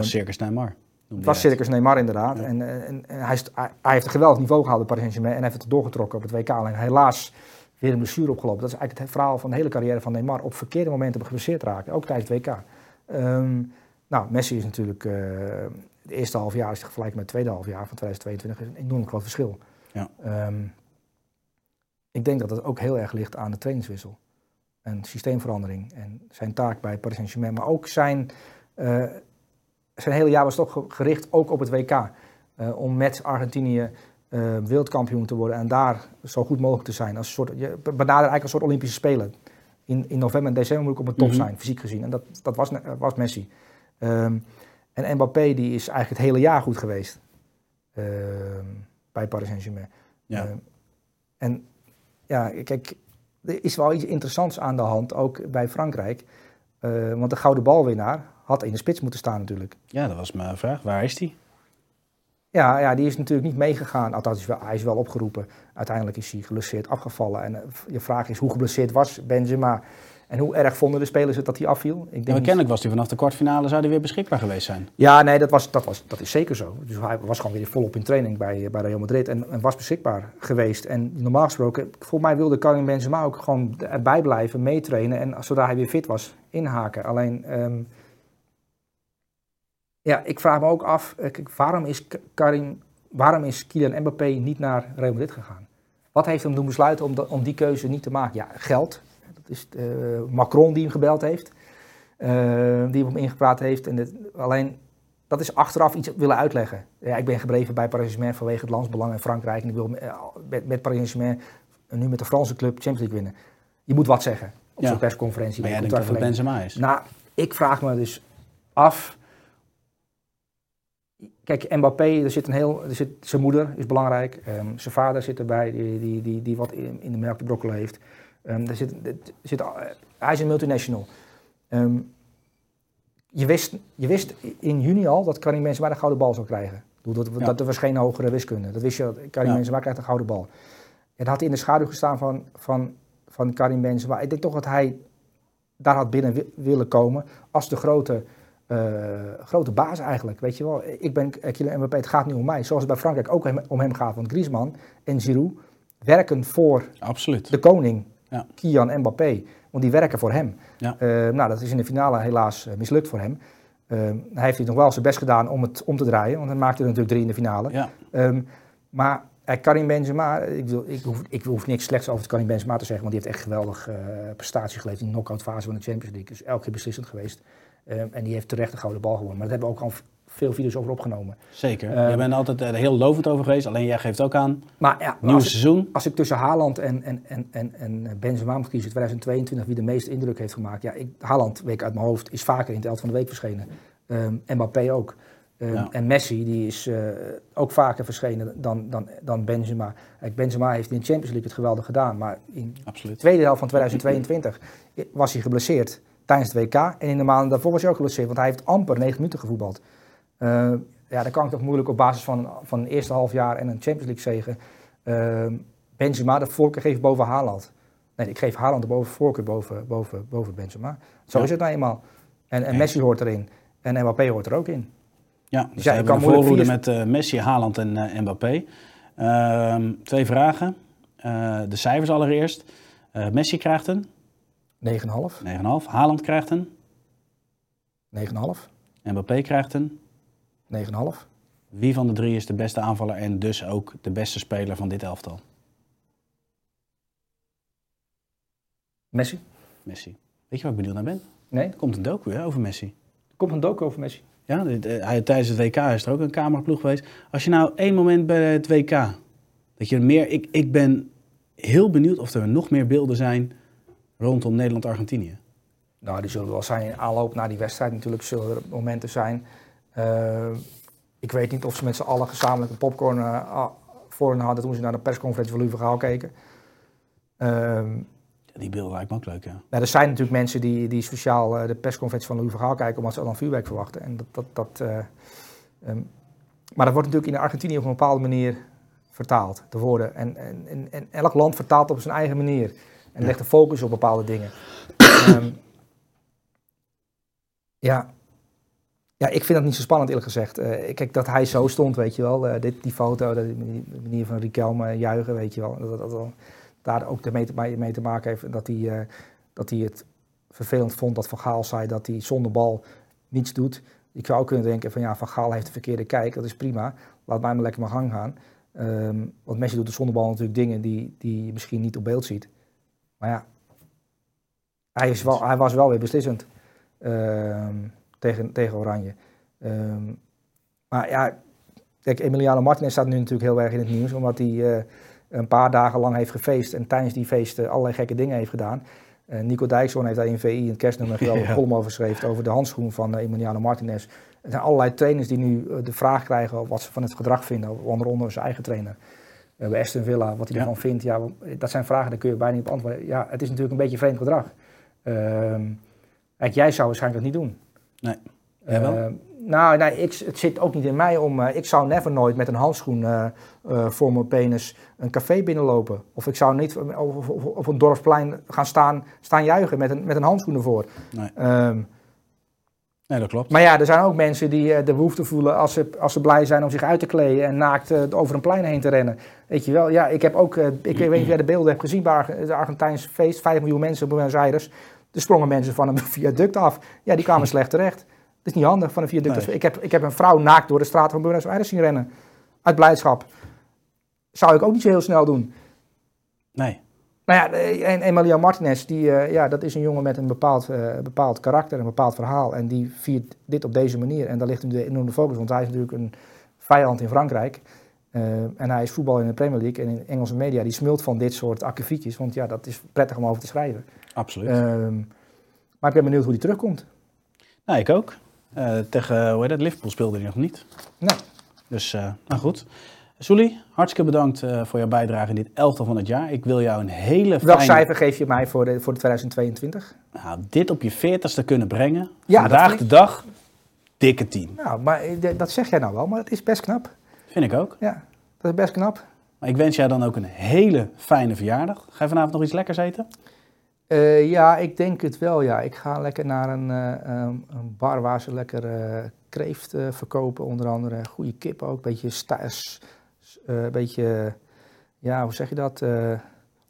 S2: Circus Neymar.
S5: het was. Circus Neymar inderdaad.
S2: Ja.
S5: En, en, en hij, heeft een geweldig niveau gehaald bij Paris Saint-Germain en heeft het doorgetrokken op het WK. Alleen helaas weer een blessure opgelopen. Dat is eigenlijk het verhaal van de hele carrière van Neymar. Op verkeerde momenten geblesseerd raken, ook tijdens het WK. Ehm, nou, Messi is natuurlijk... het eerste half jaar is vergelijken met het tweede half jaar van 2022 is een enorm groot verschil.
S2: Ja.
S5: Ehm, ik denk dat het ook heel erg ligt aan de trainingswissel. En systeemverandering. En zijn taak bij Paris Saint-Germain. Maar ook zijn... eh, zijn hele jaar was toch gericht ook op het WK. Uh, om met Argentinië uh, wereldkampioen te worden en daar zo goed mogelijk te zijn. Als een soort, je benadert eigenlijk een soort Olympische Spelen. In, in november en december moet ik op het top
S2: Mhm.
S5: zijn, fysiek gezien. En dat, dat was, was Messi. Ehm, en Mbappé die is eigenlijk het hele jaar goed geweest. Ehm, bij Paris Saint-Germain.
S2: Ja.
S5: Ehm, en ja, kijk, er is wel iets interessants aan de hand, ook bij Frankrijk. Eh, want de gouden balwinnaar had in de spits moeten staan natuurlijk.
S2: ja, dat was mijn vraag. Waar is die?
S5: Ja, ja, die is natuurlijk niet meegegaan. Althans, hij is wel, hij is wel opgeroepen. Uiteindelijk is hij geblesseerd afgevallen. En eh, je vraag is, hoe geblesseerd was Benzema? En hoe erg vonden de spelers het dat hij afviel? Ik
S2: Ja,
S5: niet-
S2: kennelijk was hij vanaf de kwartfinale zou hij weer beschikbaar geweest zijn.
S5: Ja, nee, dat, was, dat, was, dat is zeker zo. Dus hij was gewoon weer volop in training bij, bij Real Madrid en, en was beschikbaar geweest. En normaal gesproken, voor mij wilde Karim Benzema ook gewoon erbij blijven, meetrainen en zodra hij weer fit was, inhaken. Alleen, ehm, ja, ik vraag me ook af, eh, kijk, waarom is Karim, waarom is Kylian Mbappé niet naar Real Madrid gegaan? Wat heeft hem doen besluiten om, om die keuze niet te maken? Ja, geld. Dat is eh, Macron die hem gebeld heeft. eh, die hem ingepraat heeft. En alleen, dat is achteraf iets willen uitleggen. Ja, ik ben gebleven bij Paris Saint-Germain vanwege het landsbelang in Frankrijk. En ik wil eh, met, met Paris Saint-Germain nu met de Franse club Champions League winnen. Je moet wat zeggen op
S2: Ja.
S5: zo'n persconferentie.
S2: Maar jij denkt dat het
S5: contractverlenging.
S2: Benzema is.
S5: Nou, ik vraag me dus af. Kijk, Mbappé, er zit een heel, er zit, zijn moeder is belangrijk. ehm, zijn vader zit erbij, die, die, die, die wat in, in de melk te brokkelen heeft. Er zit, zit, hij is een multinational. Ehm, je, wist, je wist in juni al dat Karim Benzema de gouden bal zou krijgen. Dat,
S2: Ja.
S5: dat er was geen hogere wiskunde. Dat wist je, Karim
S2: Ja.
S5: Benzema krijgt de gouden bal. En had in de schaduw gestaan van, van, van Karim Benzema. Ik denk toch dat hij daar had binnen wi- willen komen als de grote, eh, grote baas eigenlijk. Weet je wel, ik ben Kylian Mbappé, het gaat nu om mij. Zoals het bij Frankrijk ook hem- om hem gaat. Want Griezmann en Giroud werken voor
S2: Absoluut.
S5: de koning,
S2: Ja.
S5: Kylian Mbappé. Want die werken voor hem.
S2: Ja.
S5: Eh, nou, dat is in de finale helaas eh, mislukt voor hem. Eh, hij heeft nog wel zijn best gedaan om het om te draaien. Want hij maakte er natuurlijk drie in de finale.
S2: Ja.
S5: Ehm, maar eh, Karim Benzema, ik, wil, ik, hoef, ik hoef niks slechts over Karim Benzema te zeggen, want die heeft echt geweldige eh prestaties geleverd in de knock-out fase van de Champions League. Dus elke keer beslissend geweest. Ehm, en die heeft terecht de gouden bal gewonnen. Maar daar hebben we ook al veel video's over opgenomen.
S2: Zeker.
S5: Ehm,
S2: je bent altijd eh, heel lovend over geweest. Alleen jij geeft ook aan.
S5: Maar ja,
S2: Nieuw
S5: als, ik-
S2: seizoen.
S5: als ik tussen Haaland en, en, en, en, en Benzema moet kiezen, 2022, wie de meeste indruk heeft gemaakt. Ja, ik, Haaland, weet ik uit mijn hoofd, is vaker in het elftal van de week verschenen. Ehm Mbappé ook. Ehm,
S2: Ja.
S5: En Messi, die is eh, ook vaker verschenen dan, dan, dan Benzema. Kijk, Benzema heeft in de Champions League het geweldig gedaan. Maar in de tweede helft van 2022 was hij geblesseerd tijdens het WK. En in de maanden daarvoor was hij ook geblesseerd, want hij heeft amper 9 minuten gevoetbald. Eh, ja, dan kan ik toch moeilijk op basis van, van een eerste half jaar en een Champions League zegen Ehm, Benzema de voorkeur geven boven Haaland. Nee, ik geef Haaland de boven voorkeur boven, boven, boven Benzema. Zo
S2: Ja.
S5: is het nou eenmaal. En, en. Messi hoort erin. En Mbappé hoort er ook in.
S2: Ja, dus
S5: ja,
S2: we
S5: je
S2: hebben
S5: kan moeilijk vier-
S2: met eh, Messi, Haaland en eh, Mbappé. Ehm, twee vragen. Eh, de cijfers allereerst. Eh, Messi krijgt een
S5: 9,5.
S2: 9,5. Haaland krijgt een
S5: 9,5.
S2: Mbappé krijgt een.
S5: 9,5.
S2: Wie van de drie is de beste aanvaller en dus ook de beste speler van dit elftal?
S5: Messi?
S2: Messi. Weet je waar ik benieuwd naar ben?
S5: Nee?
S2: Er komt een docu hè, over Messi.
S5: Er komt een docu over Messi.
S2: Ja, hij, tijdens het WK is er ook een cameraploeg geweest. Als je nou één moment bij het WK, dat je er meer... Ik, ik ben heel benieuwd of er nog meer beelden zijn rondom Nederland-Argentinië.
S5: Nou, die zullen wel zijn in aanloop naar die wedstrijd. Natuurlijk zullen er momenten zijn. Eh, ik weet niet of ze met z'n allen gezamenlijk een popcorn eh, voor hen hadden toen ze naar de persconferentie van Louis keken. Ehm,
S2: Ja, die beelden lijkt me ook leuk, ja.
S5: nou, er zijn natuurlijk mensen die, die speciaal eh, de persconferentie van Louis kijken omdat ze dan vuurwerk verwachten. En dat, dat, dat, eh, ehm, maar dat wordt natuurlijk in Argentinië op een bepaalde manier vertaald, de woorden. En, en, en, en elk land vertaalt op zijn eigen manier. En legt de focus op bepaalde dingen. Ehm, ja. Ja, ik vind dat niet zo spannend eerlijk gezegd. Eh, kijk, dat hij zo stond, weet je wel. eh, dit, die foto, die manier van Riquelme juichen, weet je wel. Dat, dat, dat daar ook mee te, mee te maken heeft dat hij, eh, dat hij het vervelend vond dat Van Gaal zei dat hij zonder bal niets doet. Ik zou ook kunnen denken van ja, Van Gaal heeft de verkeerde kijk, dat is prima. Laat mij maar lekker mijn gang gaan. Ehm, want Messi doet er zonder bal natuurlijk dingen die, die je misschien niet op beeld ziet. Maar ja, hij, is wel, hij was wel weer beslissend ehm, tegen, tegen Oranje. Ehm, maar ja, kijk, Emiliano Martinez staat nu natuurlijk heel erg in het nieuws, omdat hij eh, een paar dagen lang heeft gefeest en tijdens die feesten allerlei gekke dingen heeft gedaan. Uh, Nico Dijkshoorn heeft daar in VI het kerstnummer een geweldige column over geschreven, over de handschoen van Emiliano Martinez. Er zijn allerlei trainers die nu de vraag krijgen wat ze van het gedrag vinden, onder andere zijn eigen trainer. Bij Aston Villa, wat hij ervan vindt. Ja, dat zijn vragen, daar kun je bijna niet op antwoorden. Ja, het is natuurlijk een beetje vreemd gedrag. Uh, jij zou waarschijnlijk dat niet doen.
S2: Nee. Jij wel?
S5: Uh, nou, nee, ik, het zit ook niet in mij om. Uh, ik zou never nooit met een handschoen uh, voor mijn penis een café binnenlopen. Of ik zou niet op, een dorpsplein gaan staan, staan juichen met een, met een handschoen ervoor.
S2: Nee.
S5: Um,
S2: nee, dat klopt.
S5: Maar ja, er zijn ook mensen die de behoefte voelen als ze, als ze blij zijn om zich uit te kleden en naakt over een plein heen te rennen. Weet je wel, ja, ik heb ook, ik weet niet of jij de beelden hebt gezien bij het Argentijnse feest, 5 miljoen mensen op Buenos Aires. Er sprongen mensen van een viaduct af. Ja, die kwamen slecht terecht. Dat is niet handig van een viaduct. Nee. Ik, heb, ik heb een vrouw naakt door de straat van Buenos Aires zien rennen. Uit blijdschap. Zou ik ook niet zo heel snel doen.
S2: Nee.
S5: Nou ja, en Emilia Martinez, die, uh, ja, dat is een jongen met een bepaald, uh, bepaald karakter, een bepaald verhaal. En die viert dit op deze manier. En daar ligt nu de enorme focus, want hij is natuurlijk een vijand in Frankrijk. Uh, en hij is voetbal in de Premier League. En in Engelse media, die smult van dit soort akkefietjes. Want ja, dat is prettig om over te schrijven.
S2: Absoluut.
S5: Um, maar ik ben benieuwd hoe die terugkomt.
S2: Nou, ik ook. Uh, tegen, hoe heet dat, Liverpool speelde hij nog niet.
S5: Nee.
S2: Dus, uh, nou goed. Soelie, hartstikke bedankt uh, voor jouw bijdrage in dit elftal van het jaar. Ik wil jou een hele fijne...
S5: Welk cijfer geef je mij voor de, voor de 2022?
S2: Nou, dit op je veertigste kunnen brengen. Ja, Vandaag ik... de dag, dikke 10.
S5: Nou, maar dat zeg jij nou wel, maar dat is best knap.
S2: Vind ik ook.
S5: Ja, dat is best knap.
S2: Maar ik wens jij dan ook een hele fijne verjaardag. Ga je vanavond nog iets lekkers eten?
S5: Uh, ja, ik denk het wel. Ja. Ik ga lekker naar een, uh, een bar waar ze lekker uh, kreeft verkopen. Onder andere goede kip ook. Beetje, beetje ja, hoe zeg je dat?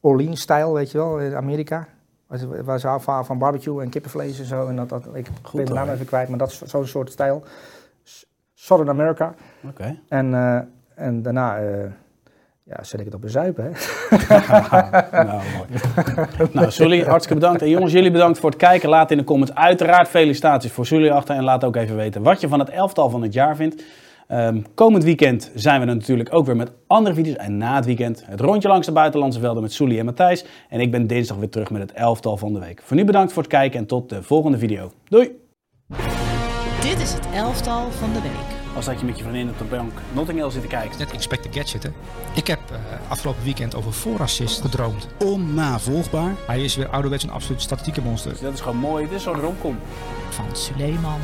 S5: Orleans-stijl, weet je wel, in Amerika. Waar ze, waar ze van, van barbecue en kippenvlees en zo. En dat, dat, ik Goed, ben de naam even kwijt, maar dat is zo'n soort stijl. Southern America.
S2: Oké. Okay.
S5: En, en daarna ja, zet ik het op een zuipen, hè?
S2: nou, mooi. nou, Sully, hartstikke bedankt. En jongens, jullie bedankt voor het kijken. Laat in de comments uiteraard felicitaties voor Sully achter. En laat ook even weten wat je van het elftal van het jaar vindt. Um, komend weekend zijn we er natuurlijk ook weer met andere video's. En na het weekend het rondje langs de buitenlandse velden met Sully en Matthijs. En ik ben dinsdag weer terug met het elftal van de week. Voor nu bedankt voor het kijken en tot de volgende video. Doei!
S1: Dit is het elftal van de week
S2: als dat je met je vriendin op de bank Notting Hill zit te kijken.
S3: Net Inspector Gadget, hè. Ik heb uh, afgelopen weekend over voorassist gedroomd.
S2: Onnavolgbaar.
S3: Hij is weer ouderwets een absoluut statistieke monster.
S2: Dus dat is gewoon mooi. Dit is zo'n romcom.
S1: Van Suleiman.